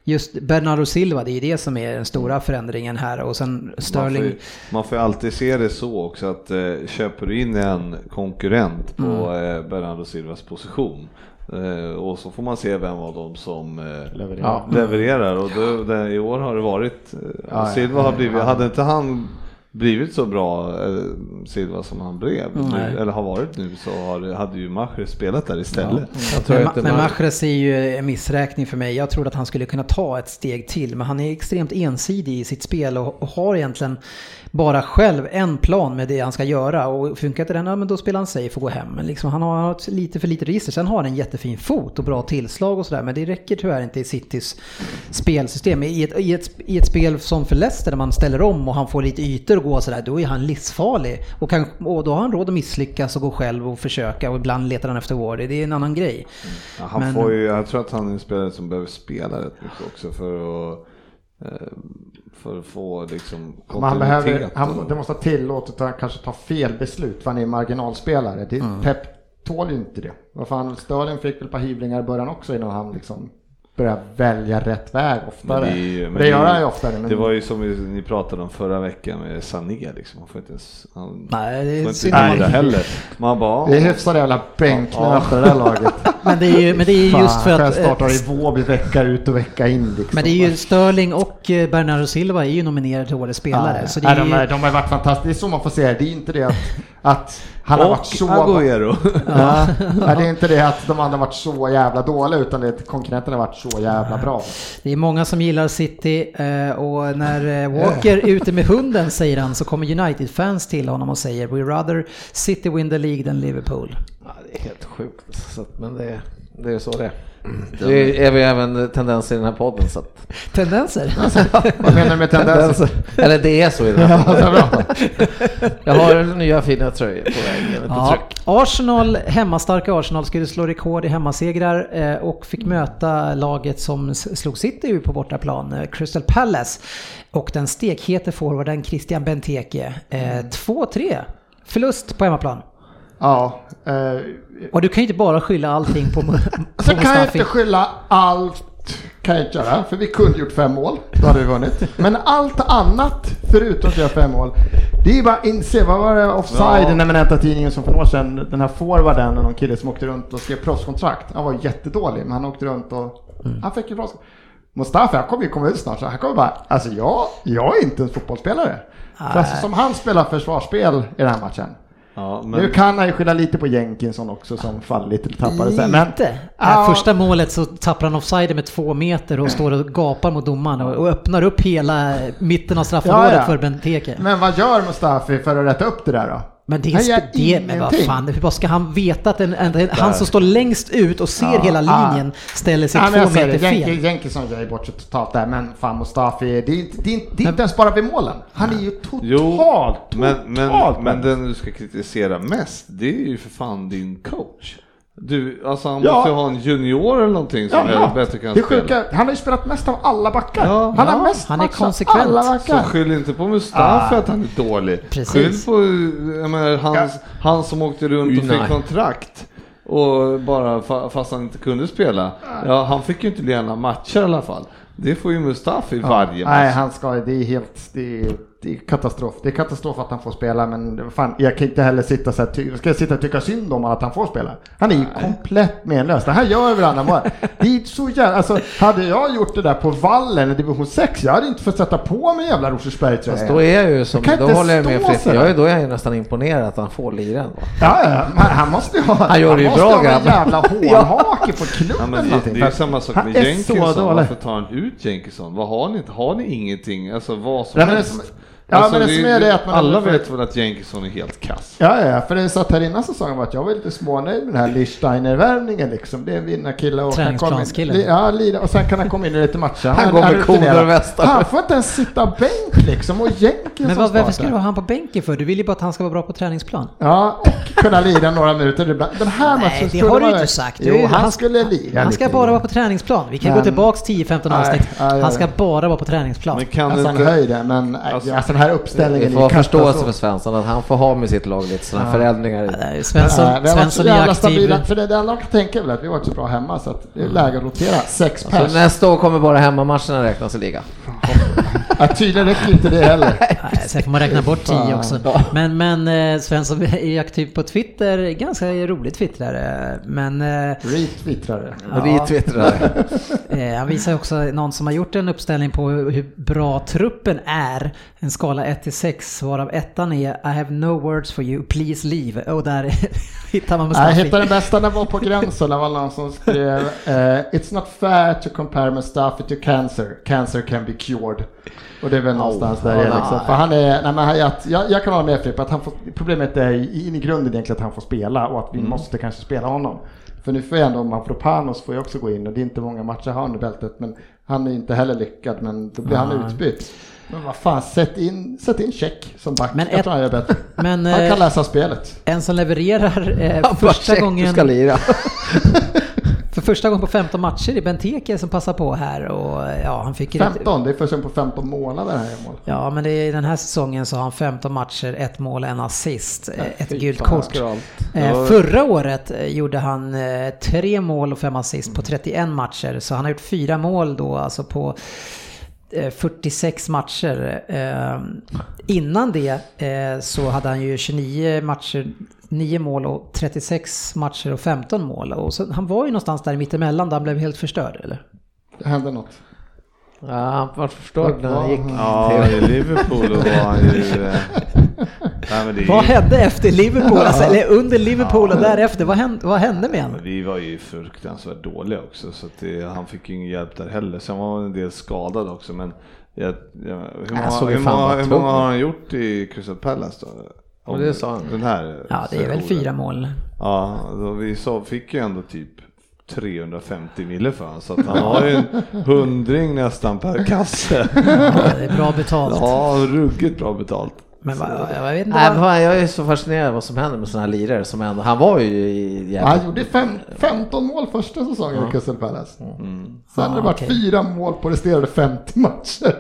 just Bernardo Silva, det är det som är den stora förändringen här. Och sen Man får, Sterling, ju, man får alltid se det så också att eh, köper du in en konkurrent på Mm. eh, Bernardo Silvas position eh, och så får man se vem av dem som eh, Levererar. ja, levererar och då, det, i år har det varit, eh, ja. Silva har blivit, hade inte han blivit så bra eh, Silva som han blev, Nej. nu, eller har varit nu så har, hade ju Mahrez spelat där istället. jag tror men, inte men Mahrez är ju en missräkning för mig. Jag trodde att han skulle kunna ta ett steg till, men han är extremt ensidig i sitt spel och, och har egentligen bara själv en plan med det han ska göra. Och funkar inte den, ja, men då spelar han safe och går hem. Men liksom, han har ett lite för lite register. Sen har han en jättefin fot och bra tillslag och sådär, men det räcker tyvärr inte i Citys spelsystem. I ett, i, ett, I ett spel som för Leicester, där man ställer om och han får lite ytor och gå sådär, då är han livsfarlig. Och, kan, och då har han råd att misslyckas och gå själv och försöka och ibland letar han efter Wardy. Det är en annan grej. Ja, han Men- får ju, jag tror att han är en spelare som behöver spela rätt mycket också för att eh, för att få liksom han behöver, han, det måste ha tillåtit att han kanske tar fel beslut för han är marginalspelare. Det, Pep tål ju inte det. Vad fan, Sterling fick väl ett par hyvlingar i början också innan han liksom började välja rätt väg oftare. Men det, det gör han ju oftare. Men Det var ju som ni pratade om förra veckan med Sané liksom. Han får inte ens, han Nej, det är inte lira man- heller. Man bara, det är hyfsade jävla bänknöt för det där laget. Men det är ju, men det är ju just för Fan, att... startar eh, i Vårby vecka ut och vecka in liksom. Men det är ju Sterling och eh, Bernardo Silva är ju nominerade till årets spelare. Ja, Så det nej, är de, är, de har varit fantastiska. Det är så man får se det. Det är inte det att, att han har varit och så... Agüero. Ja, nej, det är inte det att de andra har varit så jävla dåliga utan det är att konkurrenterna har varit så jävla bra. det är många som gillar City eh, och när eh, Walker är ute med hunden säger han så kommer United-fans till honom och säger We rather City win the League than Liverpool. Ja, det är helt sjukt. Men det, det är så det är. Det är vi även tendenser i den här podden. Så att, Tendenser? Vad menar du med tendenser? eller det är så i den här Ja, podden. Jag har nya fina tröjor på väg. Ja. Arsenal, hemmastarka Arsenal skulle slå rekord i hemmasegrar eh, och fick möta laget som slog City på bortaplan, eh, Crystal Palace. Och den stekhete forwarden Christian Benteke. Eh, 2-3 förlust på hemmaplan. Ja, eh, Och du kan ju inte bara skylla allting på, på så kan jag inte skylla allt kan jag inte göra, för vi kunde gjort fem mål. Då hade vi vunnit. Men allt annat, förutom att göra fem mål, det är bara att inse. Vad var det offside, Ja. den eminenta tidningen som för några år sedan, den här forwarden, någon kille som åkte runt och skrev proffskontrakt. Han var jättedålig, men han åkte runt och han fick ju proffskontrakt. Mustafa, han kommer ju komma ut snart, så han kommer bara, alltså jag, jag är inte en fotbollsspelare. För alltså, som han spelar försvarsspel i den här matchen. Ja, Nu men, kan han ju skylla lite på Jenkinson också som fallit eller tappade sig. Men, Lite. Ja. Äh, Första målet så tappar han offside med två meter och står och gapar mot domaren och, och öppnar upp hela mitten av straffområdet Ja, ja. för Benteke. men vad gör Mustafi för att rätta upp det där då? Men det, Han gör är det men vad fan, bara ska han veta att en, en, han som står längst ut och ser Ja, hela ja. linjen ställer sig Ja, två meter det, fel? Jenk- Jenkinson gör bort sig totalt där, men fan Mustafi, det är, inte- det är, inte- det är inte ens bara vid målen. Han är ju totalt, jo, totalt men, men, men den du ska kritisera mest, det är ju för fan din coach. Du, alltså han Ja. måste ju ha en junior eller någonting som Ja, är bättre kan det spela. sjuka, han har ju spelat mest av alla backar. Ja, han ja, har mest han är konsekvent. alla Så backar. skyll inte på Mustafa Ah. att han är dålig. Precis. Skyll på menar, hans, han som åkte runt och fick kontrakt. Och bara fa- fast han inte kunde spela. Ja, han fick ju inte lena matcher i alla fall. Det får ju Mustafi varje match. Nej, han ska, det är helt, det är, det är katastrof. Det är katastrof att han får spela, men fan, jag kan inte heller sitta så här, ska jag sitta och tycka synd om att han får spela? Han är ju komplett menlös. Det här gör andra bara. Det är så jävla, alltså hade jag gjort det där på vallen i division 6, jag hade inte fått sätta på mig jävla Rosersberg Fast då är jag ju som, Jag då håller jag med så Jag är, då är jag ju nästan imponerad att han får lira ändå. Ja, ja, men han måste ju ha, Han gör det ju måste bra, ha en jävla hårhake på klubben Ja, men det, det är ju samma sak han med Jenkinson. dålig. Varför tar han ut Jenkinson? Vad har ni? Har ni ingenting? Alltså vad som Nej, helst? Ja, men det som är det att man- alla vet väl att Jenkinson är helt kass? Ja, ja, för det satt här innan säsongen var att jag var lite smånöjd med den här Lichsteiner-värvningen liksom. Det är en vinnarkille och in- li- Ja, lira, och sen kan han komma in i lite matcher. Han går är med koner och västar. Han får inte ens sitta bänk liksom och Jenkinson Men vad, varför ska du ha han på bänken för? Du vill ju bara att han ska vara bra på träningsplan. Ja, och kunna lira några minuter ibland. Den här matchen Nej, det skulle har du inte sagt. Jo, Du- han, skulle lira Han ska lite bara vara på träningsplan. Vi kan Men- gå tillbaks 10-15 Nej, avsnitt. Han ska bara vara på träningsplan. Men kan Alltså han höjde, men Alltså- alltså, den här uppställningen Vi får ju förståelse för Svensson att han får ha med sitt lag lite sådana förändringar. i. Nej, Svensson, så Svensson är aktiv. stabila, för det, det enda man kan tänka är väl att vi har varit så bra hemma så att det är läge att rotera. Sex Så pers. nästa år kommer bara hemmamatcherna räknas i ligan. Ja, tydligen räcker inte det heller. Nej, sen får man räkna bort 10 Fan. också. Men, men eh, Svensson är aktiv på Twitter, ganska roligt twittrare. Men eh, Retwittrare. Retwittrare. eh, han visar också någon som har gjort en uppställning på hur, hur bra truppen är. En skala 1 till 6 varav ettan är I have no words for you, please leave. Och där hittar man Nej, Jag Mustafi. hittade den bästa, den var på gränsen. Det var någon som skrev eh, It's not fair to compare Mustafi to cancer. Cancer can be cured. Och det är väl någonstans där nej. det är liksom. För han är, nej men jag, jag, jag kan hålla med Frippe att han får, problemet är i- i grunden egentligen att han får spela och att vi måste kanske spela honom. För nu får jag ändå, Mavropanos får ju också gå in och det är inte många matcher han har under bältet men han är inte heller lyckad men då blir han utbytt. Men vad fan, sätt in, sätt in check som back. Men ett- han. Men Han eh, kan läsa spelet. en som levererar eh, första "Check, gången... Ska lira. För första gången på 15 matcher i Benteke som passar på här och ja, han fick ju rätt- 15, det är först på 15 månader här mål. Ja, men det är, den här säsongen så har han 15 matcher, ett mål, en assist, eh, ett gult kort. Eh, förra året eh, gjorde han eh, tre mål och fem assist på 31 matcher, så han har gjort fyra mål då, alltså på eh, 46 matcher. Eh, innan det eh, så hade han ju 29 matcher, 9 mål och 36 matcher och 15 mål. Och så, han var ju någonstans där mittemellan där han blev helt förstörd, eller? Det hände något. Ja, han var förstörd när han gick Ja, i Liverpool då var han ju... Nej, men det är Vad hände efter Liverpool, alltså, eller under Liverpool och därefter? Vad hände, vad hände med honom? Vi var ju fruktansvärt dåliga också så att det, han fick ju ingen hjälp där heller. Sen var han en del skadad också men jag, jag, hur, många, hur, många, hur många har han gjort i Crystal Palace då? Och det sa han. Den här Ja, det är väl fyra mål. Ja, då vi så, fick ju ändå typ 350 mille för honom så att han har ju en hundring nästan per kasse. Ja, det är bra betalt. Ja, ruggigt bra betalt. Men vad, jag vet inte Nej, vad... jag är så fascinerad vad som händer med sådana här lirare som ändå, han var ju i jävla... Han gjorde fem, 15 mål första säsongen i Crystal Palace. Sen har det varit okej. fyra mål på resterande 50 matcher.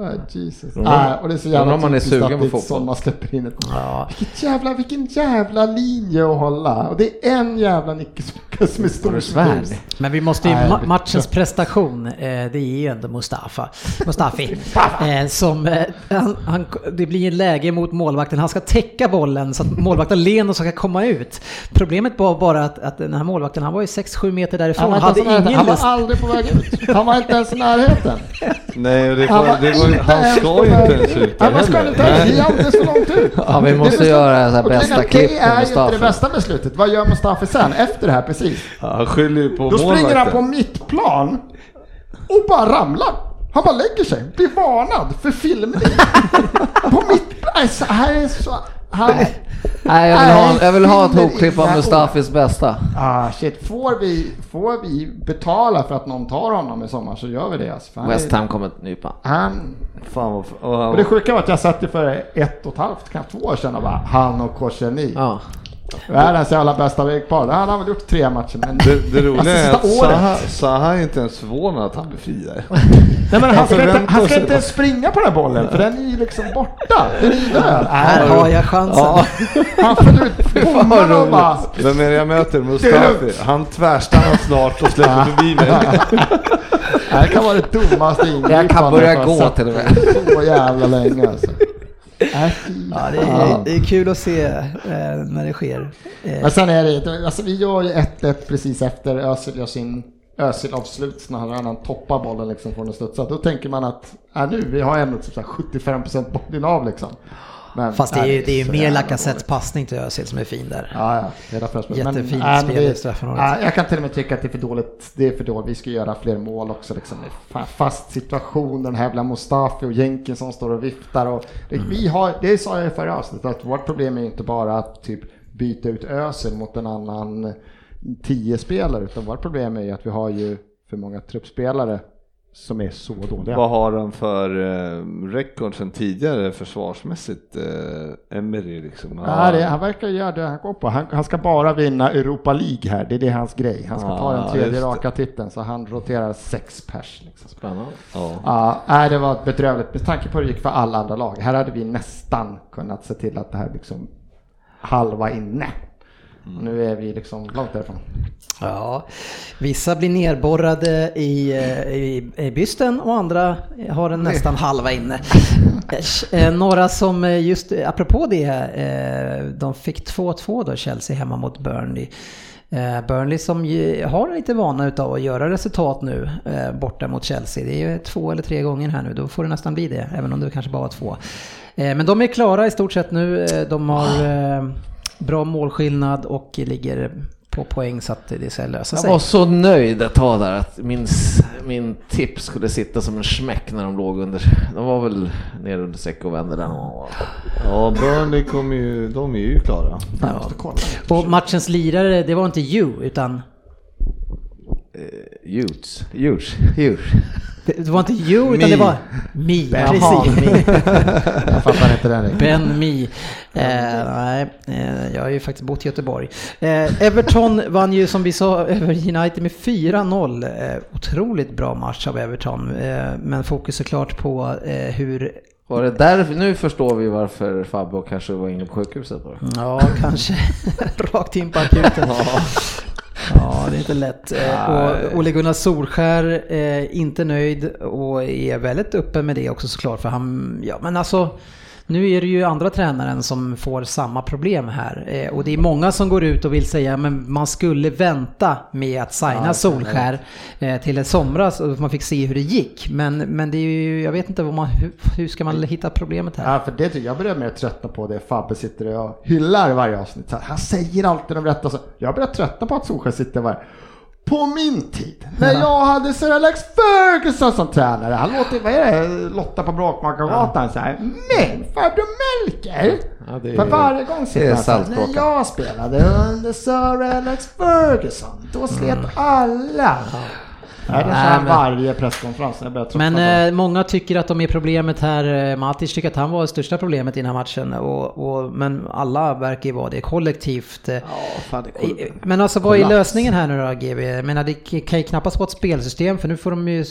Ah, Jesus. Ah, och det är så jävla Undrar om man är typiskt sugen att det på är släpper in ett Ja, Vilket jävla, vilken jävla linje att hålla. Och det är en jävla nicke som med stor bus. Men vi måste ju, Nej, ma- matchens prestation, eh, det är ju ändå Mustafa, Mustafi. eh, som, eh, han, han, det blir ett läge mot målvakten, han ska täcka bollen så att målvakten Leno ska komma ut. Problemet var bara att, att den här målvakten, han var ju 6-7 meter därifrån, Han han hade ens i närheten. ingen han var aldrig på väg ut. Han var inte ens i närheten. Nej, det var det var, han ska ju inte ens ut. ut Ja, där man ska heller. inte ens, det är Nej. alldeles för långt ut. Ja, vi måste Det är göra så här bästa klipp Det är ju inte det bästa beslutet. Vad gör Mustafi sen efter det här precis? Ja, Han skyller ju på Då springer han på mittplan och bara ramlar. Han bara lägger sig, blir varnad för filmning. på mittplan. Alltså, här är så... Han, Nej, jag vill ha, jag vill ha ett hopklipp av Mustafis bästa. Ah shit, får vi, får vi betala för att någon tar honom i sommar så gör vi det alltså. West Ham kommer att nypa. Han, Fan vad... Och det sjuka var att jag satt ju för ett och ett halvt, knappt två år sedan och bara han och Korseni. Ja. Världens jävla bästa vägpar. Det hade han väl gjort tre matcher men... det, det roliga är att Alltså, sista året. Zaha, är inte ens förvånad att han blir fri där. Nej, men han ska, inte, han ska inte ens springa på den här bollen för den är ju liksom borta. Den är ju. Här har jag chansen. Ja, Han föll ut bommarna och bara... vem är det jag möter? Mustafi. Han tvärstannar snart och släpper förbi mig. Det här kan vara det dummaste ingripandet Jag kan börja har gå till och med. Så jävla länge alltså. Äh, Ja, det, är, det är kul att se eh, när det sker. Eh, Men sen är det, alltså vi gör ju 1-1 precis efter Özil gör sin Özil-avslut när han, han toppar bollen liksom från att studsa. Då tänker man att, äh, nu, vi har ändå typ så här 75% bollinnehav liksom. Men, Fast det är ju, det är ju mer Lacazettes passning till Özil som är fin där. Ja, ja, spelar. Jättefint Men, spel i straffområdet. Jag kan till och med tycka att det är för dåligt. Det är för dåligt. Vi ska göra fler mål också. Liksom. Fast situation, den här jävla Mustafi och Jenkin som står och viftar. Och Mm. vi har, det sa jag i förra avsnittet, att vårt problem är inte bara att typ byta ut Özil mot en annan tio spelare utan vårt problem är ju att vi har ju för många truppspelare som är så dåliga. Vad har han för eh, record sen tidigare försvarsmässigt? Eh, Emery liksom. Ja, det, han verkar göra det han går på. Han, han ska bara vinna Europa League här. Det är det hans grej. Han ska ta Ja, den tredje raka titeln så han roterar sex pers. Liksom. Spännande. Ja. Ja, nej, det var bedrövligt med tanke på hur det gick för alla andra lag. Här hade vi nästan kunnat se till att det här liksom halva inne. Och nu är vi liksom långt därifrån. Ja, vissa blir nerborrade i, eh, i, i bysten och andra har den nästan halva inne. Eh, Några som eh, just, apropå det, de fick 2-2 då, Chelsea hemma mot Burnley. Burnley som har lite vana utav att göra resultat nu borta mot Chelsea. Det är ju två eller tre gånger här nu, då får det nästan bli det, även om det kanske bara var två. Men de är klara i stort sett nu. De har eh, bra målskillnad och ligger på poäng så att det ska lösa Jag sig. var så nöjd ett tag där att min, min tips skulle sitta som en smäck när de låg under. De var väl nere under säck och vände gång. ja, Burnley kommer ju, de är ju klara. Jag kolla. Och matchens lirare, det var inte you, utan Utes. Utes. Utes. det det var inte you, utan Me. det var me. Jaha, Precis. Jag fattar inte den riktigt. Ben Me. Eh, nej, eh, jag har ju faktiskt bott i Göteborg. Eh, Everton vann ju som vi sa över United med 4-0. Eh, otroligt bra match av Everton. Eh, men fokus såklart på eh, hur Var det därför? Nu förstår vi varför Fabio kanske var inne på sjukhuset då. Ja, kanske rakt in på akuten. Ja, det är inte lätt. Eh, Och Ole Gunnar Solskär är inte nöjd och är väldigt öppen med det också såklart. För han, ja men alltså, nu är det ju andra tränaren som får samma problem här. Eh, Och det är många som går ut och vill säga men man skulle vänta med att signa Solskär eh, till en somras så man fick se hur det gick. Men, men det är ju, jag vet inte vad man, hur, hur ska man hitta problemet här? Ja, för det jag börjar mer tröttna på det Fabbe sitter och hyllar varje avsnitt. Han säger alltid de rätta. Så jag börjar tröttna på att Solskjaer sitter varje på min tid, när jag hade Sir Alex Ferguson som tränare, han låter, vad är det, Lotta på Bråkmakargatan så här. Men farbror Melker, Ja, det är- för varje gång sitter han så här, när jag spelade under Sir Alex Ferguson, då slet alla. Nej, det är så här Nej, men- varje presskonferens. Men eh, många tycker att de är problemet här. Eh, Matic tycker att han var det största problemet i den här matchen. Och, och, men alla verkar ju vara det kollektivt. eh. fan, det är I- Men alltså vad är lösningen här nu då GB? Jag menar det kan ju knappast vara ett spelsystem för nu får de ju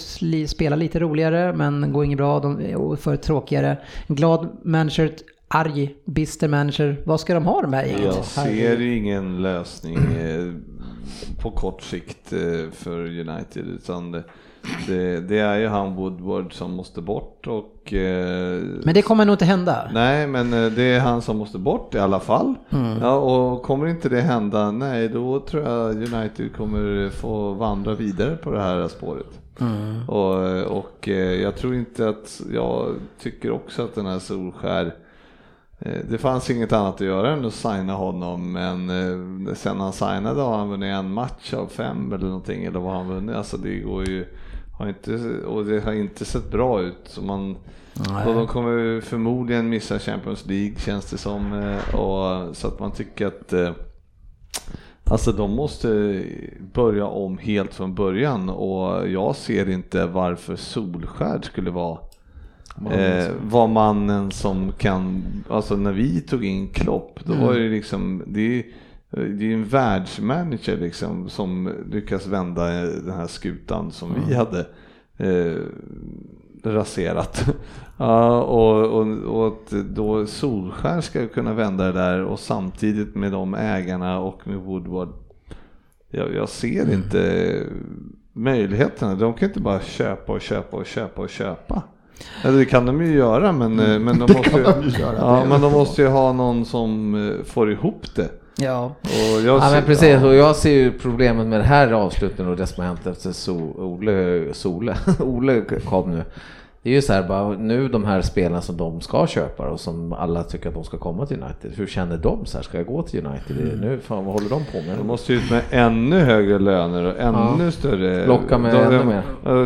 spela lite roligare men går inget bra de, och för tråkigare. Glad manager, arg, bister manager. Vad ska de ha de här gänget? Jag ser ju ingen lösning. På kort sikt eh, för United utan det, det, det är ju han Woodward som måste bort och... Eh, Men det kommer nog inte hända. Nej, men eh, det är han som måste bort i alla fall. Mm. Ja, och kommer inte det hända, nej då tror jag United kommer få vandra vidare på det här spåret. Mm. Och, och jag tror inte att, jag tycker också att den här Solskär det fanns inget annat att göra än att signa honom men eh, sen han signade har han vunnit en match av fem eller någonting eller vad han vunnit. Alltså det går ju, har inte, och det har inte sett bra ut. Så man, och de kommer förmodligen missa Champions League känns det som. eh, Och, så att man tycker att eh, Alltså de måste börja om helt från början och jag ser inte varför Solskär skulle vara eh, var mannen som kan, alltså när vi tog in Klopp, då var det liksom, det är, det är en världsmanager liksom som lyckas vända den här skutan som vi hade eh, raserat. ja, och, och, och att då Solskär ska kunna vända det där och samtidigt med de ägarna och med Woodward. Jag, jag ser inte möjligheterna. De kan inte bara köpa och köpa och köpa och köpa. Det kan de ju göra men, eh, men, de, måste, ju- de ju göra, ja, men de måste ju ha någon som eh, får ihop det. Ja. Och jag Ja ser- men precis, och jag ser ju problemet med det här avslutningen och det som har hänt efter so Ole, Sole, Ole kom nu. Det är ju så här bara, nu de här spelarna som de ska köpa och som alla tycker att de ska komma till United. Hur känner de så här, ska jag gå till United? Nu, fan vad håller de på med? De måste ut med ännu högre löner och ännu Ja. större... Locka med de, ännu mer.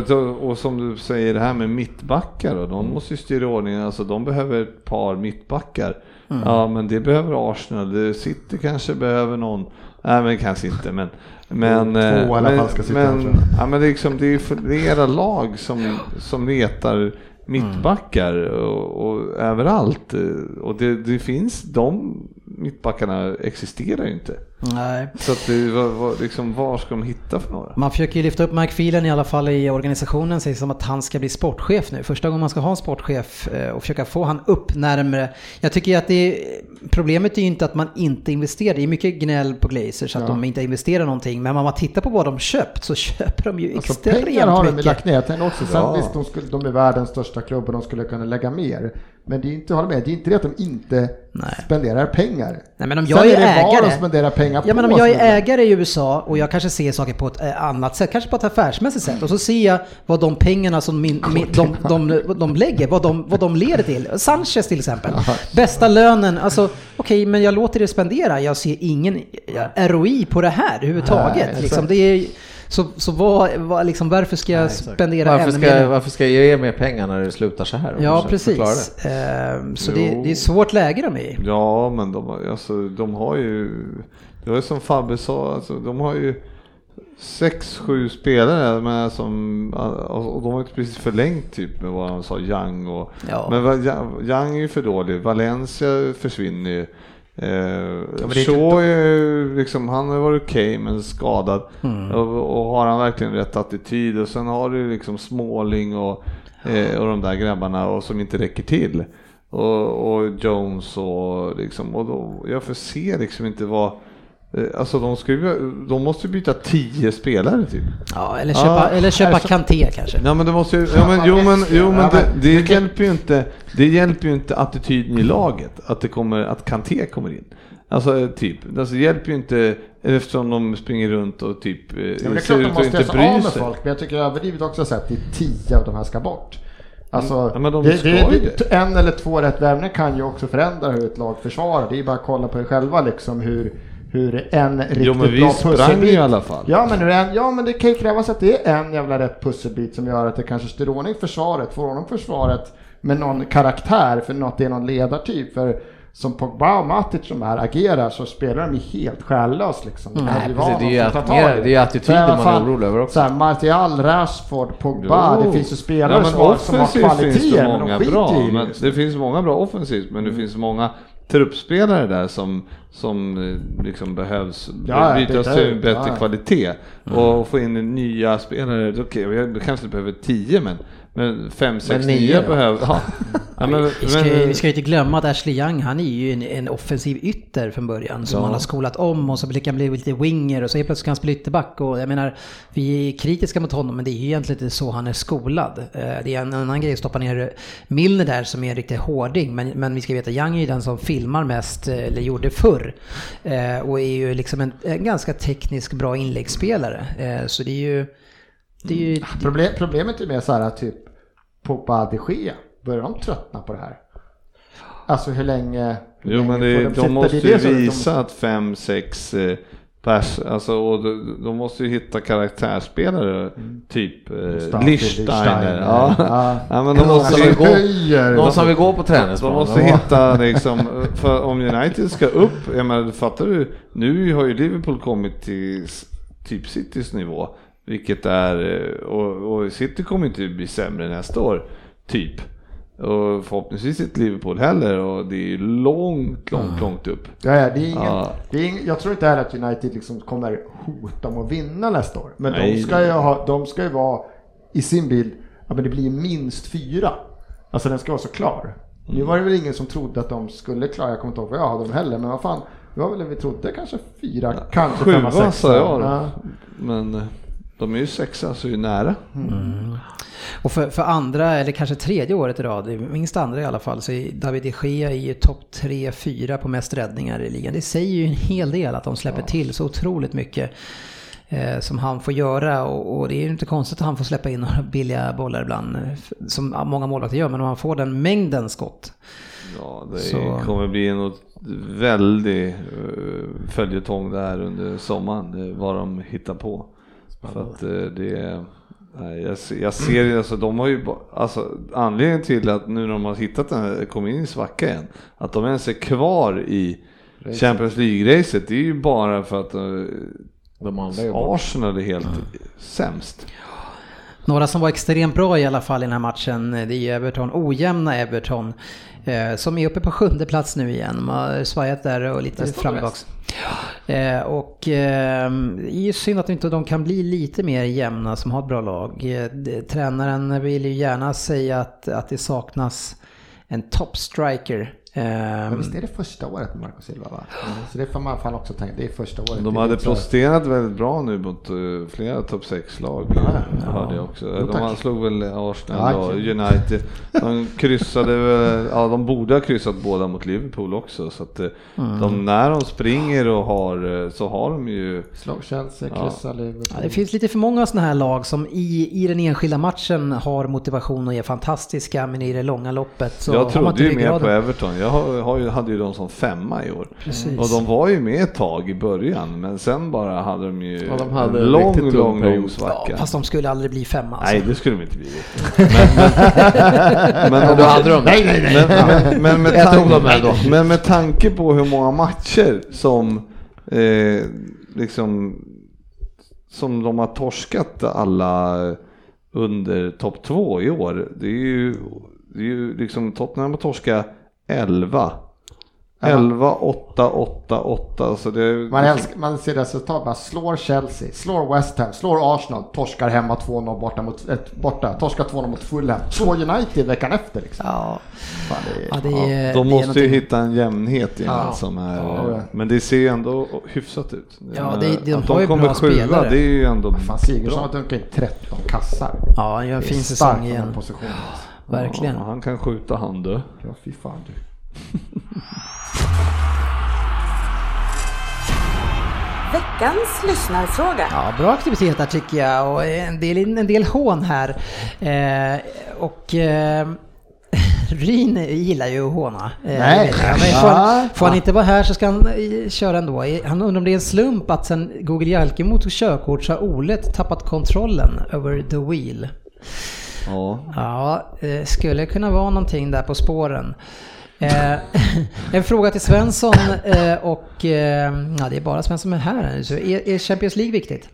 Då- Och som du säger det här med mittbackar och de måste ju styra i ordning, alltså de behöver ett par mittbackar. Ja men det behöver Arsenal, City kanske behöver någon, nej men kanske inte men men, Två i eh, alla men, fall men, ja, men det, är liksom, det är flera lag som, som letar mittbackar och, och överallt. Och det, det finns, de mittbackarna existerar ju inte. Nej. Så att det, var, var, liksom, var ska de hitta för några? Man försöker ju lyfta upp Mike Phelan i alla fall i organisationen, sägs som att han ska bli sportchef nu. Första gången man ska ha en sportchef eh, och försöka få han upp närmre. Jag tycker att det är, problemet är ju inte att man inte investerar. Det är mycket gnäll på Glazers att Ja. de inte investerar någonting. Men om man tittar på vad de köpt så köper de ju Alltså extremt pengar har de mycket. lagt ner. Jag också, sen Ja. visst de, skulle, de är världens största klubb och de skulle kunna lägga mer. Men det är inte, med, det är inte det att de inte Nej. spenderar pengar. Nej, men om Sen jag är, är vad ägare. de spenderar pengar ja, men om jag är är- ägare i USA och jag kanske ser saker på ett eh, annat sätt, kanske på ett affärsmässigt sätt. Och så ser jag vad de pengarna som min, min, de, de, de lägger, vad de, vad de leder till. Sanchez till exempel. Bästa lönen, alltså okej, men jag låter det spendera. Jag ser ingen ja, ROI på det här överhuvudtaget. Nej, liksom, det är, så så vad, vad, liksom, varför ska jag spendera Varför ännu ska, mer? varför ska jag ge mer pengar när det slutar så här? Ja, precis. Ehm, Så det, det är svårt läge de är i. Ja, men de, alltså, de har ju, det var ju som Fabbe sa, alltså, de har ju sex, sju spelare med som, och de har ju precis förlängt typ med vad han sa, Young och, Ja. men Young är ju för dålig, Valencia försvinner ju. Eh, Shaw är ju liksom, han har varit okej men skadad. Mm. Och, och har han verkligen rätt attityd? Och sen har du liksom Småling och, eh, och de där grabbarna och som inte räcker till. Och, och Jones och liksom, och då, jag förser liksom inte vad, alltså de, ska ju, de måste byta tio spelare typ. Ja, eller köpa, Ja, eller köpa alltså- Kanté kanske. Ja men det måste ju, ja, men, jo men, jo, men det, det hjälper ju inte, det hjälper ju inte attityden i laget att det kommer, att Kanté kommer in. Alltså eh, typ, alltså, det hjälper ju inte eftersom de springer runt och typ eh, Ja, men det är ser klart de ut att måste inte göra sig bry av med folk, men jag tycker överdrivet också så att det är tio av de här ska bort. Alltså, Ja, men de det, ska det, ju det, en eller två rätt värvningar kan ju också förändra hur ett lag försvarar. Det är bara att kolla på er själva liksom hur, hur en riktigt Jo men vi bra sprang pusselbit i alla fall. Ja men, en, ja men det kan ju krävas att det är en jävla rätt pusselbit som gör att det kanske styr ordning försvaret, får ordning försvaret med någon karaktär för något det är någon ledartyp. För som Pogba och Matic som här agerar så spelar de ju helt själlöst liksom. Det behöver ju precis, det är ju att- mer- det är attityden För, man är orolig över också. Så här, Martial, Rashford, Pogba, Jo. det finns ju spelare Ja, som, har, som har finns kvaliteter det men många de bra. det. Men det finns många bra offensivt men det finns många truppspelare där som, som eh, liksom behövs Ja, bytas byta till bättre ja. kvalitet och få in nya spelare. Okej, vi kanske behöver tio men, Men 5, 6, Men 9 nio då? behöver... Ja. Ja, men, Vi ska, men- vi ska ju inte glömma att Ashley Young, han är ju en, en offensiv ytter från början som Ja. han har skolat om och så kan han bli lite winger och så helt plötsligt kan han spela ytterback och jag menar, vi är kritiska mot honom men det är ju egentligen inte så han är skolad. Eh, Det är en annan grej att stoppa ner Milner där som är en riktig hårding men, men vi ska veta, Young är ju den som filmar mest, eh, eller gjorde förr. Eh, Och är ju liksom en, en ganska teknisk bra inläggsspelare. Så det är ju... Det är ju Problem, problemet är mer så här typ Pogba de Gea. Börjar de tröttna på det här? Alltså hur länge? hur Jo länge men det, sitta? de måste ju det som- de- visa att fem, sex eh, pers, alltså och de, de måste ju hitta karaktärsspelare, typ eh, Mustafi, Lichtsteiner. Ja. Ja. ja men de Någon måste som ju vill gå-. Någon som vill gå på de träningsplanen. måste hitta liksom, för om United ska upp, jag menar fattar du, nu har ju Liverpool kommit till typ Citys nivå, vilket är, eh, och, och City kommer inte bli sämre nästa år, typ. Och förhoppningsvis inte Liverpool heller och det är ju långt, långt, långt upp. Ja, ja, det är ingen, Ja. det är ingen, jag tror inte heller att United liksom kommer hota om att vinna nästa år. Men de ska, ju ha, de ska ju vara i sin bild, ja men det blir minst fyra. Alltså den ska vara så klar. Nu Mm. var det väl ingen som trodde att de skulle klara, jag kommer inte ihåg vad jag hade dem heller, men vad fan. Det var väl det vi trodde, kanske fyra, kanske femma, Sjua sexa. sa jag då. Ja. Men de är ju sexa så är ju nära. Och för, för andra, eller kanske tredje året i rad, minst andra i alla fall, så är David de Gea i topp 3-4 på mest räddningar i ligan. Det säger ju en hel del att de släpper till så otroligt mycket eh, som han får göra. Och, och det är ju inte konstigt att han får släppa in några billiga bollar ibland, eh, som många målvakter gör, men om han får den mängden skott. Ja, det Så- kommer bli en väldig uh, följetong där under sommaren, eh, vad de hittar på. För att eh, det nej, jag, ser- jag ser alltså de har ju, alltså anledningen till att nu när de har hittat den här, kommit in i svacka igen, att de ens är kvar i Champions League-racet, det är ju bara för att eh, De andra. Arsenal är helt sämst. Några som var extremt bra i alla fall i den här matchen, eh, det är Everton, ojämna Everton, som är uppe på sjunde plats nu igen. De har svajat där och lite fram och. Eh, och eh, det är ju synd att inte de kan bli lite mer jämna som har ett bra lag. Eh, Tränaren vill ju gärna säga att, att det saknas en top striker. Eh, Men visst är det första året med Marco Silva va? Så det får man fan också tänka, det är första året. De hade presterat väldigt bra nu mot eh, flera topp 6-lag, ja. hörde jag också. Jo, De slog väl Arsenal Ja, och. United. De kryssade väl, ja de borde ha kryssat båda mot Liverpool också. Så att eh, Mm. de, när de springer och har, eh, så har de ju Slog Chelsea, Ja. kryssa Liverpool. Ja, det finns lite för många sådana här lag som i, i den enskilda matchen har motivation och är fantastiska men i det långa loppet så jag har man trodde ju mer på. Everton. Jag har, har ju, hade ju dem som femma i år. Precis. Och de var ju med ett tag i början, men sen bara hade de ju Ja, de hade en lång, lång, lång svacka. Ja, fast de skulle aldrig bli femma. Alltså. Nej, det skulle de inte bli. Men, men, men, Men då hade de Nej, nej, nej! Men, men, men, med tanke, men med tanke på hur många matcher som eh, liksom som de har torskat alla under topp två i år. Det är ju, det är ju liksom Tottenham har torskat 11. 11, 8, 8, 8. Så det, Man, älskar, man ser resultat, man slår Chelsea, slår West Ham, slår Arsenal, torskar hemma 2-0 borta mot, äh, borta, torskar 2-0 mot Fulham, slår United veckan efter liksom. Ja, Fan, det är, ja, det är, de det är måste ju någonting- hitta en jämnhet igen Ja. som är, Ja. men det ser ju ändå hyfsat ut. Ja, det- de Att har ju kommer bra sjua, spelare. det är ju ändå Fan Sigurdsson har dunkat in 13 kassar. Ja, han gör en Det fin säsong på den igen. positionen. alltså. Verkligen. Ja, han kan skjuta han du. Ja, fy fan du. Veckans lyssnarfråga. Ja, bra aktivitet där tycker jag och en del, en del hån här. Eh, och eh, Ryn gillar ju att håna. Eh, Nej. ja, men får, han, får han inte vara här så ska han eh, köra ändå. Han undrar om det är en slump att sen Google Jalkemo tog körkort så har Ole tappat kontrollen över the wheel. Ja. Ja, eh, skulle kunna vara någonting där på spåren. Eh, en fråga till Svensson eh, och eh, ja, det är bara Svensson som är här. Så är, är Champions League viktigt?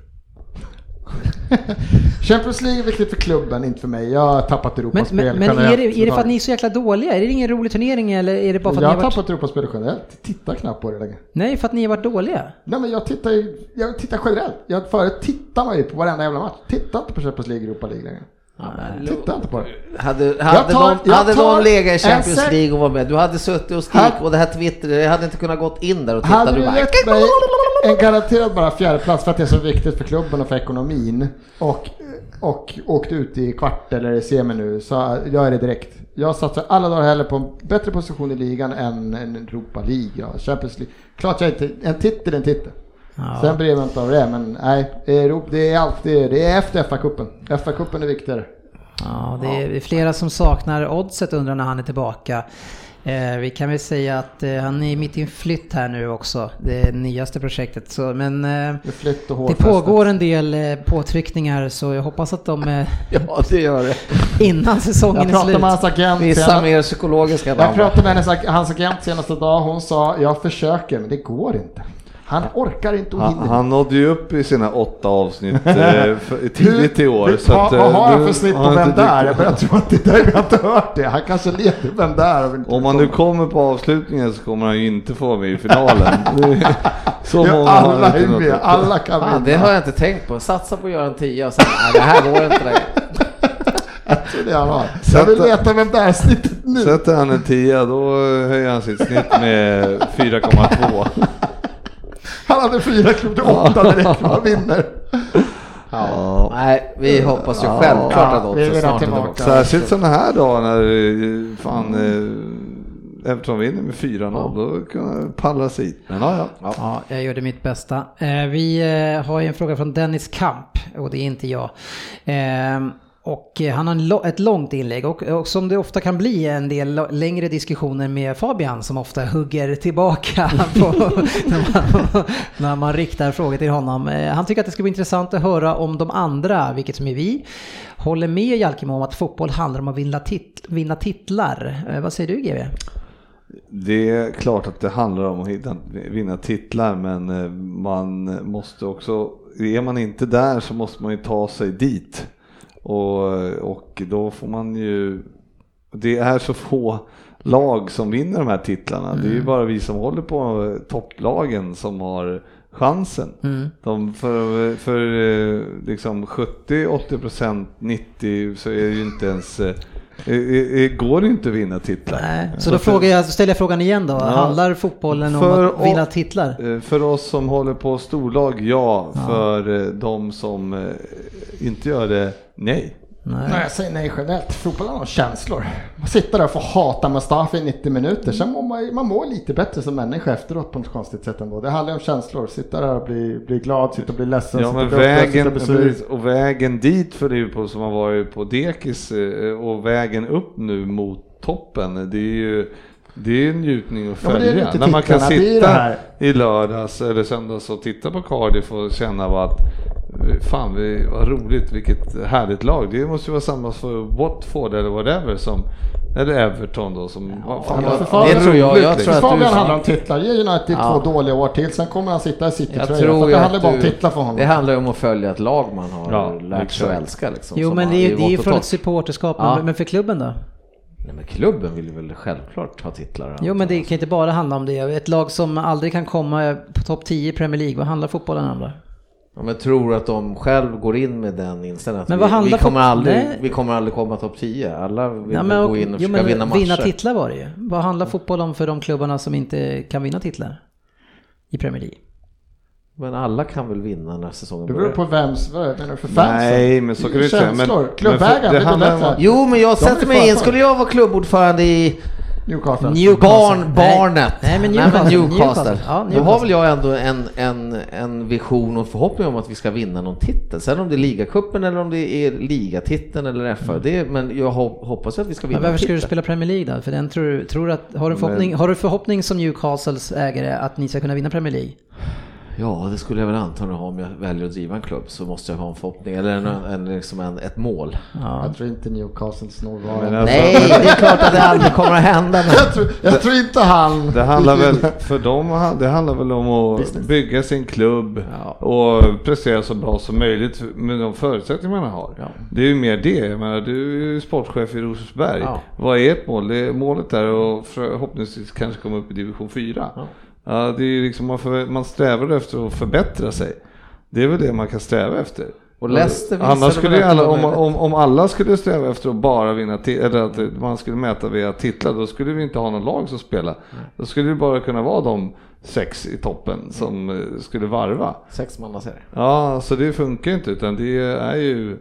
Champions League är viktigt för klubben, inte för mig. Jag har tappat Men, Europaspel men, men är, generellt. det, är det för att ni är så jäkla dåliga? Är det ingen rolig turnering eller är det bara för Jag att har ni har varit... tappat Europaspel generellt. Tittar knappt på det längre. Nej, för att ni har varit dåliga. Nej men jag tittar ju, jag tittar generellt. Jag, förut tittar man ju på varenda jävla match. Tittar inte på Champions League Europa League längre. Titta inte på det. Hade, hade, tar- jag hade de legat i Champions sek- League och var med, du hade suttit och skrikit och det här Twitter, jag hade inte kunnat gått in där och tittat. Hade Du bara, gett mig en garanterad bara fjärdeplats för att det är så viktigt för klubben och för ekonomin och, och åkt ut i kvart eller i semi nu så gör jag det direkt. Jag satsar alla dagar hellre på en bättre position i ligan än en Europa League, Champions League. Klart jag inte, en titel är en titel. Sen bryr jag mig inte om det, men nej, det är alltid, det är efter FA-cupen. FA-cupen är viktigare. Ja, det är flera som saknar oddset undrar när han är tillbaka. Eh, vi kan väl säga att eh, han är mitt i en flytt här nu också, det nyaste projektet. Så, men eh, Det är flytt och det pågår en del eh, påtryckningar så jag hoppas att de eh, Ja, det gör det. innan säsongen Jag är pratade slut. med hans agent Vissa senast- mer psykologiska Jag pratade med hans agent senaste dag, hon sa jag försöker men det går inte. Han orkar inte och Han, hinner han nådde ju upp i sina åtta avsnitt eh, tidigt i år. Så vad, att, vad eh, har han du för snitt på Vem där? Jag, jag tror att det där, jag har inte hört det. Han kanske leder Vem där? Om han nu kommer på avslutningen så kommer han ju inte få vara med i finalen. Det så Ja, många alla inte är med, alla kan Fan, det vinna. har jag inte tänkt på. Satsa på att göra en tia och sen, nej det här går inte längre. Jag det han. Jag vill veta Vem där snittet nu. Sätter han en tia då höjer han sitt snitt med 4,2. Han hade fyra klubb till åtta direkt han vinner. Ja. Nej, vi hoppas ju självklart att Ja, Oddset vill ha snart är tillbaka. Särskilt sådana här dagar när fan eh, Everton vinner med 4-0. Då kan palla sig hit. Men ja, ja. Ja, jag gjorde mitt bästa. Eh, vi eh, har ju en fråga från Dennis Kamp och det är inte jag. Och eh, han har ett långt inlägg och, och som det ofta kan bli en del längre diskussioner med Fabian som ofta hugger tillbaka på, när, man, när man riktar frågor till honom. Eh, han tycker att det ska bli intressant att höra om de andra, vilket som är vi, håller med Jalkemo om att fotboll handlar om att vinna, tit- vinna titlar. Eh, vad säger du GW? Det är klart att det handlar om att vinna titlar men man måste också, är man inte där så måste man ju ta sig dit. Och, och då får man ju, det är så få lag som vinner de här titlarna. Det är ju bara vi som håller på topplagen som har chansen. De för för eh, liksom 70-80% 90 så är det ju inte ens, eh, går det inte att vinna titlar. Nej. Så då frågar jag, ställer jag frågan igen då. Handlar fotbollen om För att vinna titlar? Eh, För oss som håller på storlag, ja. För eh, de som inte gör det, nej. Nej, jag säger nej generellt. Fotbollen har känslor. Man sitter där och får hata Mustafi i 90 minuter. Sen mår man, man mår lite bättre som människa efteråt på något konstigt sätt ändå. Det handlar om känslor. Sitta där och bli, bli glad, sitta och bli ledsen, Ja, men vägen, sur. precis, och vägen dit för Liverpool som har varit på dekis eh, och vägen upp nu mot toppen, det är ju det är en njutning att Ja, men det är följa. inte När man kan sitta i lördags eller söndags och titta på Cardiff och känna vad att fan vi, vad roligt, vilket härligt lag. Det måste ju vara samma för Watford eller whatever som eller Everton då som fan, Ja, vad för fan fan, det tror jag- jag liksom. tror att Fabian du- handlar om titlar. Ge United Ja. två dåliga år till, sen kommer han sitta i Jag City-tröja. För tror att ju det handlar att bara om titlar för honom. det handlar ju om att följa ett lag man har Ja, lärt sig att älska liksom. Jo men det är, ju för ett supporterskap, Ja. men- men för klubben då? Nej men klubben vill ju väl självklart ha titlar. Jo men det kan inte bara handla om det. Ett lag som aldrig kan komma på topp 10 i Premier League, vad handlar fotbollen om då? Ja, men tror att de själv går in med den inställningen att Men vi, vad handlar vi, kommer aldrig, Nej. vi kommer aldrig komma topp 10. Alla vill Ja, men, gå in och jo, försöka men vinna matcher. vinna titlar var det ju. Vad handlar fotboll om för de klubbarna som inte kan vinna titlar? I Premier League? Men alla kan väl vinna när säsongen Det beror börjar. på vems, vad menar du för fansen? Nej, men så kan du inte säga. Men, Känslor. men för- Klubbägaren, det handlar om Jo men jag sätter mig in, skulle jag vara klubbordförande i Newcastle. Newcastle. barn, Nej. barnet. Nej, men Nej, Newcastle. Newcastle. Newcastle. Ja, Då Newcastle. har väl jag ändå en, en, en vision och förhoppning om att vi ska vinna någon titel. Sen om det är ligacupen eller om det är ligatiteln eller FA. Det, men jag hop- hoppas att vi ska vinna Men varför ska du spela Premier League då? För den tror, du- tror att, har, du förhoppning, har du förhoppning som Newcastles ägare att ni ska kunna vinna Premier League? Ja, det skulle jag väl antagligen ha om jag väljer att driva en klubb så måste jag ha en förhoppning eller en, en, liksom en, ett mål. Ja. Jag tror inte Newcastles når Men vara. alltså- Nej, det är klart att det aldrig kommer att hända. Jag tror, jag tror inte han... Det handlar väl, för dem, det handlar väl om att Business. bygga sin klubb Ja. och prestera så bra som möjligt med de förutsättningar man har. Ja. Det är ju mer det. Jag menar, du är ju sportchef i Rosersberg. Ja. Vad är ert mål? Det är, målet är att förhoppningsvis kanske komma upp i division 4. Ja. Det är liksom, man, för, man strävar efter att förbättra sig. Det är väl det man kan sträva efter. Och Leicester Annars skulle alla, om, om, om alla skulle sträva efter att bara vinna, eller att man skulle mäta via titlar, då skulle vi inte ha någon lag som spelar. Då skulle det bara kunna vara de sex i toppen som eh, skulle varva. Sexmannaserie. Ja, så det funkar inte utan det är ju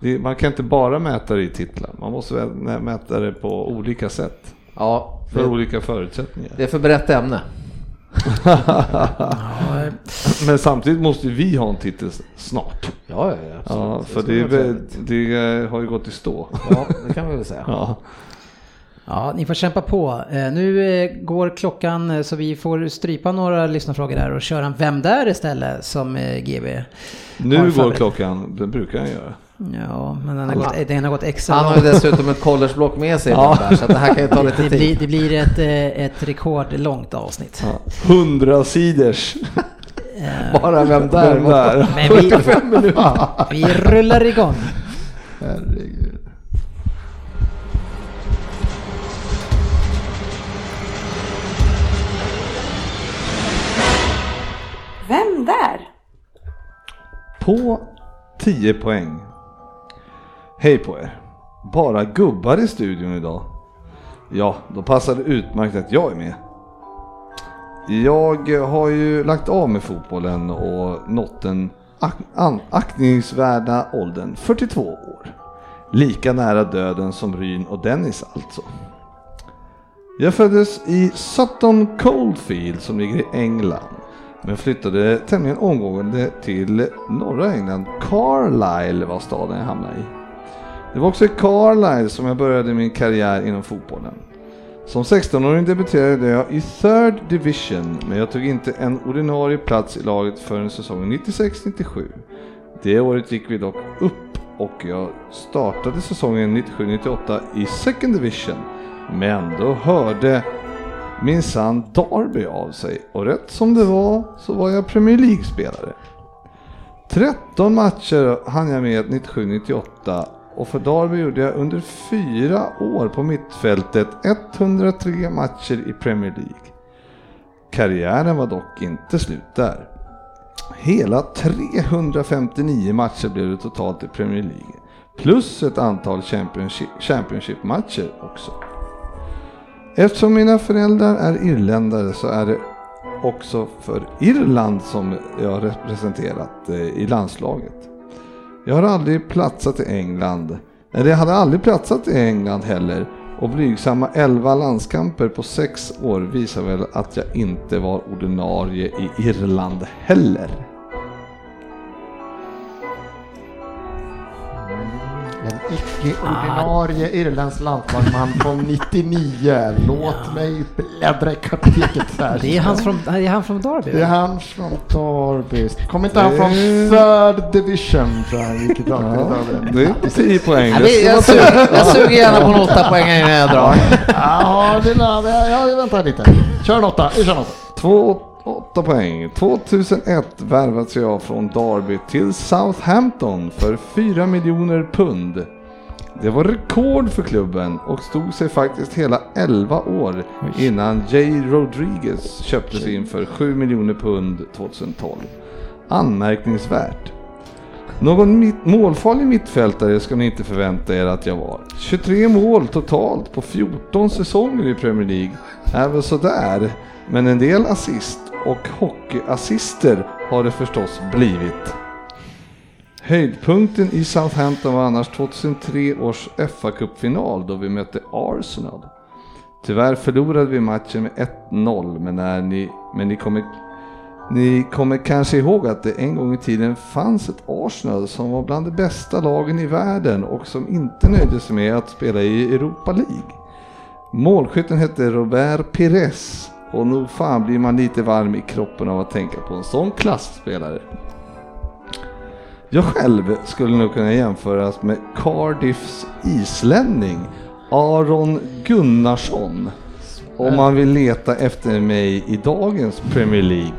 det, man kan inte bara mäta det i titlar, man måste mäta det på olika sätt. Ja, För det, olika förutsättningar. det är för brett ämne. Men samtidigt måste ju vi ha en titel snart. Ja, ja, ja. absolut. Ja, för det, det eh, har ju gått i stå. Ja, det kan vi väl säga. Ja. Ja, ni får kämpa på. Eh, Nu eh, går klockan eh, så vi får strypa några lyssnarfrågor där och köra en Vem där istället som GB. Nu går klockan, det brukar den göra. Ja, men den har gått, den har gått extra Han har ju dessutom ett collegeblock med sig ibland där, så det här kan ju ta lite Det tid. blir, det blir ett, eh, ett rekordlångt avsnitt. Hundra sidors. Bara vem där? Den där. Men vi, vi rullar igång. Herregud. Vem där? På 10 poäng. Hej på er. Bara gubbar i studion idag. Ja, då passar det utmärkt att jag är med. Jag har ju lagt av med fotbollen och nått den ak- an- aktningsvärda åldern 42 år. Lika nära döden som Ryn och Dennis alltså. Jag föddes i Sutton Coldfield som ligger i England. Men flyttade tämligen omgående till norra England. Carlisle var staden jag hamnade i. Det var också i Carlisle som jag började min karriär inom fotbollen. Som 16-åring debuterade jag i Third Division, men jag tog inte en ordinarie plats i laget förrän säsongen 96-97. Det året gick vi dock upp och jag startade säsongen 97-98 i Second Division. Men då hörde minsann Derby av sig och rätt som det var så var jag Premier League-spelare. 13 matcher hann jag med 97-98 och för Derby gjorde jag under fyra år på mittfältet 103 matcher i Premier League. Karriären var dock inte slut där. Hela 359 matcher blev det totalt i Premier League. Plus ett antal Championship-matcher också. Eftersom mina föräldrar är irländare så är det också för Irland som jag representerat eh, i landslaget. Jag har aldrig platsat i England. Eller jag hade aldrig platsat i England heller. Och blygsamma 11 landskamper på 6 år visar väl att jag inte var ordinarie i Irland heller. Icke-ordinarie irländsk landslagsman från 99. Låt mig bläddra i kartoteket här. Det är han från, det är han från Derby. Det är han från Derby. Kommer inte han från third division tror jag, vilket lag det Det är 10 poäng. Ja, jag, suger, jag suger gärna på en åtta poäng innan jag drar. Ja, det är, ja, ja, vänta lite. Kör en åtta, vi kör en åtta. Två, åtta poäng. 2001 värvades jag från Derby till Southampton för 4 miljoner pund. Det var rekord för klubben och stod sig faktiskt hela 11 år innan Jay Rodriguez köptes in för 7 miljoner pund 2012. Anmärkningsvärt. Någon mitt, målfarlig mittfältare ska ni inte förvänta er att jag var. 23 mål totalt på 14 säsonger i Premier League är väl sådär, men en del assist och hockeyassister har det förstås blivit. Höjdpunkten i Southampton var annars 2003 års FA-cupfinal då vi mötte Arsenal. Tyvärr förlorade vi matchen med 1-0 men, när ni, men ni, kommer, ni kommer kanske ihåg att det en gång i tiden fanns ett Arsenal som var bland de bästa lagen i världen och som inte nöjde sig med att spela i Europa League. Målskytten hette Robert Pires och nog fan blir man lite varm i kroppen av att tänka på en sån klassspelare. Jag själv skulle nog kunna jämföras med Cardiffs islänning Aron Gunnarsson. Om man vill leta efter mig i dagens Premier League.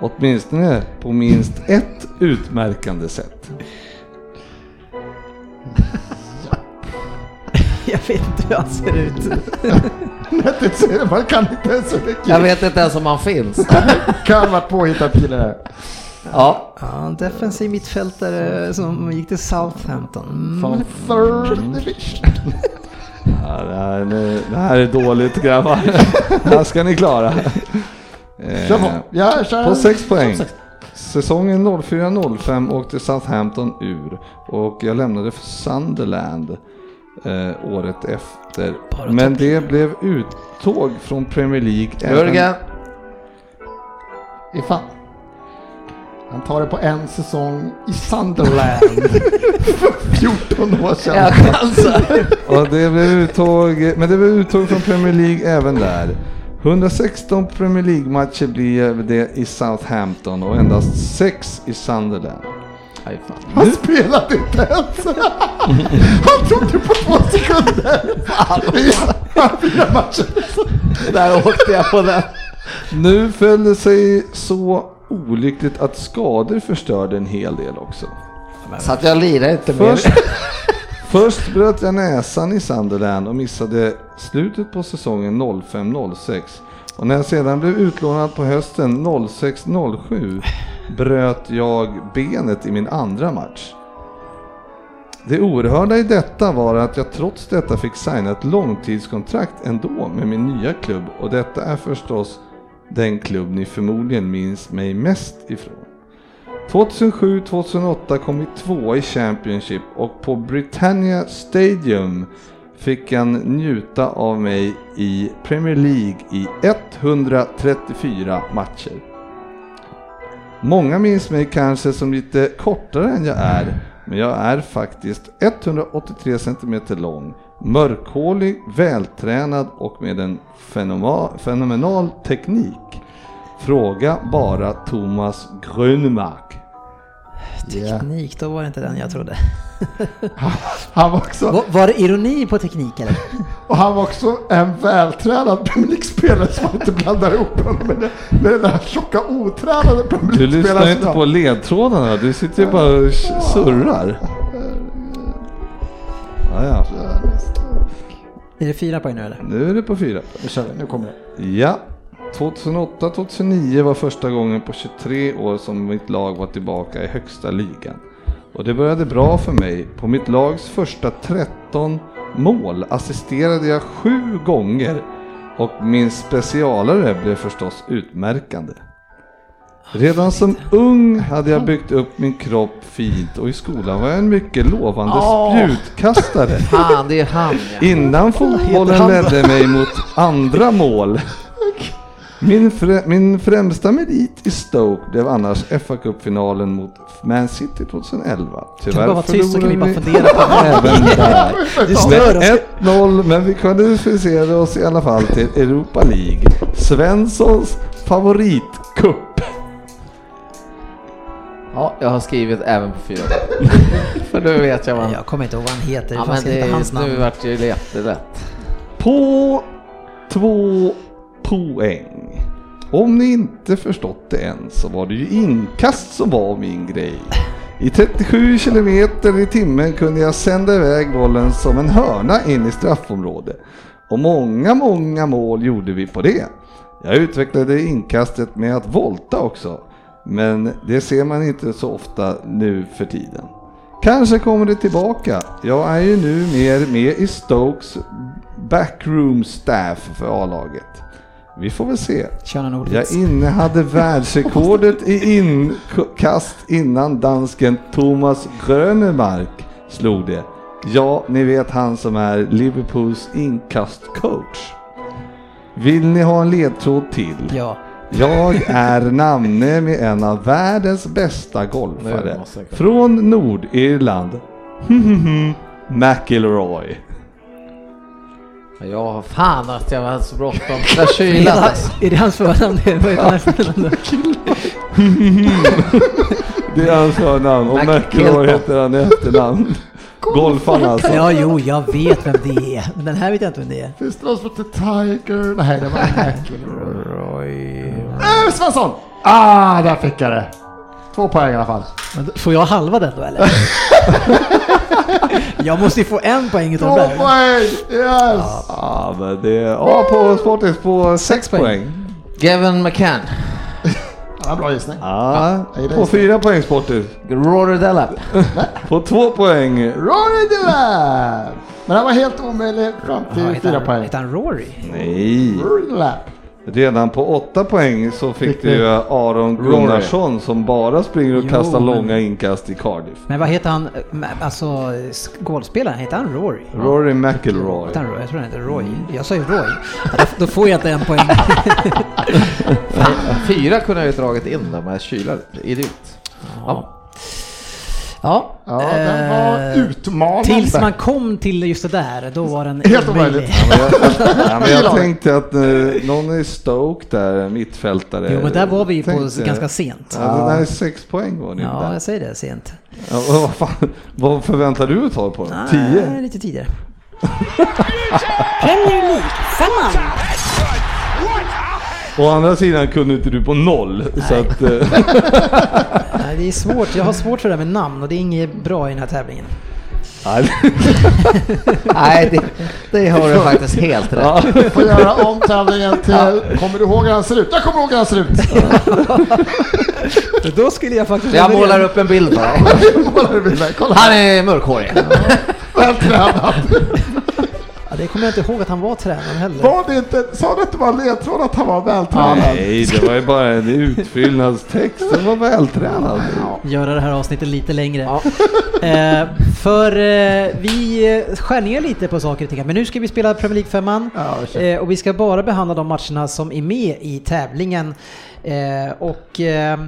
Åtminstone på minst ett utmärkande sätt. Jag vet inte hur han ser ut. Man kan inte ens så mycket. Jag vet inte ens om han finns. Kan vara påhittad kille där. Ja, Ja, en defensiv mittfältare som gick till Southampton. Mm. Från third division. Ja, det, här, nu- det här är dåligt grabbar. Det här ska ni klara. Kör på. Eh, Ja, kör På 6 poäng. sex. Säsongen 04-05 åkte Southampton ur och jag lämnade för Sunderland eh, året efter. Bara Men topp. det blev uttåg från Premier League. även- Jörgen. I fan. Han tar det på en säsong i Sunderland. För 14 år sedan. Jag chansar. Och det blev uttåg, men det blev uttåg från Premier League även där. 116 Premier League-matcher blev det i Southampton och endast 6 i Sunderland. Aj. Han spelade inte ens. Han tog det på två sekunder. Fyra matcher. Där åkte jag på den. Nu föll det sig så olyckligt att skador förstörde en hel del också. Så att jag lirar inte mer. Först, först bröt jag näsan i Sunderland och missade slutet på säsongen 05-06. Och när jag sedan blev utlånad på hösten 06-07 bröt jag benet i min andra match. Det oerhörda i detta var att jag trots detta fick signa ett långtidskontrakt ändå med min nya klubb och detta är förstås den klubb ni förmodligen minns mig mest ifrån. 2007-2008 kom vi tvåa i Championship och på Britannia Stadium fick han njuta av mig i Premier League i 134 matcher. Många minns mig kanske som lite kortare än jag är, men jag är faktiskt 183 cm lång, mörkhårig, vältränad och med en fenomenal teknik. Fråga bara Thomas Grönemark. Teknik, då var det inte den jag trodde. Han var också, Var, var det ironi på teknik eller? och han var också en vältränad Premier League-spelare som man inte blandar ihop honom med, det- med den där tjocka otränade Premier Du lyssnar ju inte på ledtrådarna, du sitter ju bara och surrar. Ja, ja. Är det fyra poäng nu eller? Nu är det på fyra. Nu kör vi, nu kommer det. Ja. 2008-2009 var första gången på 23 år som mitt lag var tillbaka i högsta ligan. Och det började bra för mig. På mitt lags första 13 mål assisterade jag sju gånger och min specialare blev förstås utmärkande. Redan som ung hade jag byggt upp min kropp fint och i skolan var jag en mycket lovande spjutkastare. Fan, det är han ja. Innan fotbollen ledde mig mot andra mål. Min, frä, min främsta merit i Stoke blev annars fa Cup-finalen mot Man City 2011. Kan du Tyvärr bara vara tyst så kan vi bara förlorade fundera på även där. Det stör oss. Med 1-0, men vi kvalificerade oss i alla fall till Europa League. Svenssons favoritcup. Ja, jag har skrivit även på fyra. För nu vet jag vad. Jag kommer inte ihåg vad han heter. Ja, men det, hans namn. nu vart det ju jättelätt. På två poäng. Om ni inte förstått det än så var det ju inkast som var min grej. I 37 kilometer i timmen kunde jag sända iväg bollen som en hörna in i straffområdet. Och många, många mål gjorde vi på det. Jag utvecklade inkastet med att volta också. Men det ser man inte så ofta nu för tiden. Kanske kommer det tillbaka. Jag är ju nu mer med i Stokes backroom staff för A-laget. Vi får väl se. Jag innehade världsrekordet i inkast innan dansken Thomas Grönemark slog det. Ja, ni vet han som är Liverpools inkastcoach. Vill ni ha en ledtråd till? Ja. Jag är namne med en av världens bästa golfare. jag- Från Nordirland. McIlroy. Ja, fan att jag var så bråttom. Kylan det, alltså. är det hans förnamn? Hans förnamn. Det är hans förnamn och McIlroy. McIlroy heter han i efternamn. Golfaren alltså. Ja, jo, jag vet vem det är. Men den här vet jag inte vem det är. Finns det någon som heter Tiger? Nej, det var McIlroy. Äh, Svensson! Ah, där fick jag det. Två poäng i alla fall. Men Får jag halva den då eller? jag måste ju få en poäng utav Två den där. poäng! Yes! Ja, men det... Ja, på Sportis på sex poäng. poäng. Gavin McCann. Ja, bra gissning. Ja, jag gillar på fyra poäng Sporter. Rory Dellap. På två poäng. Rory Delap! Men han var helt omöjlig fram Ja, till heter fyra han- poäng. Heter han Rory? Nej. Rory Delap. Redan på åtta poäng så fick du ju Aron. Gunnarsson som bara springer och Jo, kastar men- långa inkast i Cardiff. Men vad heter han, eh, alltså golfspelaren, heter han Rory? Rory McIlroy. Jag tror han heter Roy. Jag sa ju Roy. Då, då får jag inte en poäng. Fyra kunde jag ju dragit in där med kylar. Idiot. Ja. Ja, Ja, den var eh, utmanande. Tills man kom till just det där, då var den Helt omöjlig. Ja, men jag tänkte att eh, någon i Stoke där, mittfältare. Jo men där var vi ju på ganska sent. Ja, det där är sex poäng var ni Ja, där. jag säger det, sent. Ja, vad, fan, vad förväntar du att ta på den? Nej, Tio? lite tidigare. Premier League, femman. Å andra sidan kunde inte du på noll. Så att, eh, Nej, det är svårt. Jag har svårt för det här med namn och det är inget bra i den här tävlingen. nej. Det, det har du faktiskt helt rätt. Ja. Får göra om tävlingen till... Kommer du ihåg hur han ser ut? Jag kommer ihåg hur han ser ut! Då skulle jag faktiskt... Jag målar upp en bild bara. Han är mörkhårig. vältränad. Ja, det kommer jag inte ihåg att han var tränare heller. Var det inte... Sa du att det var ledtråd att han var vältränad? Nej, det var ju bara en utfyllnadstext. Den var vältränad. Göra det här avsnittet lite längre. Eh, för eh, vi eh, skär ner lite på saker och ting. Men nu ska vi spela Premier League 5 Ja, eh, Och vi ska bara behandla de matcherna som är med i tävlingen. Eh, och eh,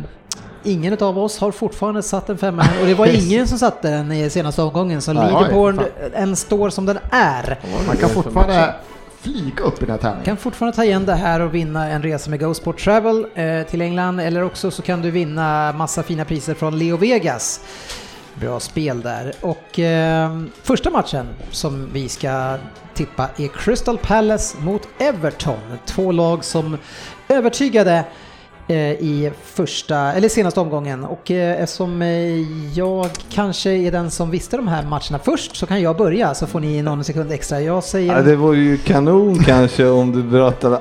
ingen av oss har fortfarande satt en femma och det var ingen som satte den i senaste omgången så oj, än står som den är. Man kan fortfarande flyga upp i den här tävlingen. kan fortfarande ta igen det här och vinna en resa med Go Sport Travel eh, till England eller också så kan du vinna massa fina priser från Leo Vegas. Bra spel där. Och eh, första matchen som vi ska tippa är Crystal Palace mot Everton. Två lag som övertygade i första, eller senaste omgången och eh, eftersom eh, jag kanske är den som visste de här matcherna först så kan jag börja så får ni någon sekund extra. Jag säger... Ja, det var ju kanon kanske om du berättade.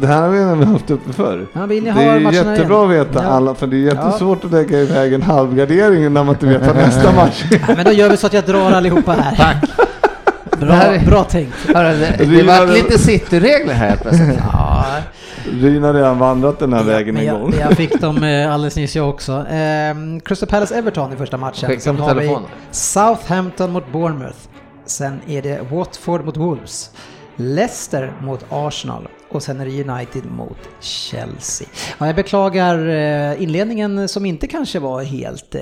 Det här har vi redan haft uppe förr. Ja, vill ni Det ha är ju jättebra igen? att veta Ja. alla, för det är jättesvårt att lägga iväg en halvgardering när man inte vet vad nästa match är. Ja, men då gör vi så att jag drar allihopa här. Tack. Bra, Det här är- bra tänkt. Det, det vart lite cityregler här plötsligt. Ja, Ryn har redan vandrat den här vägen en jag, gång. jag fick dem eh, alldeles nyss jag också. Ehm, Crystal Palace Everton i första matchen. Skicka Sen har vi. Southampton mot Bournemouth. Sen är det Watford mot Wolves. Leicester mot Arsenal och sen är det United mot Chelsea. Ja, jag beklagar eh, inledningen som inte kanske var helt... Eh,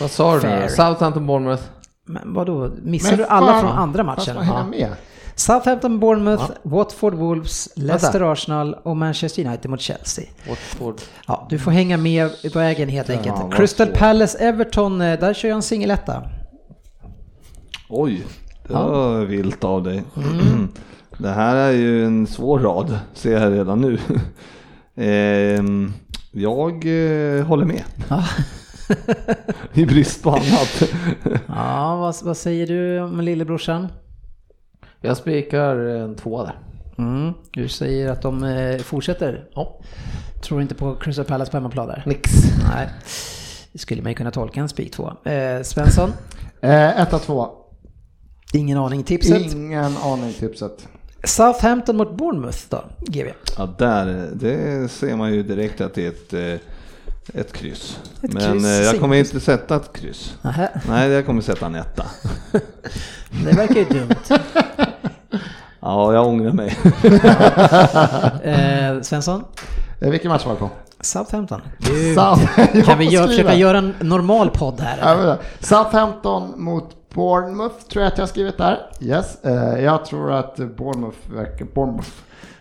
Vad sa du nu? Southampton, Bournemouth? men vadå, missar Men du alla från andra fast matchen? man hänger med. Southampton, Bournemouth, Watford, Wolves, Leicester, Arsenal och Manchester United mot Chelsea. Watford. Ja, du får hänga med på vägen helt enkelt. vad Crystal. Palace, Everton, eh, där kör jag en singeletta. Oj, det Ja. var vilt av dig. Det här är ju en svår rad, ser jag redan nu. Ehm, jag eh, håller med. Ja. I brist på annat. Ja, vad, vad säger du om lillebrorsan? Jag spikar en tvåa där. Mm, du säger att de eh, fortsätter? Ja. Tror inte på Crystal Palace på hemmaplan där? Nix. Nej. Det skulle man ju kunna tolka en spik två. Eh, Svensson? Eh, etta, två. Ingen aning. Tipset? Ingen aning tipset. Southampton mot Bournemouth då, GV? Ja, där, det ser man ju direkt att det är ett, eh, ett kryss. Ett Men kryss, eh, jag kommer singel. inte sätta ett kryss. Nähä, Nej, jag kommer sätta en etta. det verkar ju dumt. Ja, jag ångrar mig. Eh, Svensson? Eh, vilken match var det på? Southampton. Du, South- kan vi Jag gö- får försöka göra en normal podd här? Ja, Southampton mot Bournemouth tror jag att jag har skrivit där. Yes. Eh, jag tror att Bournemouth verkar... Bournemouth.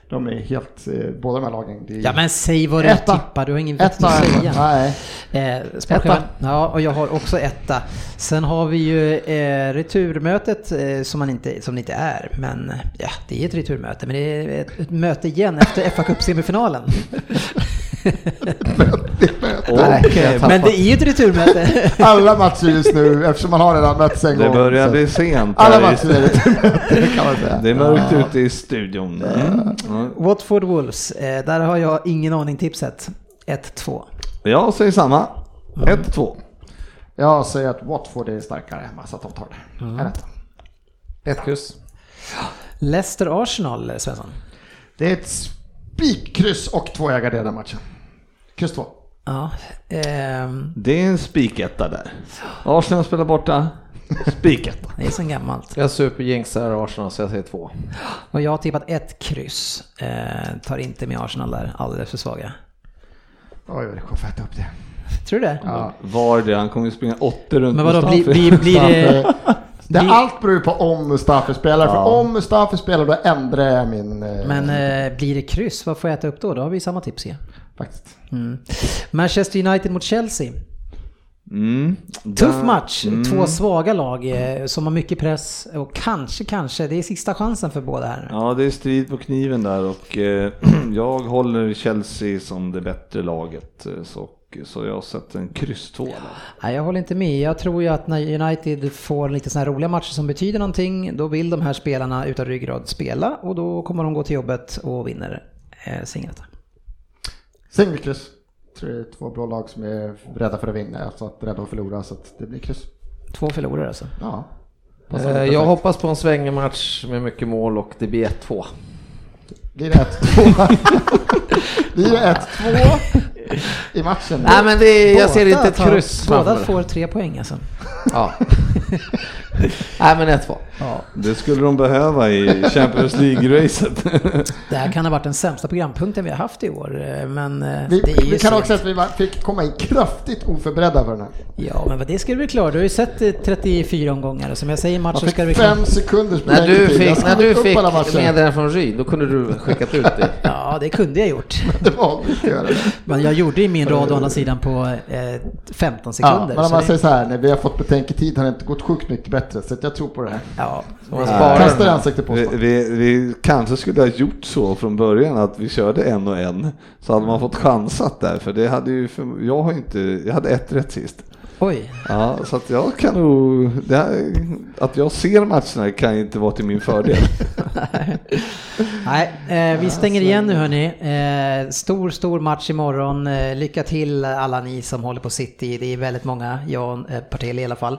De är helt... Eh, båda de här lagen. Det är Ja men säg vad du Etta. tippar, du har ingen vett Etta. att säga. Nej. Eh, sportchefen. Ja, och jag har också etta. Sen har vi ju eh, returmötet eh, som, man inte, som det inte är. Men ja, det är ett returmöte. Men det är ett, ett möte igen efter fa Cup Okej, Men det är ju ett returmöte. Alla matcher just nu eftersom man har redan mötts en det gång. börjar så- bli sent. Alla i- matcher är det kan man säga. Det är mörkt ute i studion. Mm. Ja. Watford Wolves, eh, där har jag ingen aning tipset. 1-2. Jag säger samma. 1-2. Jag säger att Watford är starkare hemma så att de tar det. Mm. Ett kryss. Leicester-Arsenal, Svensson. Det är ett spikkryss och två jag garderar matchen. Kryss två. Ja, ehm, Det är en spiketta där. Arsenal spelar borta. Spiketta. det är så gammalt. Jag superjinxar Arsenal så jag säger två. Och jag har tippat ett kryss. Eh, tar inte med Arsenal där, alldeles för svaga. Oj, det kommer äta upp det. Tror du det? Ja. Var det? Han kommer ju springa 80 runt Men vadå, blir, blir, blir det... Det, Blir- allt beror ju på om Mustafi spelar. För om Mustafi spelar då ändrar jag min... eh, Men eh, blir det kryss, vad får jag äta upp då? Då har vi samma tips ju. Faktiskt. Mm. Manchester United mot Chelsea. Mm. Tuff match, Mm. två svaga lag eh, som har mycket press och kanske, kanske, det är sista chansen för båda här. Ja, det är strid på kniven där och eh, jag håller Chelsea som det bättre laget. eh, Så, så jag sätter en kryss där. Nej, jag håller inte med. Jag tror ju att när United får lite sådana här roliga matcher som betyder någonting, då vill de här spelarna utan ryggrad spela och då kommer de gå till jobbet och vinner eh, singlet. Singelkryss. Tror det är två bra lag som är rädda för att vinna, alltså att rädda att förlora, så att det blir kryss. Två förlorare alltså. Ja. Eh, Jag hoppas på en svängig match med mycket mål och det blir 1-2. Blir det 1-2? Blir det 1-2 i matchen? Nej men det, jag ser inte ett tar- kryss Båda framför. får tre poäng alltså. Ja. Nej men 1-2. Ja. Det skulle de behöva i Champions League-racet. Det här kan ha varit den sämsta programpunkten vi har haft i år, eh, men eh, Vi, det är ju vi kan också säga att vi fick komma in kraftigt oförberedda för den här. Ja, men vad det ska du väl klara. Du har ju sett eh, 34 omgångar och som jag säger i matcher ska du fem sekunders När du fick, när du fick alla matcher. meddelande från Ryd, då kunde du skickat ut det. Ja, det kunde jag gjort. Det var inte göra. Men jag gjorde ju min rad å andra sidan på eh, 15 Ja, sekunder. men om man säger så här, när vi har fått betänketid har det inte gått sjukt mycket bättre, så att jag tror på det här. ja, Man Nej. sparar Kasta i ansiktet på oss. Vi, vi, vi kanske skulle ha gjort så från början att vi körde en och en. Så hade man fått chansat där, för det hade ju, för, jag har inte, jag hade ett rätt sist. Oj. Ja, så att jag kan nog, det här, att jag ser matcherna kan inte vara till min fördel. Nej, eh, vi stänger igen nu hörni. Eh, stor, stor match imorgon. Eh, lycka till alla ni som håller på City. Det är väldigt många, jag eh, Partille i alla fall.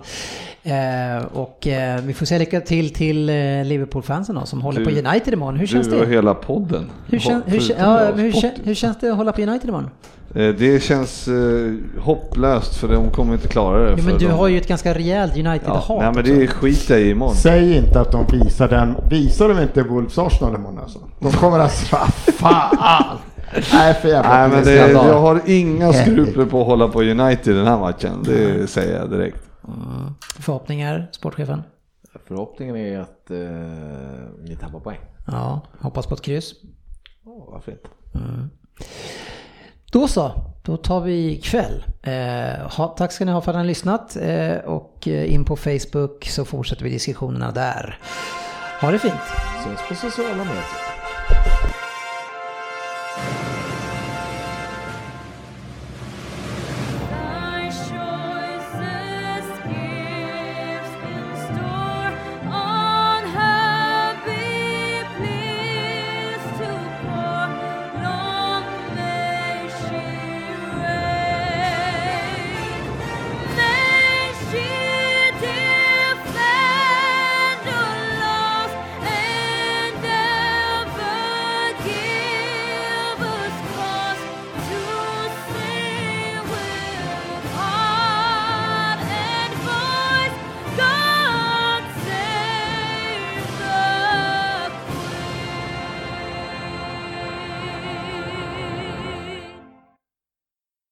Eh, och eh, vi får säga lycka till till eh, Liverpool-fansen då, som håller Du- på United imorgon. Hur känns Du och det? hela podden. Hur, kän, hur, ja, hur, hur känns det att hålla på United imorgon? Eh, Det känns eh, hopplöst för de kommer inte klara det. Jo, men du de, har ju ett ganska rejält ja, United-hat Nej men det skiter jag i imorgon. Säg inte att de visar den. Visar de inte Wolves Arsenal imorgon alltså? De kommer alltså, fan! Nej för jävla Nej men det, jag har inga skrupler på att hålla på United den här matchen. Det säger jag direkt. Mm. Förhoppningar, sportchefen? Förhoppningen är att eh, ni tappar poäng. Ja, hoppas på ett kryss. Oh, varför inte? Då så, då tar vi kväll. Eh, ha, tack ska ni ha för att ni har lyssnat eh, och eh, in på Facebook så fortsätter vi diskussionerna där. Ha det fint! Ses på sociala medier.